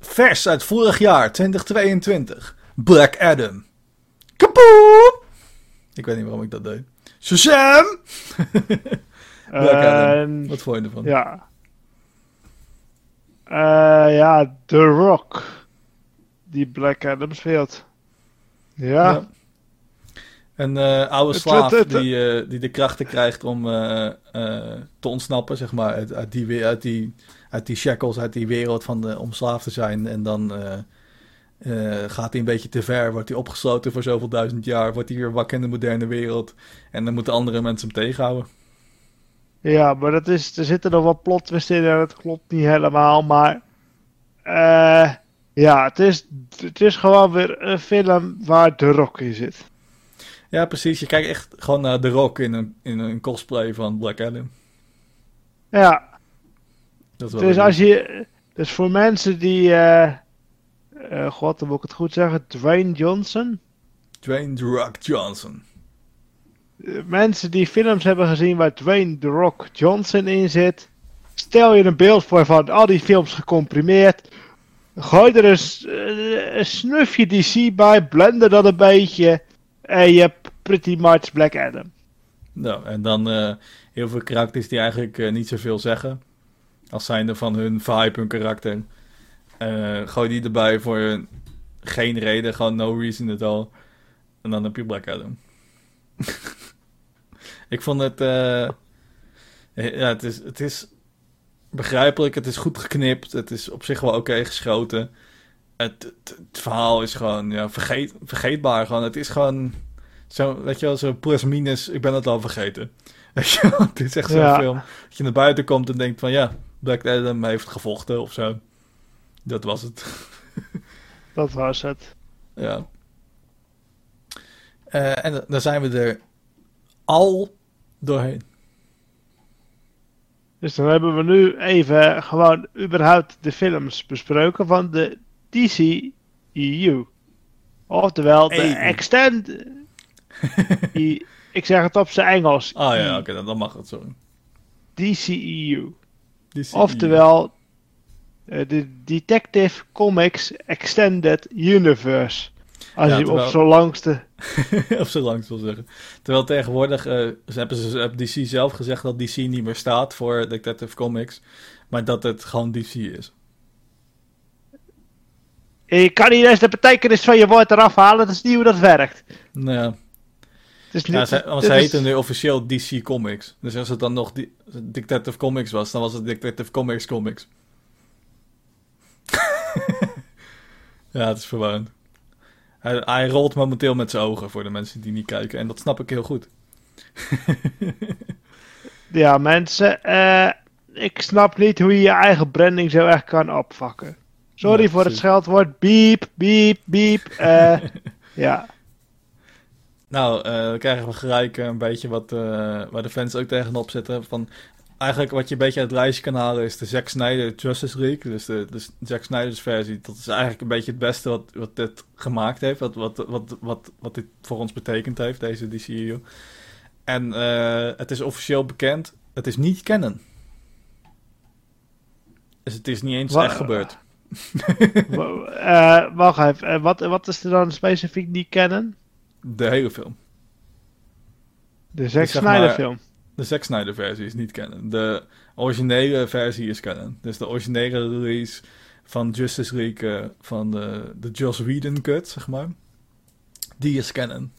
Vers uit vorig jaar, 2022. Black Adam. Kapoe! Ik weet niet waarom ik dat deed. Shazam! Black Adam. En- Wat vond je ervan? Ja. Eh, ja, The Rock. Die Black Adam speelt. Ja. Een eh, oude slaaf die, eh, die de krachten krijgt om eh, te ontsnappen, zeg maar, uit, uit, die, uit, die, uit die shackles, uit die wereld van de, om slaaf te zijn. En dan gaat hij een beetje te ver, wordt hij opgesloten voor zoveel duizend jaar, wordt hij weer wakker in de moderne wereld. En dan moeten andere mensen hem tegenhouden. Ja, maar dat is, er zitten nog wat plot twists in en dat klopt niet helemaal, maar... eh, ja, het is, het is gewoon weer een film waar The Rock in zit. Ja, precies. Je kijkt echt gewoon naar The Rock in een, in een cosplay van Black Adam. Ja, Dat is dus als je... Dus voor mensen die... eh eh, God, dan moet ik het goed zeggen. Dwayne Johnson. Dwayne The Rock Johnson. Eh, mensen die films hebben gezien waar Dwayne The Rock Johnson in zit. Stel je een beeld voor van al die films gecomprimeerd. Gooi er een, eh, snufje DC bij, blender dat een beetje. En je hebt pretty much Black Adam. Nou, en dan eh, heel veel karakters die eigenlijk eh, niet zoveel zeggen. Als zijnde van hun vibe, hun karakter. Gooi die erbij voor een- geen reden, gewoon no reason at all. En dan heb je Black Adam. Ik vond het... ja, het is, het is begrijpelijk, het is goed geknipt. Het is op zich wel oké geschoten. Het, het, het verhaal is gewoon ja, vergeet, vergeetbaar. Gewoon. Het is gewoon zo, weet je wel, zo plus minus, ik ben het al vergeten. Weet je wel, het is echt zo'n Ja. film. Dat je naar buiten komt en denkt van ja, Black Adam heeft gevochten of zo. Dat was het. Dat was het. Ja. Eh, en dan zijn we er al doorheen. Dus dan hebben we nu even gewoon überhaupt de films besproken van de DCEU. Oftewel de EU. Extend... I- ik zeg het op zijn Engels. Ah ja, oké, dan, dan mag het, sorry. DCEU. DC. Oftewel eh, de Detective Comics Extended Universe. Als Ja, je terwijl- op zo'n langste... of zo lang wil zeggen. Terwijl tegenwoordig ze hebben ze hebben DC zelf gezegd dat DC niet meer staat voor Detective Comics. Maar dat het gewoon DC is. Je kan niet eens de betekenis van je woord eraf halen. Dat is niet hoe dat werkt. Nou is ja ze, want ze is- heten nu officieel DC Comics. Dus als het dan nog die, Detective Comics was, dan was het Detective Comics Comics. ja, het is verwarrend. Hij, hij rolt momenteel met zijn ogen voor de mensen die niet kijken. En dat snap ik heel goed. Ja, mensen, eh, ik snap niet hoe je je eigen branding zo echt kan opvakken. Sorry voor het scheldwoord. Beep, beep, beep. eh, ja, Nou, eh, dan krijgen we gelijk een beetje wat waar de fans ook tegenop zitten. Van, eigenlijk wat je een beetje uit het lijstje kan halen is de Zack Snyder Justice League. Dus de, de Zack Snyder's versie. Dat is eigenlijk een beetje het beste wat, wat dit gemaakt heeft. Wat, wat, wat, wat, wat dit voor ons betekend heeft, deze DCU. En eh, het is officieel bekend. Het is niet kennen. Dus het is niet eens Wa- echt gebeurd. eh, wacht even. eh, wat, wat is er dan specifiek niet kennen? De hele film. De Zack zeg Snyder maar- film. De Zack Snyder versie is niet canon. De originele versie is canon. Dus de originele release van Justice League eh, van de, de Joss Whedon cut, zeg maar. Die is canon.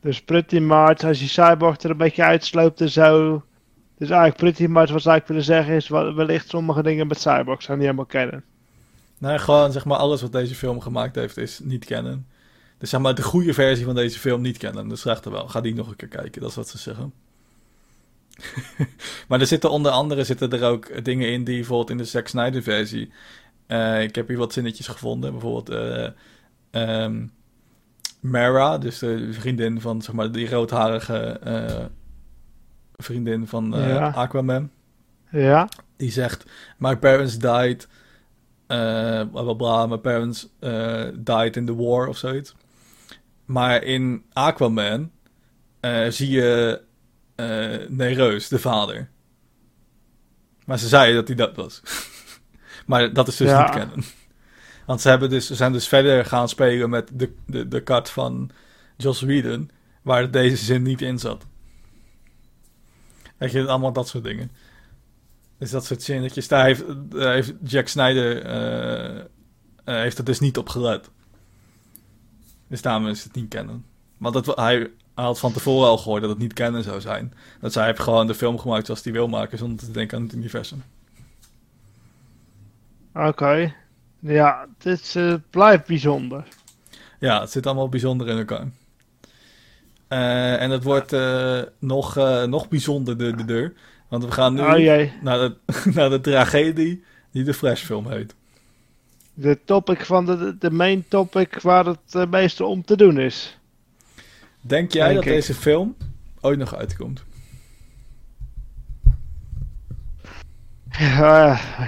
Dus pretty much, als je Cyborg er een beetje uitsloopt en zo. Dus eigenlijk pretty much wat zou ik willen zeggen is, wel- wellicht sommige dingen met Cyborg zijn niet helemaal kennen. Nou, gewoon zeg maar alles wat deze film gemaakt heeft is niet canon. Dus zeg maar de goede versie van deze film niet canon. Dus slechte wel. Ga die nog een keer kijken, dat is wat ze zeggen. maar er zitten onder andere zitten er ook dingen in die bijvoorbeeld in de Zack Snyder versie. eh, ik heb hier wat zinnetjes gevonden. Bijvoorbeeld eh ehm, Mara, dus de vriendin van zeg maar die roodharige eh, vriendin van Ja. Aquaman. Ja, Die zegt: My parents died. eh bla bla bla. My parents died in the war of zoiets. Maar in Aquaman eh, zie je eh Nereus, de vader. Maar ze zei dat hij dat was. maar dat is dus Ja. niet kennen. Want ze, hebben dus, ze zijn dus verder gaan spelen met de, de, de cut van Joss Whedon, waar deze zin niet in zat. Weet je, allemaal dat soort dingen. Dus dat soort zinnetjes, daar heeft, daar heeft Jack Snyder eh, heeft er dus niet op gelet. Dus daarom is het niet kennen. Want dat, hij had van tevoren al gehoord dat het niet kennen zou zijn. Dat zij heeft gewoon de film gemaakt zoals hij wil maken, zonder te denken aan het universum. oké. Ja, het is, eh, blijft bijzonder. Ja, het zit allemaal bijzonder in elkaar. Eh, en het wordt eh, nog, nog bijzonderder de deur. Want we gaan nu Oh jee, naar, de, naar de tragedie die de Flash-film heet. De topic van de, de main topic waar het eh, meeste om te doen is. Denk jij Denk dat ik. deze film ooit nog uitkomt?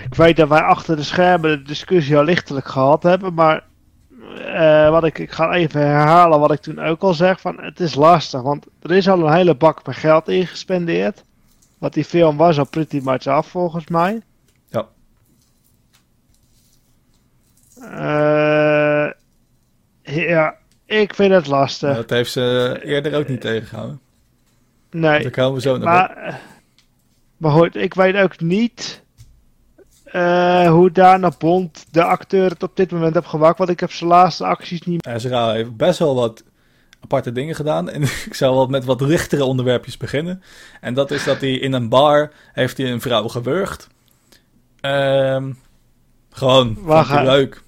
Ik weet dat wij achter de schermen de discussie al lichtelijk gehad hebben, maar eh, wat ik, ik ga even herhalen wat ik toen ook al zeg, van het is lastig, want er is al een hele bak met geld ingespendeerd. Want die film was al pretty much af volgens mij. Ja. Eh, ja, ik vind het lastig. Dat heeft ze eerder ook niet tegengehouden. Nee. Daar komen we zo op. Maar, maar goed, ik weet ook niet eh, hoe Dana Bond de acteur het op dit moment heeft gemaakt. Want ik heb zijn laatste acties niet Ezra heeft best wel wat aparte dingen gedaan. En ik zou wel met wat lichtere onderwerpjes beginnen. En dat is dat hij in een bar heeft hij een vrouw gewurgd. Ehm, gewoon, hij ga- leuk.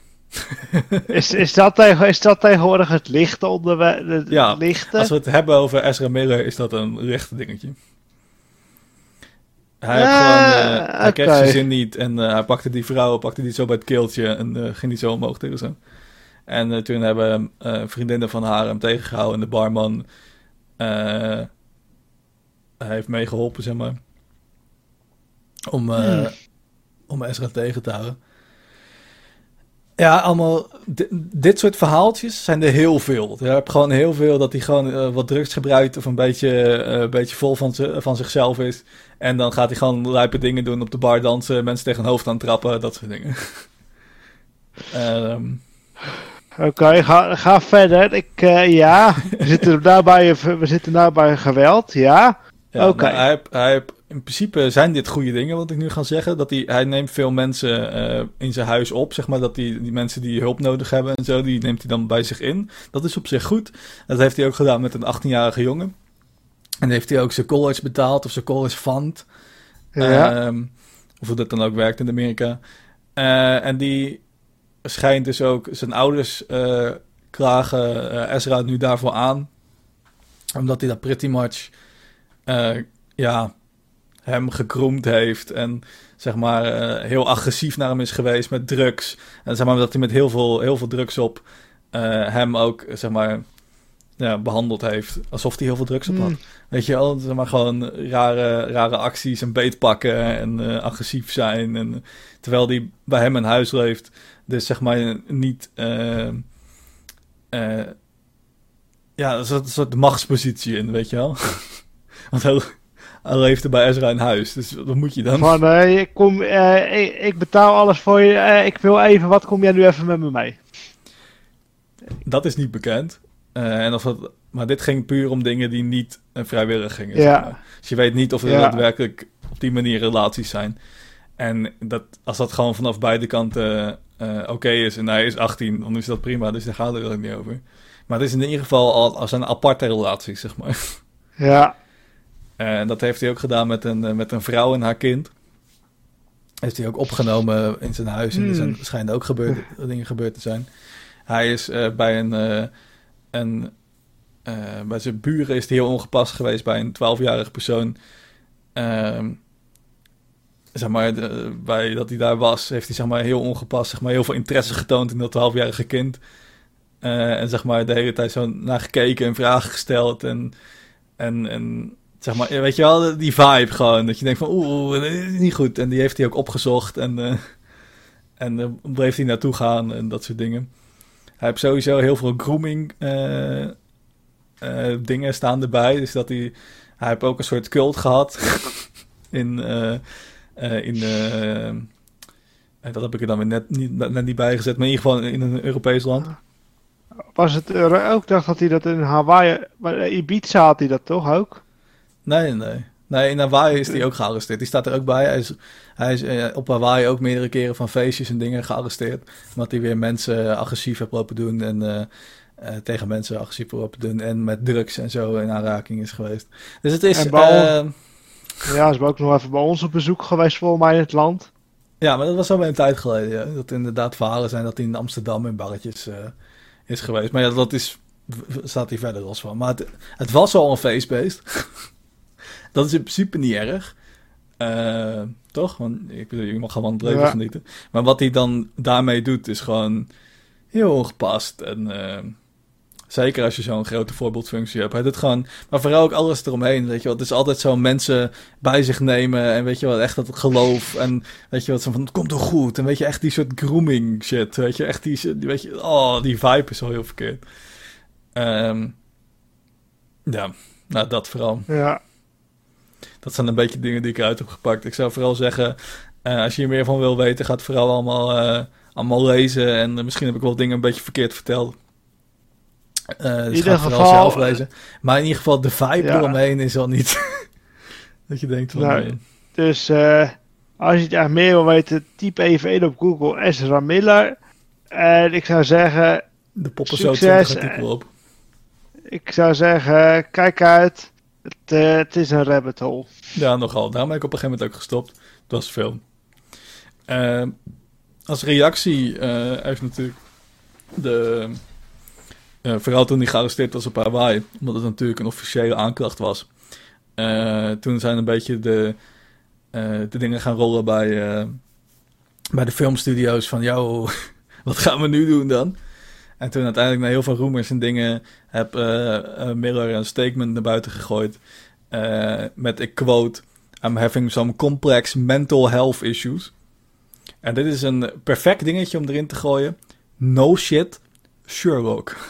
Is, is, dat tegen, is dat tegenwoordig het lichte onderwerp? Ja, lichte? Als we het hebben over Ezra Miller, is dat een licht dingetje. Hij, heeft Ah, gewoon, eh, hij kreeg oké. zijn zin niet en eh, hij pakte die vrouw, pakte die zo bij het keeltje en eh, ging die zo omhoog tegen zo. En eh, toen hebben eh, vriendinnen van haar hem tegengehouden en de barman eh, hij heeft meegeholpen, zeg maar. Om, eh, Hmm. om Ezra tegen te houden. Ja, allemaal. di- dit soort verhaaltjes zijn er heel veel. Je hebt gewoon heel veel dat hij gewoon eh, wat drugs gebruikt. of een beetje, eh, een beetje vol van, van zichzelf is. En dan gaat hij gewoon lijpe dingen doen op de bar dansen. mensen tegen hun hoofd aan trappen, dat soort dingen. Ehm, Oké, ga, ga verder. Ik, eh, ja, we zitten nou bij, we zitten nou geweld, ja. Ja, Oké. nou, hij, hij heeft- in principe zijn dit goede dingen, wat ik nu ga zeggen. Dat hij, hij neemt veel mensen eh, in zijn huis op, zeg maar. Dat die, die mensen die hulp nodig hebben en zo, die neemt hij dan bij zich in. Dat is op zich goed. Dat heeft hij ook gedaan met een 18-jarige jongen. En heeft hij ook zijn college betaald, of zijn college fund. Ja. Ehm, of hoe dat dan ook werkt in Amerika. Eh, en die schijnt dus ook zijn ouders eh, klagen Ezra nu daarvoor aan. Omdat hij dat pretty much ja, hem gekroemd heeft. En zeg maar eh, heel agressief naar hem is geweest met drugs. En zeg maar dat hij met heel veel, heel veel drugs op eh, hem ook zeg maar ja, behandeld heeft. Alsof hij heel veel drugs op had. Hmm. Weet je wel, zeg maar gewoon rare, rare acties en beetpakken en eh, agressief zijn. En, terwijl die bij hem in huis leeft. Dus zeg maar niet... ja, er zit een soort machtspositie in, weet je wel. Want hij, hij leefde bij Ezra in huis, dus wat moet je dan? Van, eh, ik, kom, eh, ik, ik betaal alles voor je. eh, ik wil even, wat kom jij nu even met me mee? Dat is niet bekend. En of dat, maar dit ging puur om dingen die niet vrijwillig gingen. Ja. zeg maar. Dus je weet niet of er Ja. daadwerkelijk op die manier relaties zijn. En dat, als dat gewoon vanaf beide kanten oké is en hij is 18, dan is dat prima. Dus daar gaat het er ook niet over. Maar het is in ieder geval al als een aparte relatie, zeg maar. Ja, En dat heeft hij ook gedaan met een, eh, met een vrouw en haar kind. Heeft hij ook opgenomen in zijn huis. En er zijn, Hmm. schijnen ook gebeurd, dingen gebeurd te zijn. Hij is eh, bij een. eh, een eh, bij zijn buren is hij heel ongepast geweest bij een 12-jarige persoon. Ehm, zeg maar, de- bij dat hij daar was, heeft hij zeg maar heel ongepast, zeg maar heel veel interesse getoond in dat 12-jarige kind. Eh, en zeg maar de hele tijd zo naar gekeken en vragen gesteld. En, en, en zeg maar, weet je wel, die vibe gewoon. Dat je denkt van, oeh, niet goed. En die heeft hij ook opgezocht en, eh en eh, bleef hij naartoe gaan en dat soort dingen. Hij heeft sowieso heel veel grooming eh, dingen staan erbij. Dus dat hij, hij heeft ook een soort cult gehad in, in dat heb ik er dan weer net niet, bij gezet, maar in ieder geval in een Europees land. was het ook? dacht dat hij dat in Hawaii. Maar Ibiza had hij dat toch ook? Nee, nee. Nee, in Hawaii is hij ook gearresteerd. Die staat er ook bij. Hij is, hij is eh, op Hawaii ook meerdere keren van feestjes en dingen gearresteerd. Omdat hij weer mensen eh, agressief heeft lopen doen en eh, tegen mensen agressief heeft lopen doen. En met drugs en zo in aanraking is geweest. Dus het is... En bij eh, Ja, zijn ook nog even bij ons op bezoek geweest volgens mij in het land. ja, maar dat was al een tijd geleden. Ja. Dat er inderdaad verhalen zijn dat hij in Amsterdam in barretjes is geweest. Maar ja, dat is, staat hij verder los van. Maar het, het was al een feestbeest. dat is in principe niet erg. Eh, toch? Want ik bedoel, je mag gewoon het leven Ja. genieten. Maar wat hij dan daarmee doet, is gewoon heel ongepast. En eh, Zeker als je zo'n grote voorbeeldfunctie hebt. Hij doet gewoon, maar vooral ook alles eromheen. Weet je wat? Het is altijd zo mensen bij zich nemen. En weet je wat? Echt dat geloof. En weet je wat? Zo van het komt toch goed. En weet je echt die soort grooming shit. Weet je echt die, weet je, oh, die vibe is al heel verkeerd. Um, ja, nou dat vooral. Ja. Dat zijn een beetje dingen die ik eruit heb gepakt. Ik zou vooral zeggen, uh, als je hier meer van wil weten, ga het vooral allemaal, uh, allemaal lezen. En uh, misschien heb ik wel dingen een beetje verkeerd verteld. Uh, dus ga vooral zelf lezen. Maar in ieder geval, de vibe ja. eromheen is al niet dat je denkt van... Nou, nee. Dus als je het echt meer wil weten, typ even in op Google Ezra Miller. En ik zou zeggen... De succes, artikel op. Ik zou zeggen, kijk uit. Het, uh, het, is een rabbit hole. Ja, nogal. Daarom ben ik op een gegeven moment ook gestopt. Het was film. Uh, als reactie uh, heeft natuurlijk de... vooral toen hij gearresteerd was op Hawaii. Omdat het natuurlijk een officiële aanklacht was. toen zijn een beetje de, de dingen gaan rollen bij, bij de filmstudio's. Van, jou, wat gaan we nu doen dan? En toen uiteindelijk na heel veel rumors en dingen heb uh, uh, Miller een statement naar buiten gegooid. Uh, met ik quote: I'm having some complex mental health issues. En dit is een perfect dingetje om erin te gooien. No shit, Sherlock.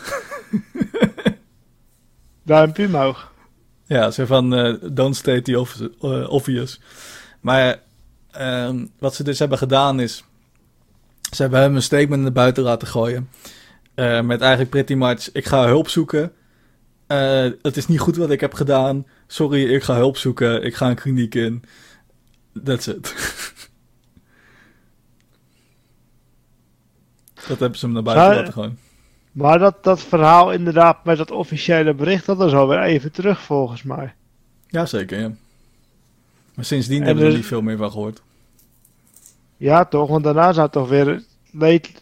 Duimpje omhoog. Ja, zo van don't state the obvious. Maar ehm, wat ze dus hebben gedaan is... Ze hebben hem een statement naar buiten laten gooien. Uh, met eigenlijk pretty much, ik ga hulp zoeken. Uh, het is niet goed wat ik heb gedaan. Sorry, ik ga hulp zoeken. Ik ga een kliniek in. That's it. dat hebben ze hem naar buiten laten gaan. Maar dat, dat verhaal inderdaad met dat officiële bericht, dat is alweer even terug volgens mij. Jazeker, ja. Maar sindsdien hebben we er niet veel meer van gehoord. Ja, toch? Want daarna zou toch weer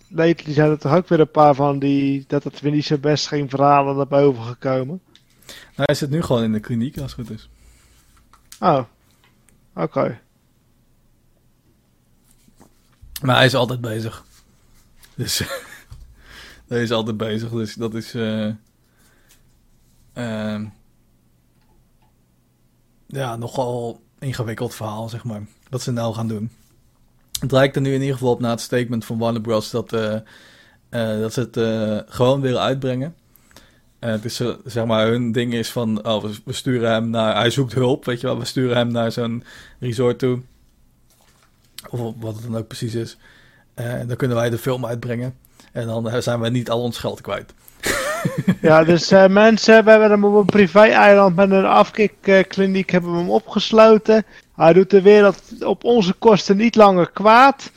lately zijn er toch ook weer een paar van die dat het weer niet zo best geen verhalen naar boven gekomen. Nou, hij zit nu gewoon in de kliniek als het goed is. Oh, oké. Maar hij is altijd bezig. Dus hij is altijd bezig, dus dat is. Uh, uh, ja, nogal ingewikkeld verhaal, zeg maar. Wat ze nou gaan doen. Het lijkt er nu in ieder geval op na het statement van Warner Bros. dat, uh, uh, dat ze het uh, gewoon willen uitbrengen. dus zeg maar, hun ding is van, oh, we, sturen hem naar, hij zoekt hulp, weet je wel, we sturen hem naar zo'n resort toe. Of wat het dan ook precies is. En dan kunnen wij de film uitbrengen. En dan zijn we niet al ons geld kwijt. ja, dus mensen, we hebben hem op een privé-eiland met een afkikkliniek hebben we hem opgesloten. Hij doet de wereld op onze kosten niet langer kwaad.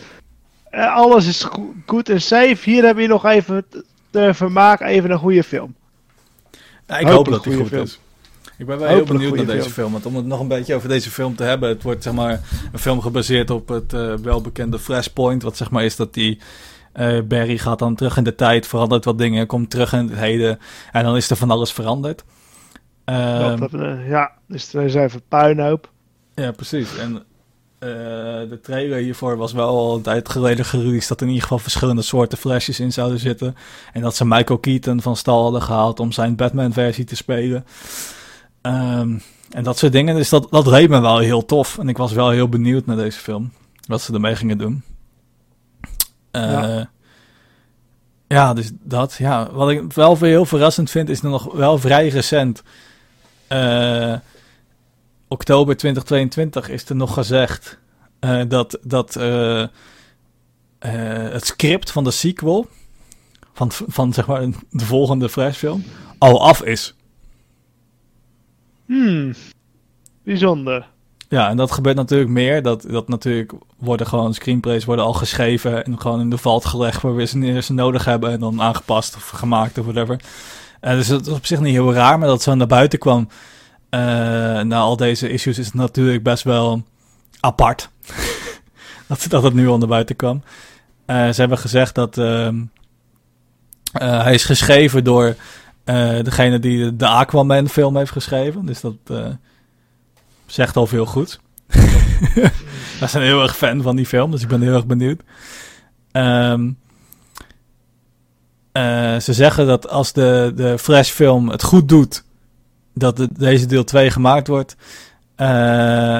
Uh, alles is goed en safe. Hier heb je nog even te vermaak, even een goede film. Ja, ik hoop dat hij goed film. is. Ik ben wel heel benieuwd naar deze film. film. Want om het nog een beetje over deze film te hebben. Het wordt zeg maar een film gebaseerd op het uh, welbekende Flashpoint. Wat zeg maar is dat die... Uh, Barry gaat dan terug in de tijd, verandert wat dingen, komt terug in het heden. En dan is er van alles veranderd. Uh, dat, ja, dus er is even puinhoop. Ja, precies. En uh, de trailer hiervoor was wel al een tijd geleden gereleased dat er in ieder geval verschillende soorten flesjes in zouden zitten. En dat ze Michael Keaton van stal hadden gehaald om zijn Batman-versie te spelen. Um, en dat soort dingen. Dus dat, dat reed me wel heel tof. En ik was wel heel benieuwd naar deze film. Wat ze ermee gingen doen. Uh, ja. ja. dus dat. Ja. Wat ik wel heel verrassend vind, is nog wel vrij recent. Uh, oktober 2022 is er nog gezegd uh, dat, dat uh, uh, het script van de sequel, van, van zeg maar de volgende Flashfilm, al af is. Hmm, bijzonder. Ja, en dat gebeurt natuurlijk meer. Dat, dat natuurlijk worden gewoon screenplays worden al geschreven en gewoon in de valt gelegd waar we ze, ze nodig hebben en dan aangepast of gemaakt of whatever. dus dat is op zich niet heel raar, maar dat zo naar buiten kwam uh, na al deze issues is het natuurlijk best wel apart dat, dat het nu onder buiten kwam. Uh, ze hebben gezegd dat uh, hij is geschreven door degene die de Aquaman film heeft geschreven. Dus dat zegt al veel goed. We zijn heel erg fan van die film, dus ik ben heel erg benieuwd. Um, eh, ze zeggen dat als de, de Fresh film het goed doet, dat de, deze deel 2 gemaakt wordt. Eh,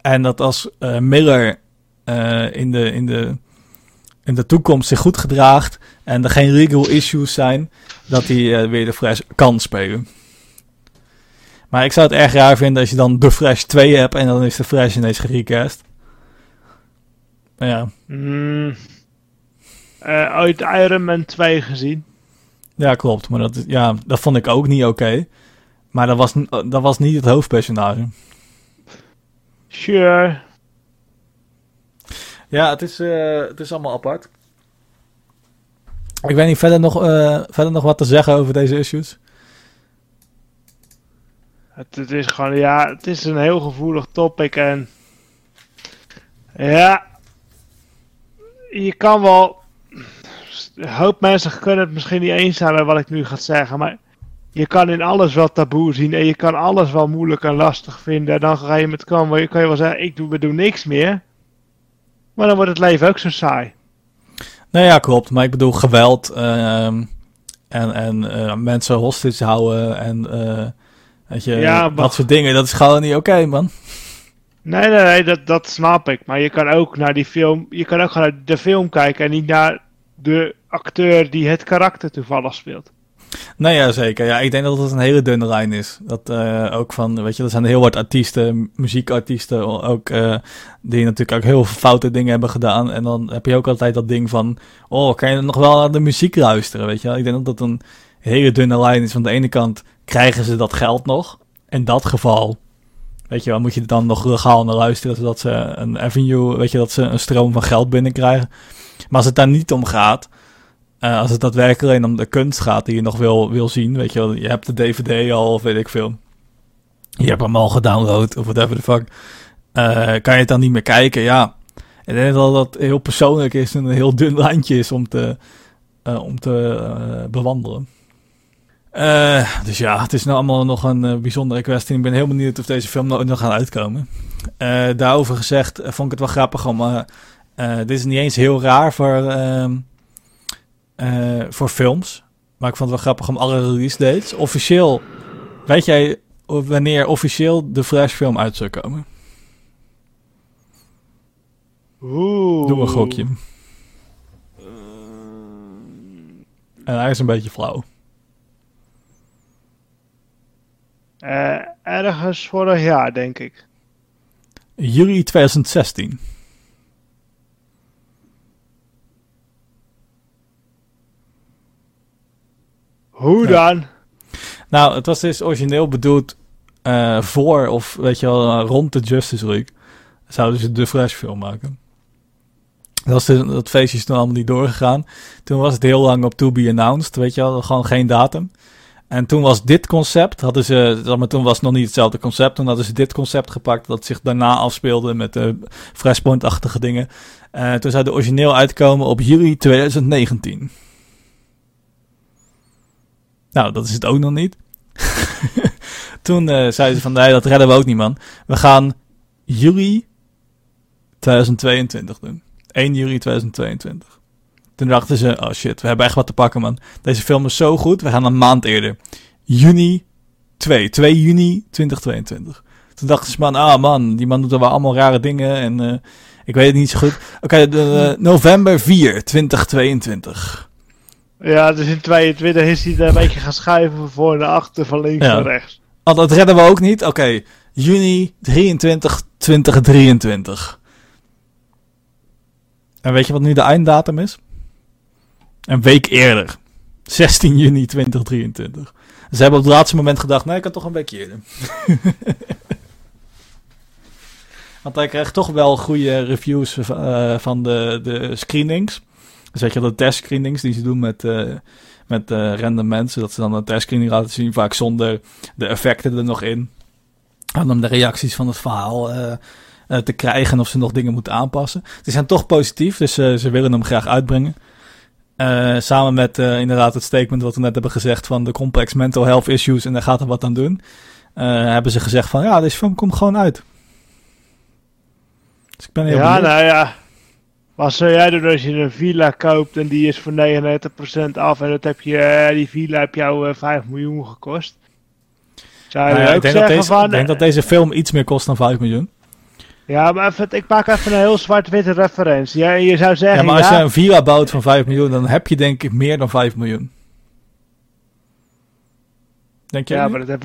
en dat als uh, Miller in, de, in, de, in de toekomst zich goed gedraagt en er geen legal issues zijn, dat hij weer de Fresh kan spelen. Maar ik zou het erg raar vinden als je dan de Fresh 2 hebt en dan is de Fresh ineens gerecast. Maar ja. Mm, uit Iron Man 2 gezien. Ja, klopt. Maar dat, ja, dat vond ik ook niet oké. Maar dat was, dat was niet het hoofdpersonage. Sure. Ja, het is, uh, het is allemaal apart. Ik weet niet verder nog, uh, verder nog wat te zeggen over deze issues. Het, het, is gewoon, ja, het is een heel gevoelig topic en ja, je kan wel, een hoop mensen kunnen het misschien niet eens zijn met wat ik nu ga zeggen, maar je kan in alles wel taboe zien en je kan alles wel moeilijk en lastig vinden. En dan ga je met kan, kan je wel zeggen, ik doe, we doen niks meer. Maar dan wordt het leven ook zo saai. Nou ja, klopt. Maar ik bedoel geweld uh, en, en uh, mensen hostage houden en uh, weet je, ja, dat soort dingen. Dat is gewoon niet oké, man. Nee, nee, nee, dat, dat snap ik. Maar je kan ook naar die film, je kan ook gewoon naar de film kijken en niet naar de acteur die het karakter toevallig speelt. Nou ja, zeker. Ja, ik denk dat het een hele dunne lijn is. Dat uh, ook van, weet je, er zijn heel wat artiesten, muziekartiesten ook, uh, die natuurlijk ook heel veel foute dingen hebben gedaan. En dan heb je ook altijd dat ding van, oh, kan je nog wel naar de muziek luisteren, weet je Ik denk dat dat een hele dunne lijn is. Van de ene kant krijgen ze dat geld nog. In dat geval, weet je wel, moet je dan nog legaal naar luisteren, zodat ze een avenue, weet je, dat ze een stroom van geld binnenkrijgen. Maar als het daar niet om gaat, uh, als het daadwerkelijk alleen om de kunst gaat die je nog wil, wil zien, weet je wel, je hebt de DVD al of weet ik veel. Je hebt hem al gedownload of whatever the fuck. Uh, kan je het dan niet meer kijken? Ja. Ik denk dat dat heel persoonlijk is en een heel dun lijntje is om te, uh, om te bewandelen. dus ja, het is nou allemaal nog een bijzondere kwestie. Ik ben heel benieuwd of deze film nog gaat uitkomen. daarover gezegd vond ik het wel grappig om... dit is niet eens heel raar voor ehm, uh, voor films. Maar ik vond het wel grappig om alle release dates. Officieel, weet jij wanneer officieel de Flash film uit zou komen? Oeh. Doe een gokje. En hij is een beetje flauw. Uh, ergens vorig jaar, denk ik. Juli 2016. Hoe dan? Nou, het was dus origineel bedoeld uh, voor of weet je wel, rond de Justice League. Zouden ze de Flash film maken. Dat, was de, dat feestje is toen allemaal niet doorgegaan. Toen was het heel lang op to be announced, weet je wel, gewoon geen datum. En toen was dit concept, hadden ze, maar toen was het nog niet hetzelfde concept. Toen hadden ze dit concept gepakt dat zich daarna afspeelde met de Flashpoint-achtige dingen. Uh, toen zou de origineel uitkomen op juli 2019. Nou, dat is het ook nog niet. Toen uh, zeiden ze van, nee, dat redden we ook niet, man. We gaan juli 2022 doen. 1 juli 2022. Toen dachten ze, oh shit, we hebben echt wat te pakken, man. Deze film is zo goed, we gaan een maand eerder. Juni 2, 2 juni 2022. Toen dachten ze, man, ah man, die man doet er wel allemaal rare dingen en uh, ik weet het niet zo goed. Oké, okay, uh, november 4, 2022. Ja, dus in 22 is hij een beetje gaan schuiven voor naar achter, van links naar rechts. Oh, dat redden we ook niet? Oké, juni 23, 2023. En weet je wat nu de einddatum is? Een week eerder. 16 juni 2023. Ze hebben op het laatste moment gedacht, nee, ik kan toch een week eerder. Want hij krijgt toch wel goede reviews uh, van de, de screenings. Dus weet je, de testscreenings die ze doen met, uh, met uh, random mensen, dat ze dan een testscreening laten zien, vaak zonder de effecten er nog in. En om de reacties van het verhaal uh, te krijgen of ze nog dingen moeten aanpassen. Ze zijn toch positief, dus ze willen hem graag uitbrengen. samen met inderdaad het statement wat we net hebben gezegd van de complex mental health issues en daar gaat er wat aan doen. hebben ze gezegd van ja, deze film komt gewoon uit. Dus ik ben heel Ja, nou ja Wat zou jij doen als je een villa koopt en die is voor 99% af en dat heb je, eh, die villa heb jou eh 5 miljoen gekost? Zou je Nou ja, ook ik, denk dat deze, van... ik denk dat deze film iets meer kost dan 5 miljoen. Ja, maar even, ik maak even een heel zwart-witte referentie. Ja, je zou Ja, zeggen, maar als ja, je een villa bouwt van 5 miljoen, dan heb je denk ik meer dan 5 miljoen. Denk je? ja, maar dat heb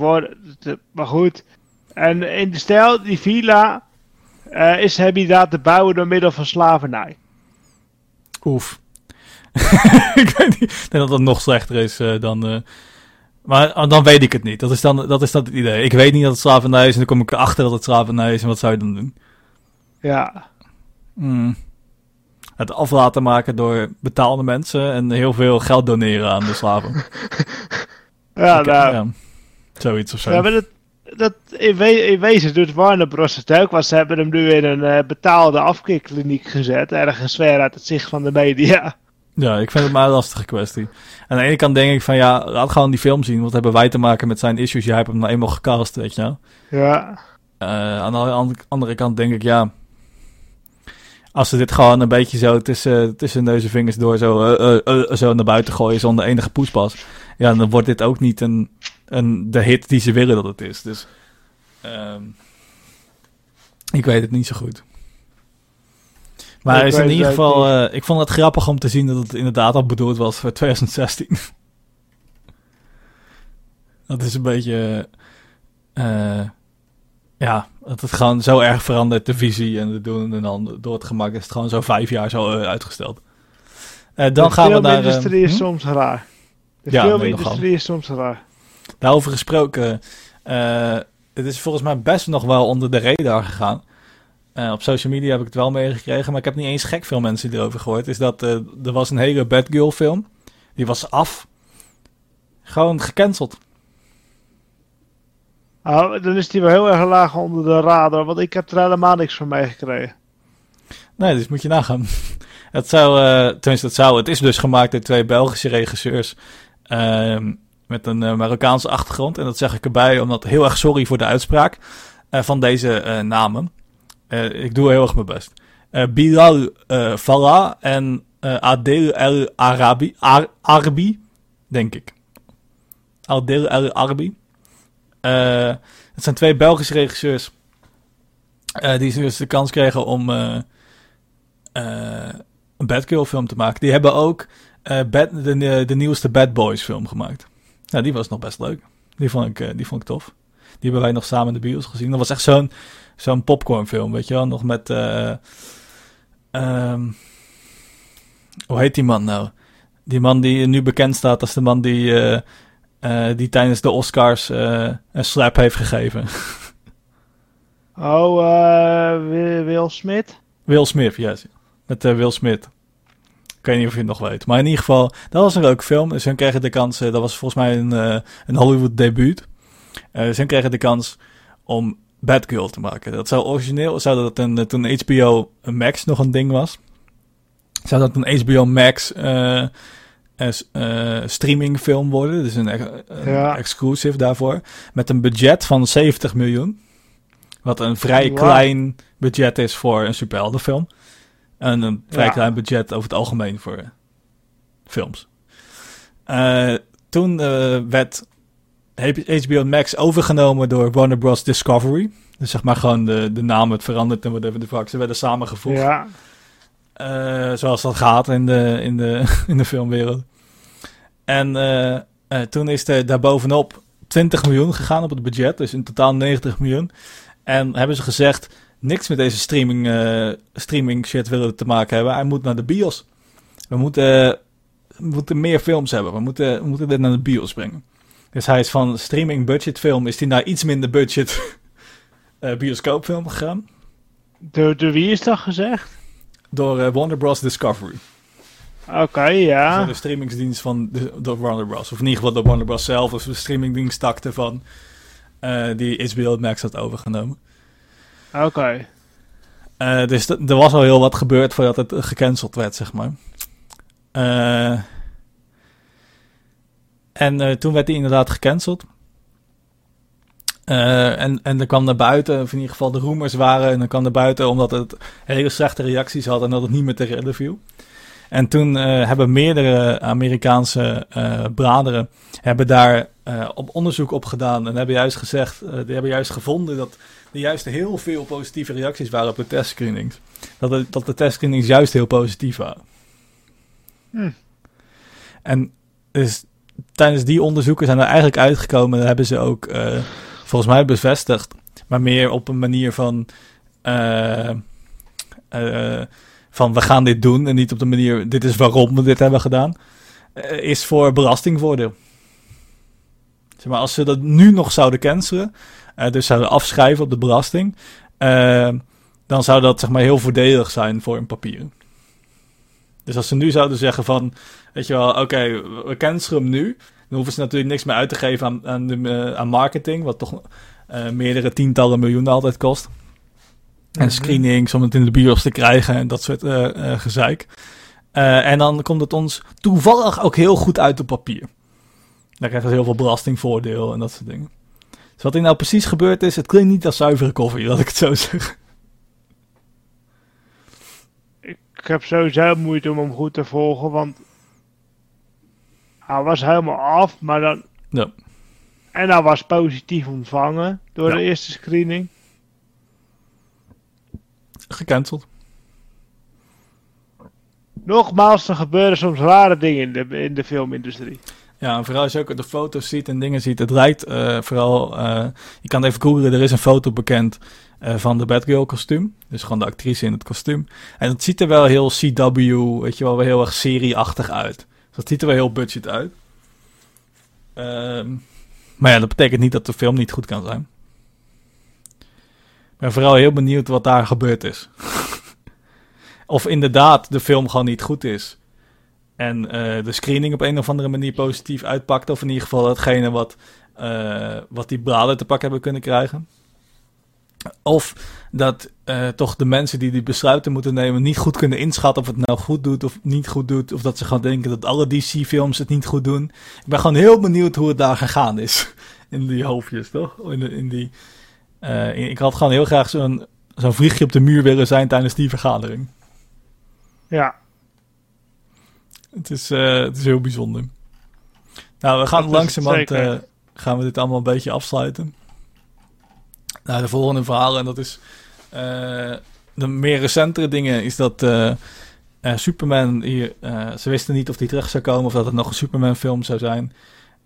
dat- Maar goed. En in de stijl, die villa eh, is inderdaad te bouwen door middel van slavernij. Oef. ik weet niet. Ik denk dat dat nog slechter is eh, dan. eh, maar ah, dan weet ik het niet. Dat is dan, dat is dan het idee. Ik weet niet dat het slavernij is en dan kom ik erachter dat het slavernij is. En wat zou je dan doen? Ja. Hmm. Het af laten maken door betaalde mensen en heel veel geld doneren aan de slaven. Ja, Ik- nou. ja. Zoiets of zo. Ja, maar dat, dat in, we- in wezen doet Warner Bros. het ook. Want ze hebben hem nu in een eh, betaalde afkeerkliniek gezet. Ergens ver uit het zicht van de media. Ja, ik vind het maar een lastige kwestie. Aan de ene kant denk ik van ja, laat gewoon die film zien. Wat hebben wij te maken met zijn issues? Jij hebt hem nou eenmaal gecast, weet je wel. Ja. Eh, aan de an- andere kant denk ik ja. Als ze dit gewoon een beetje zo tussen, tussen neus en vingers door zo, eh, zo naar buiten gooien zonder enige poespas. Ja, dan wordt dit ook niet een, een, de hit die ze willen dat het is. Dus ehm, ik weet het niet zo goed. Maar Ik is in ieder geval, eh, ik vond het grappig om te zien dat het inderdaad al bedoeld was voor 2016. dat is een beetje, eh, ja, dat het gewoon zo erg verandert, de visie en de doen. En dan door het gemak is het gewoon zo vijf jaar zo eh, uitgesteld. Dan de gaan we naar... eh, filmindustrie is hm? soms raar. De Ja, filmindustrie is soms raar. Daarover gesproken, eh, het is volgens mij best nog wel onder de radar gegaan. Eh, op social media heb ik het wel meegekregen, maar ik heb niet eens gek veel mensen erover gehoord. Is dat eh, er was een hele Bad Girl film, die was af. Gewoon gecanceld. Oh, dan is die wel heel erg laag onder de radar. Want ik heb er helemaal niks van meegekregen. Nee, dus moet je nagaan. Het zou, tenminste, het zou. Het is dus gemaakt door twee Belgische regisseurs. ehm, met een eh, Marokkaanse achtergrond. En dat zeg ik erbij, omdat heel erg sorry voor de uitspraak eh, van deze eh, namen. Ik doe heel erg mijn best. Bilal Fallah en Adel El Arabi, Ar- Arbi, denk ik. Adel El Arbi. Eh, het zijn twee Belgische regisseurs. die dus de kans kregen om een Bad Girl film te maken. Die hebben ook Bad, de, de nieuwste Bad Boys film gemaakt. Nou, die was nog best leuk. Die vond ik, eh, die vond ik tof. Die hebben wij nog samen in de bios gezien. Dat was echt zo'n zo'n popcorn film, weet je wel. Nog met... eh, ehm, hoe heet die man nou? Die man die nu bekend staat als de man die, eh, die tijdens de Oscars een slap heeft gegeven. Oh, Wi- Will Smith? Will Smith, yes. Met Will Smith. Ik weet niet of je het nog weet. Maar in ieder geval, dat was een leuke film. Dus hun kregen de kans, eh, dat was volgens mij een, eh, een Hollywood debuut. Dus hun kregen de kans om Batgirl te maken. Dat zou origineel, zou dat een, toen HBO Max nog een ding was. Zou dat een HBO Max eh, eh, s- eh, streamingfilm worden. Dus een, ex- een Ja. exclusive daarvoor. Met een budget van 70 miljoen. Wat een vrij Wow. klein budget is voor een superheldenfilm. En een vrij Ja. klein budget over het algemeen voor eh, films. Eh, toen eh, werd HBO Max overgenomen door Warner Bros. Discovery. Dus zeg maar gewoon de, de naam werd veranderd en whatever the fuck. Ze werden samengevoegd. Ja. Zoals dat gaat in de, in de, in de filmwereld. En toen is er daarbovenop 20 miljoen gegaan op het budget. Dus in totaal 90 miljoen. En hebben ze gezegd, niks met deze streaming, eh, streaming shit willen te maken hebben. Hij moet naar de bios. We moeten, we moeten meer films hebben. We moeten, we moeten dit naar de bios brengen. Dus hij is van streaming budget film is hij naar iets minder budget eh, bioscoopfilm gegaan. Door, door wie is dat gezegd? Door eh, Warner Bros. Discovery. Oké, ja. De streamingsdienst van de, door Warner Bros. Of in ieder geval door Warner Bros. zelf. Of de streamingdienst takte van eh, die HBO Max had overgenomen. Oké. Eh, dus er was al heel wat gebeurd voordat het gecanceld werd, zeg maar. Eh, en eh, toen werd hij inderdaad gecanceld. En, en er kwam naar buiten, of in ieder geval de rumors waren, en dan kwam naar buiten omdat het hele slechte reacties had en dat het niet meer te redden viel. En toen hebben meerdere Amerikaanse braderen hebben daar op onderzoek op gedaan en hebben juist gezegd, die hebben juist gevonden dat er juist heel veel positieve reacties waren op de testscreenings. Dat, de, dat de testscreenings juist heel positief waren. Hm. En dus tijdens die onderzoeken zijn er eigenlijk uitgekomen, dat hebben ze ook volgens mij bevestigd. Maar meer op een manier van. Uh, uh, van we gaan dit doen. En niet op de manier. Dit is waarom we dit hebben gedaan. Is voor belastingvoordeel. Zeg maar, als ze dat nu nog zouden cancelen. Dus zouden afschrijven op de belasting. dan zou dat zeg maar heel voordelig zijn voor een papier. Dus als ze nu zouden zeggen van. Weet je wel, oké, okay, we cancelen hem nu. Dan hoeven ze natuurlijk niks meer uit te geven aan, aan, de, uh, aan marketing, wat toch uh, meerdere tientallen miljoenen altijd kost. En mhm. screenings om het in de bios te krijgen en dat soort uh, gezeik. en dan komt het ons toevallig ook heel goed uit op papier. Daar krijgen ze heel veel belastingvoordeel en dat soort dingen. Dus wat er nou precies gebeurd is, het klinkt niet als zuivere koffie, laat ik het zo zeggen. Ik heb sowieso moeite om hem goed te volgen, want hij was helemaal af, maar dan... Ja. En hij was positief ontvangen door de eerste screening. Gecanceld. Nogmaals, er gebeuren soms rare dingen in de, in de filmindustrie. Ja, en vooral als je ook de foto's ziet en dingen ziet. Het lijkt uh, vooral... Uh, je kan even googlen, er is een foto bekend uh, van de Batgirl kostuum. Dus gewoon de actrice in het kostuum. En het ziet er wel heel CW, weet je wel, wel heel erg serieachtig uit. Dat ziet er wel heel budget uit. Um, maar ja, dat betekent niet dat de film niet goed kan zijn. Ik ben vooral heel benieuwd wat daar gebeurd is. of inderdaad de film gewoon niet goed is. En uh, de screening op een of andere manier positief uitpakt. Of in ieder geval datgene wat, uh, wat die braden te pak hebben kunnen krijgen. Of dat uh, toch de mensen die die besluiten moeten nemen niet goed kunnen inschatten of het nou goed doet of niet goed doet. Of dat ze gewoon denken dat alle DC-films het niet goed doen. Ik ben gewoon heel benieuwd hoe het daar gegaan is. In die hoofdjes, toch? In, in die, ik had gewoon heel graag zo'n zo'n vliegje op de muur willen zijn tijdens die vergadering. Ja. Het is, uh, het is heel bijzonder. Nou, we gaan langzamerhand gaan we dit allemaal een beetje afsluiten naar de volgende verhalen. En dat is uh, de meer recentere dingen. Is dat Superman hier. ze wisten niet of hij terug zou komen. Of dat het nog een Superman film zou zijn.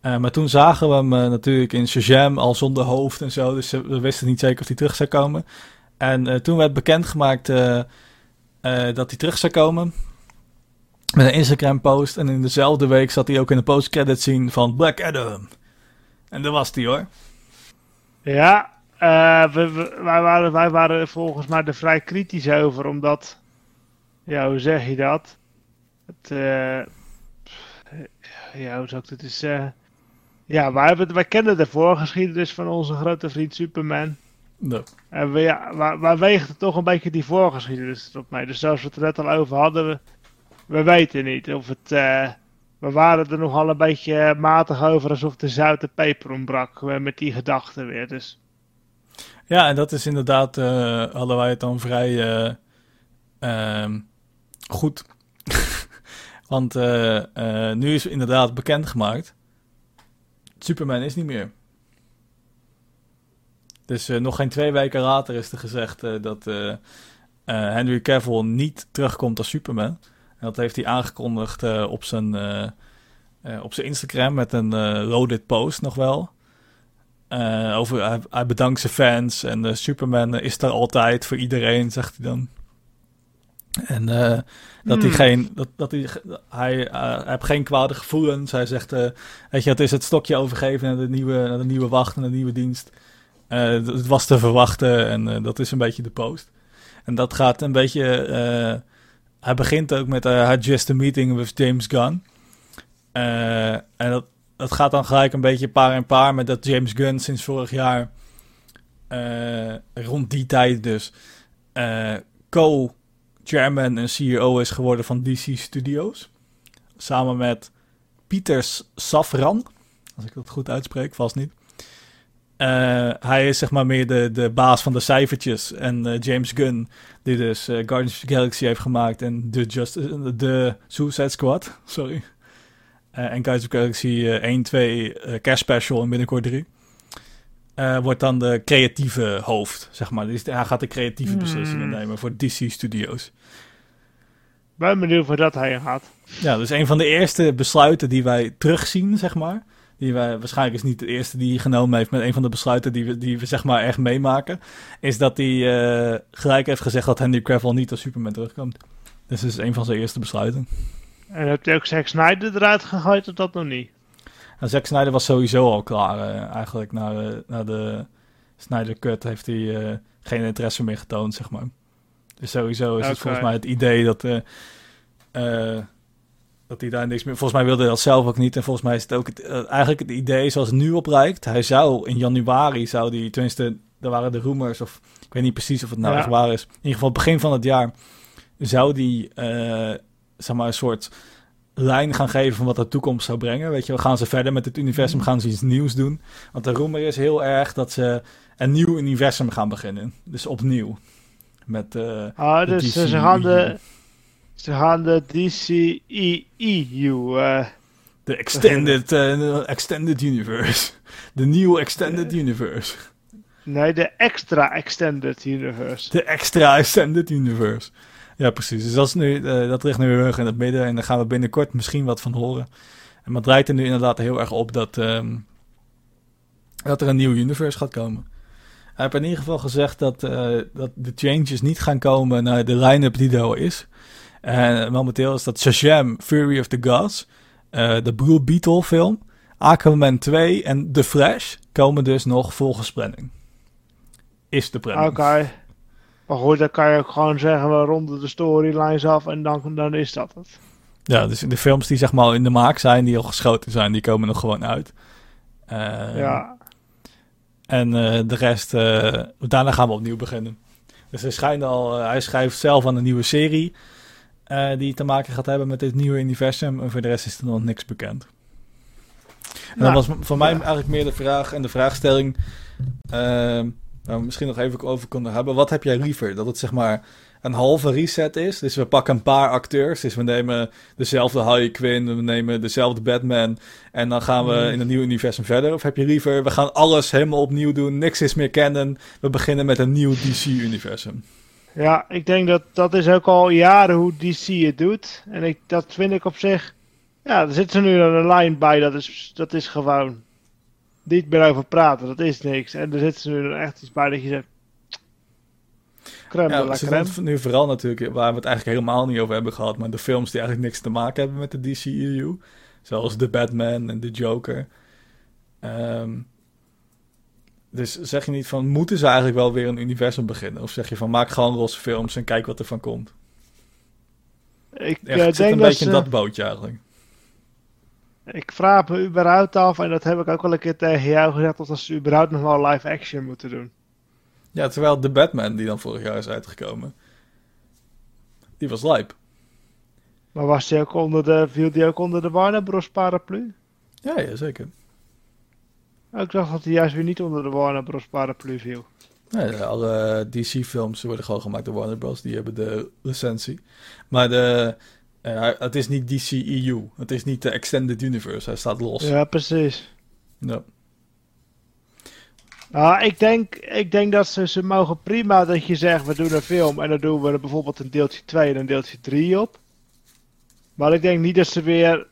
maar toen zagen we hem natuurlijk in Shazam al zonder hoofd en zo. Dus we wisten niet zeker of hij terug zou komen. En toen werd bekendgemaakt dat hij terug zou komen. Met een Instagram post. En in dezelfde week zat hij ook in de post-credit scene van Black Adam. En dat was hij hoor. Ja, uh, we, wij, waren, wij waren volgens mij er vrij kritisch over, omdat, ja, hoe zeg je dat? Het, uh, ja, hoe zou ik het eens zeggen? Ja, wij, hebben, wij kennen de voorgeschiedenis van onze grote vriend Superman. Nee. En we, ja, wij, wij wegen toch een beetje die voorgeschiedenis op mij. Dus zoals we het er net al over hadden, we, we weten niet of het. Uh, we waren er nogal een beetje matig over alsof de zoute peper ontbrak met die gedachten weer. Dus ja, en dat is inderdaad, uh, hadden wij het dan vrij uh, uh, goed. Want eh, nu is inderdaad bekendgemaakt, Superman is niet meer. Dus nog geen twee weken later is er gezegd dat Henry Cavill niet terugkomt als Superman. En dat heeft hij aangekondigd op, zijn, op zijn Instagram met een loaded post nog wel. Uh, over, hij, bedankt zijn fans en uh, Superman is er altijd voor iedereen, zegt hij dan. En uh, dat hij hmm. geen, dat, dat hij, hij, hij heeft geen kwade gevoelens. Hij zegt, weet je, het is het stokje overgeven naar de nieuwe, naar de nieuwe wacht, naar de nieuwe dienst. het was te verwachten en dat is een beetje de post. En dat gaat een beetje, hij begint ook met, uh, just a meeting with James Gunn. en dat, dat gaat dan gelijk een beetje paar en paar met dat James Gunn sinds vorig jaar, uh, rond die tijd dus, co-chairman en CEO is geworden van DC Studios. Samen met Pieter Safran, als ik dat goed uitspreek, vast niet. Eh, hij is zeg maar meer de, de baas van de cijfertjes. En eh, James Gunn, die dus uh, Guardians of the Galaxy heeft gemaakt en de, Just, de Suicide Squad, sorry. en Guardians of the Galaxy 1, 2, Cash Special en binnenkort 3. wordt dan de creatieve hoofd, zeg maar. Dus hij gaat de creatieve hmm. beslissingen nemen voor DC Studios. Ben benieuwd waar dat hij gaat. Ja, dus een van de eerste besluiten die wij terugzien, zeg maar die wij, waarschijnlijk is niet de eerste die hij genomen heeft met een van de besluiten die we, die we zeg maar echt meemaken, is dat hij uh, gelijk heeft gezegd dat Henry Cavill niet als Superman terugkomt. Dus dat is een van zijn eerste besluiten. En heb je ook Zack Snyder eruit gegooid of dat nog niet? Nou, Zack Snyder was sowieso al klaar uh, eigenlijk. Na, na de Snyder Cut heeft hij uh, geen interesse meer getoond, zeg maar. Dus sowieso is het volgens mij het idee dat dat hij daar niks meer... Volgens mij wilde hij dat zelf ook niet. En volgens mij is het ook het, uh, eigenlijk het idee zoals het nu oprijkt. Hij zou in januari, zou die, tenminste, daar waren de rumors, of ik weet niet precies of het nou echt waar is. In ieder geval begin van het jaar zou die, uh, zeg maar, een soort lijn gaan geven van wat de toekomst zou brengen. Weet je, we gaan ze verder met het universum, gaan ze iets nieuws doen. Want de rumor is heel erg dat ze een nieuw universum gaan beginnen. Dus opnieuw. Met uh, ah, dus ze gaan de ze gaan de DCEU. Uh, de Extended, uh, extended Universe. De nieuwe Extended Universe. Nee, de extra Extended Universe. De extra Extended Universe. Ja, precies. Dus dat, is nu, dat ligt nu heel erg in het midden. En daar gaan we binnenkort misschien wat van horen. En maar draait er nu inderdaad heel erg op dat, um, dat er een nieuw universe gaat komen. Hij heeft in ieder geval gezegd dat, dat de changes niet gaan komen naar de line-up die er al is. En momenteel is dat Shazam, Fury of the Gods, uh, de Blue Beetle film, Aquaman 2 en The Flash komen dus nog volgens planning. Is de planning. Oké. Maar goed, dan kan je ook gewoon zeggen, we ronden de storylines af en dan, dan is dat het. Ja, dus de films die zeg maar in de maak zijn, die al geschoten zijn, die komen nog gewoon uit. Uh, ja. En uh, de rest, uh, daarna gaan we opnieuw beginnen. Dus hij, schijnt al, hij schrijft zelf aan een nieuwe serie. Uh, die te maken gaat hebben met dit nieuwe universum. En voor de rest is er nog niks bekend. En nou, dat was voor mij eigenlijk meer de vraag en de vraagstelling. Uh, waar we misschien nog even over konden hebben. Wat heb jij liever? Dat het zeg maar een halve reset is. Dus we pakken een paar acteurs. Dus we nemen dezelfde Harley Quinn. We nemen dezelfde Batman. En dan gaan we hmm. in een nieuw universum verder. Of heb je liever, we gaan alles helemaal opnieuw doen. Niks is meer kennen. We beginnen met een nieuw DC-universum. Ja, ik denk dat dat is ook al jaren hoe DC het doet. En ik, dat vind ik op zich. Ja, er zit er nu een lijn bij, dat is, dat is gewoon. Niet meer over praten, dat is niks. En er zit er nu echt iets bij dat je zegt. Crème ja, de crème. nu vooral natuurlijk, waar we het eigenlijk helemaal niet over hebben gehad, maar de films die eigenlijk niks te maken hebben met de DCEU. Zoals The Batman en The Joker. Um, dus zeg je niet van, moeten ze eigenlijk wel weer een universum beginnen? Of zeg je van, maak gewoon losse films en kijk wat er van komt? Ik ja, uh, zit een beetje in dat bootje eigenlijk. Ik vraag me überhaupt af, en dat heb ik ook wel een keer tegen jou gezegd, of ze überhaupt nog wel live action moeten doen. Ja, terwijl de Batman die dan vorig jaar is uitgekomen, die was lijp. Maar was die ook onder de, viel die ook onder de Warner Bros. paraplu? Ja, ja, zeker. Ik dacht dat hij juist weer niet onder de Warner Bros. paraplu viel. Nee, alle DC-films worden gewoon gemaakt door Warner Bros. Die hebben de licentie. Maar de, uh, het is niet DC-EU. Het is niet de Extended Universe. Hij staat los. Ja, precies. Ja. Nou, ik denk, ik denk dat ze, ze mogen prima dat je zegt, we doen een film en dan doen we er bijvoorbeeld een deeltje 2 en een deeltje 3 op. Maar ik denk niet dat ze weer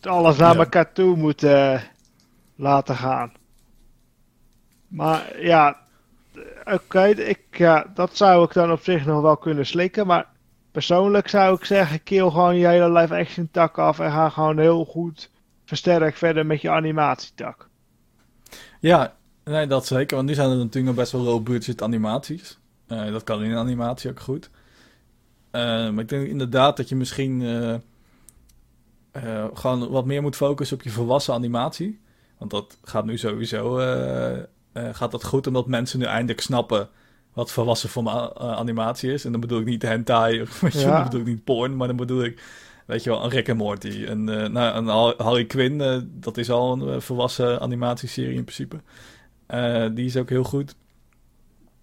alles naar ja. elkaar toe moeten laten gaan. Maar ja, oké, ik, ja, dat zou ik dan op zich nog wel kunnen slikken. Maar persoonlijk zou ik zeggen, kill gewoon je hele live action tak af en ga gewoon heel goed versterk verder met je animatietak. Ja, nee, dat zeker. Want nu zijn er natuurlijk nog best wel low budget animaties. Uh, dat kan in animatie ook goed. Uh, maar ik denk inderdaad dat je misschien uh, gewoon wat meer moet focussen op je volwassen animatie. Want dat gaat nu sowieso uh, uh, gaat dat goed, omdat mensen nu eindelijk snappen wat volwassen voor uh, animatie is. En dan bedoel ik niet hentai, of weet je, dan bedoel ik niet porn, maar dan bedoel ik weet je wel, een Rick en Morty. Een, eh, nou, een Har- Harley Quinn, eh, dat is al een eh, volwassen animatieserie in principe. Eh, die is ook heel goed.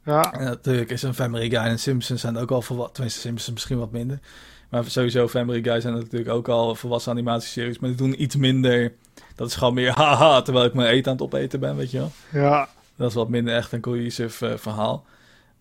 Ja, En natuurlijk is een Family Guy en Simpsons zijn ook al volwassen. Tenminste, Simpsons misschien wat minder. Maar sowieso Family Guy zijn natuurlijk ook al volwassen animatieseries. Maar die doen iets minder. Dat is gewoon meer haha, terwijl ik mijn eten aan het opeten ben, weet je wel. ja. Dat is wat minder echt een cohesive eh, verhaal.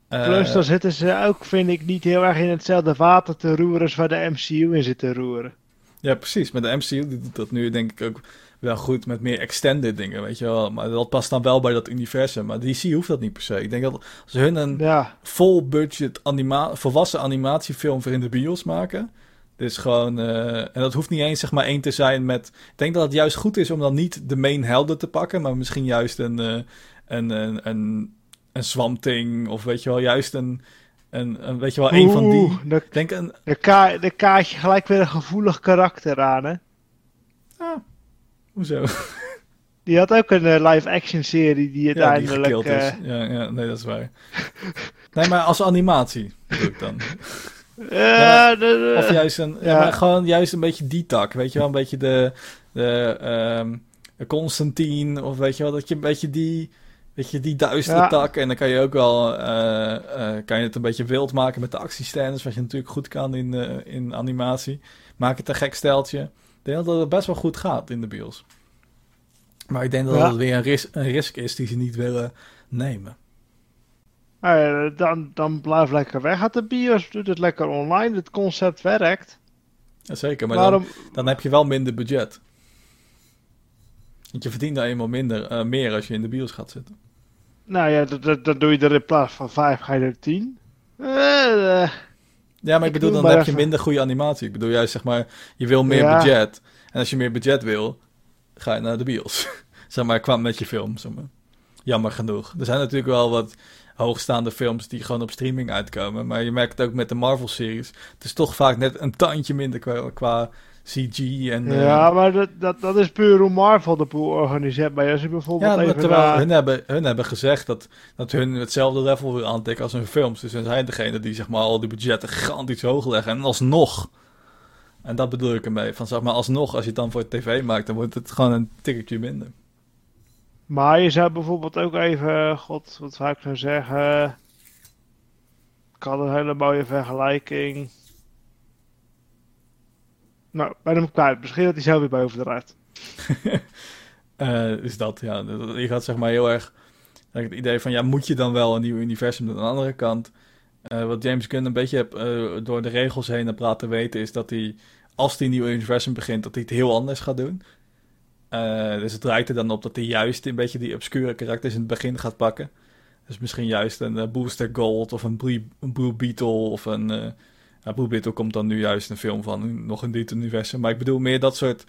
Eh, Plus dan zitten ze ook, vind ik, niet heel erg in hetzelfde water te roeren als waar de MCU in zit te roeren. Ja, precies. Met de MCU doet dat nu denk ik ook wel goed met meer extended dingen, weet je wel. Maar dat past dan wel bij dat universum. Maar DC hoeft dat niet per se. Ik denk dat als hun een Ja, full budget anima volwassen animatiefilm voor in de bios maken. Dus gewoon, eh, en dat hoeft niet eens zeg maar één te zijn met. Ik denk dat het juist goed is om dan niet de main helden te pakken, maar misschien juist een, eh, een, een, een, Thing of weet je wel, juist een, een, een weet je wel, een van die. De, denk een, de, ka de kaart je gelijk weer een gevoelig karakter aan, hè. ah, hoezo? Die had ook een eh, live-action serie die Ja, die uiteindelijk... is. Ja, ja, nee, dat is waar. Nee, maar als animatie bedoel ik dan. Ja, Of juist een, ja. ja. maar gewoon juist een beetje die tak, weet je wel, een beetje de, de, ehm, de Constantine, of weet je wel, dat je een beetje die, weet je, die duistere Ja. tak, en dan kan je ook wel, eh, eh, kan je het een beetje wild maken met de actiescènes, wat je natuurlijk goed kan in, eh, in animatie. Maak het een gek steltje. Ik denk dat het best wel goed gaat in de bios. Maar ik denk dat het weer een, ris een risk is die ze niet willen nemen. Eh, dan, dan blijf lekker weg uit de bios. Doe het lekker online. Het concept werkt. Jazeker, maar dan, Waarom... dan heb je wel minder budget. Want je verdient dan eenmaal minder, eh, meer als je in de bios gaat zitten. Nou ja, dat- dat- dan doe je er in plaats van 5 ga je er 10. Eh, Ja, maar ik Ik bedoel, doe dan heb je minder goede animatie. Ik bedoel juist, zeg maar, je wil meer Ja. budget. En als je meer budget wil, ga je naar de bios. zeg maar, kwam met je film, zeg maar. Jammer genoeg. Er zijn natuurlijk wel wat hoogstaande films die gewoon op streaming uitkomen. Maar je merkt het ook met de Marvel-series. Het is toch vaak net een tandje minder qua, qua CG en... eh, ja, maar dat, dat, dat is puur hoe Marvel de boel organiseert. Maar als je bijvoorbeeld Ja, maar even terwijl naar- hun, hebben, hun hebben gezegd dat, dat hun hetzelfde level wil aantikken als hun films. Dus hun zijn degene die zeg maar, al die budgetten gigantisch hoog leggen. En alsnog, en dat bedoel ik ermee, van zeg maar alsnog, als je het dan voor tv maakt, dan wordt het gewoon een tikkertje minder. Maar je zou bijvoorbeeld ook even, god, wat zou ik nou zeggen? Ik had een hele mooie vergelijking. Nou, bij hem kwijt. Misschien dat hij zelf weer bij over de. Eh is dat, ja. Je gaat zeg maar heel erg, het idee van, ja, moet je dan wel een nieuw universum? Aan de andere kant, eh, wat James Gunn een beetje eh, door de regels heen heb laten weten, is dat hij, als hij een nieuw universum begint, dat hij het heel anders gaat doen. Eh, dus het draait er dan op dat hij juist een beetje die obscure karakters in het begin gaat pakken. Dus misschien juist een eh, Booster Gold of een Blue, een Blue Beetle of een... ja, Blue Beetle komt dan nu juist een film van, nog in dit universum. Maar ik bedoel meer dat soort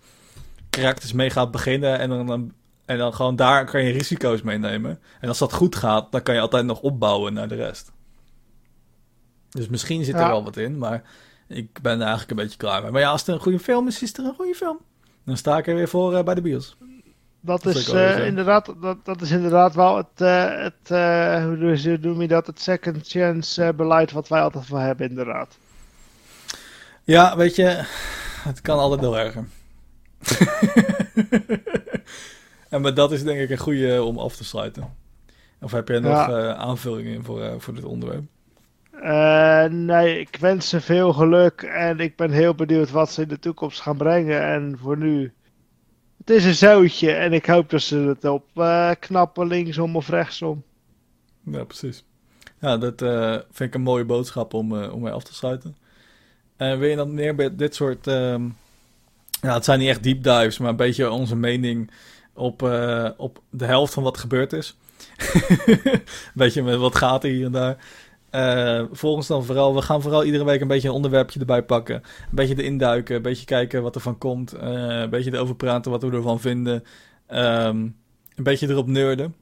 karakters mee gaat beginnen en dan, dan, en dan gewoon daar kan je risico's meenemen. En als dat goed gaat, dan kan je altijd nog opbouwen naar de rest. Dus misschien zit er Ja. wel wat in, maar ik ben er eigenlijk een beetje klaar mee. Maar ja, als het een goede film is, is het een goede film. Dan sta ik er weer voor eh, bij de bios. Dat Dat is eh, inderdaad, dat, dat is inderdaad wel het, eh, het hoe noem je- dat, het second chance beleid wat wij altijd van hebben, inderdaad. Ja, weet je, het kan altijd wel erger. en maar dat is denk ik een goede om af te sluiten. Of heb jij nog Ja. aanvullingen voor, voor dit onderwerp? Eh, nee, ik wens ze veel geluk en ik ben heel benieuwd wat ze in de toekomst gaan brengen. En voor nu, het is een zoutje en ik hoop dat ze het op eh, knappen linksom of rechtsom. Ja, precies. Ja, dat eh, vind ik een mooie boodschap om, om mee af te sluiten. En wil je dan meer bij dit soort... ehm, ja, het zijn niet echt deep dives, maar een beetje onze mening op, op de helft van wat gebeurd is. beetje met wat gaat er hier en daar. Eh volgens dan vooral, we gaan vooral iedere week een beetje een onderwerpje erbij pakken. Een beetje erin duiken, een beetje kijken wat er van komt. eh, een beetje erover praten wat we ervan vinden. Ehm, een beetje erop nerden.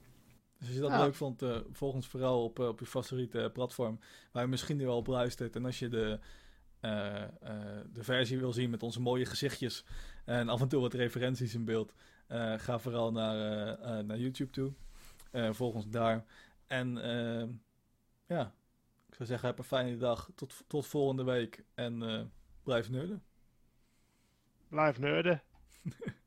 Dus als je dat Ja. leuk vond, eh, volg ons vooral op, op je favoriete platform. Waar je misschien nu al op luistert. En als je de, de versie wil zien met onze mooie gezichtjes. En af en toe wat referenties in beeld. ga vooral naar, naar YouTube toe. Volg ons daar. En eh, ja, ik zou zeggen, heb een fijne dag. Tot, tot volgende week. En eh, blijf nerden. Blijf nerden.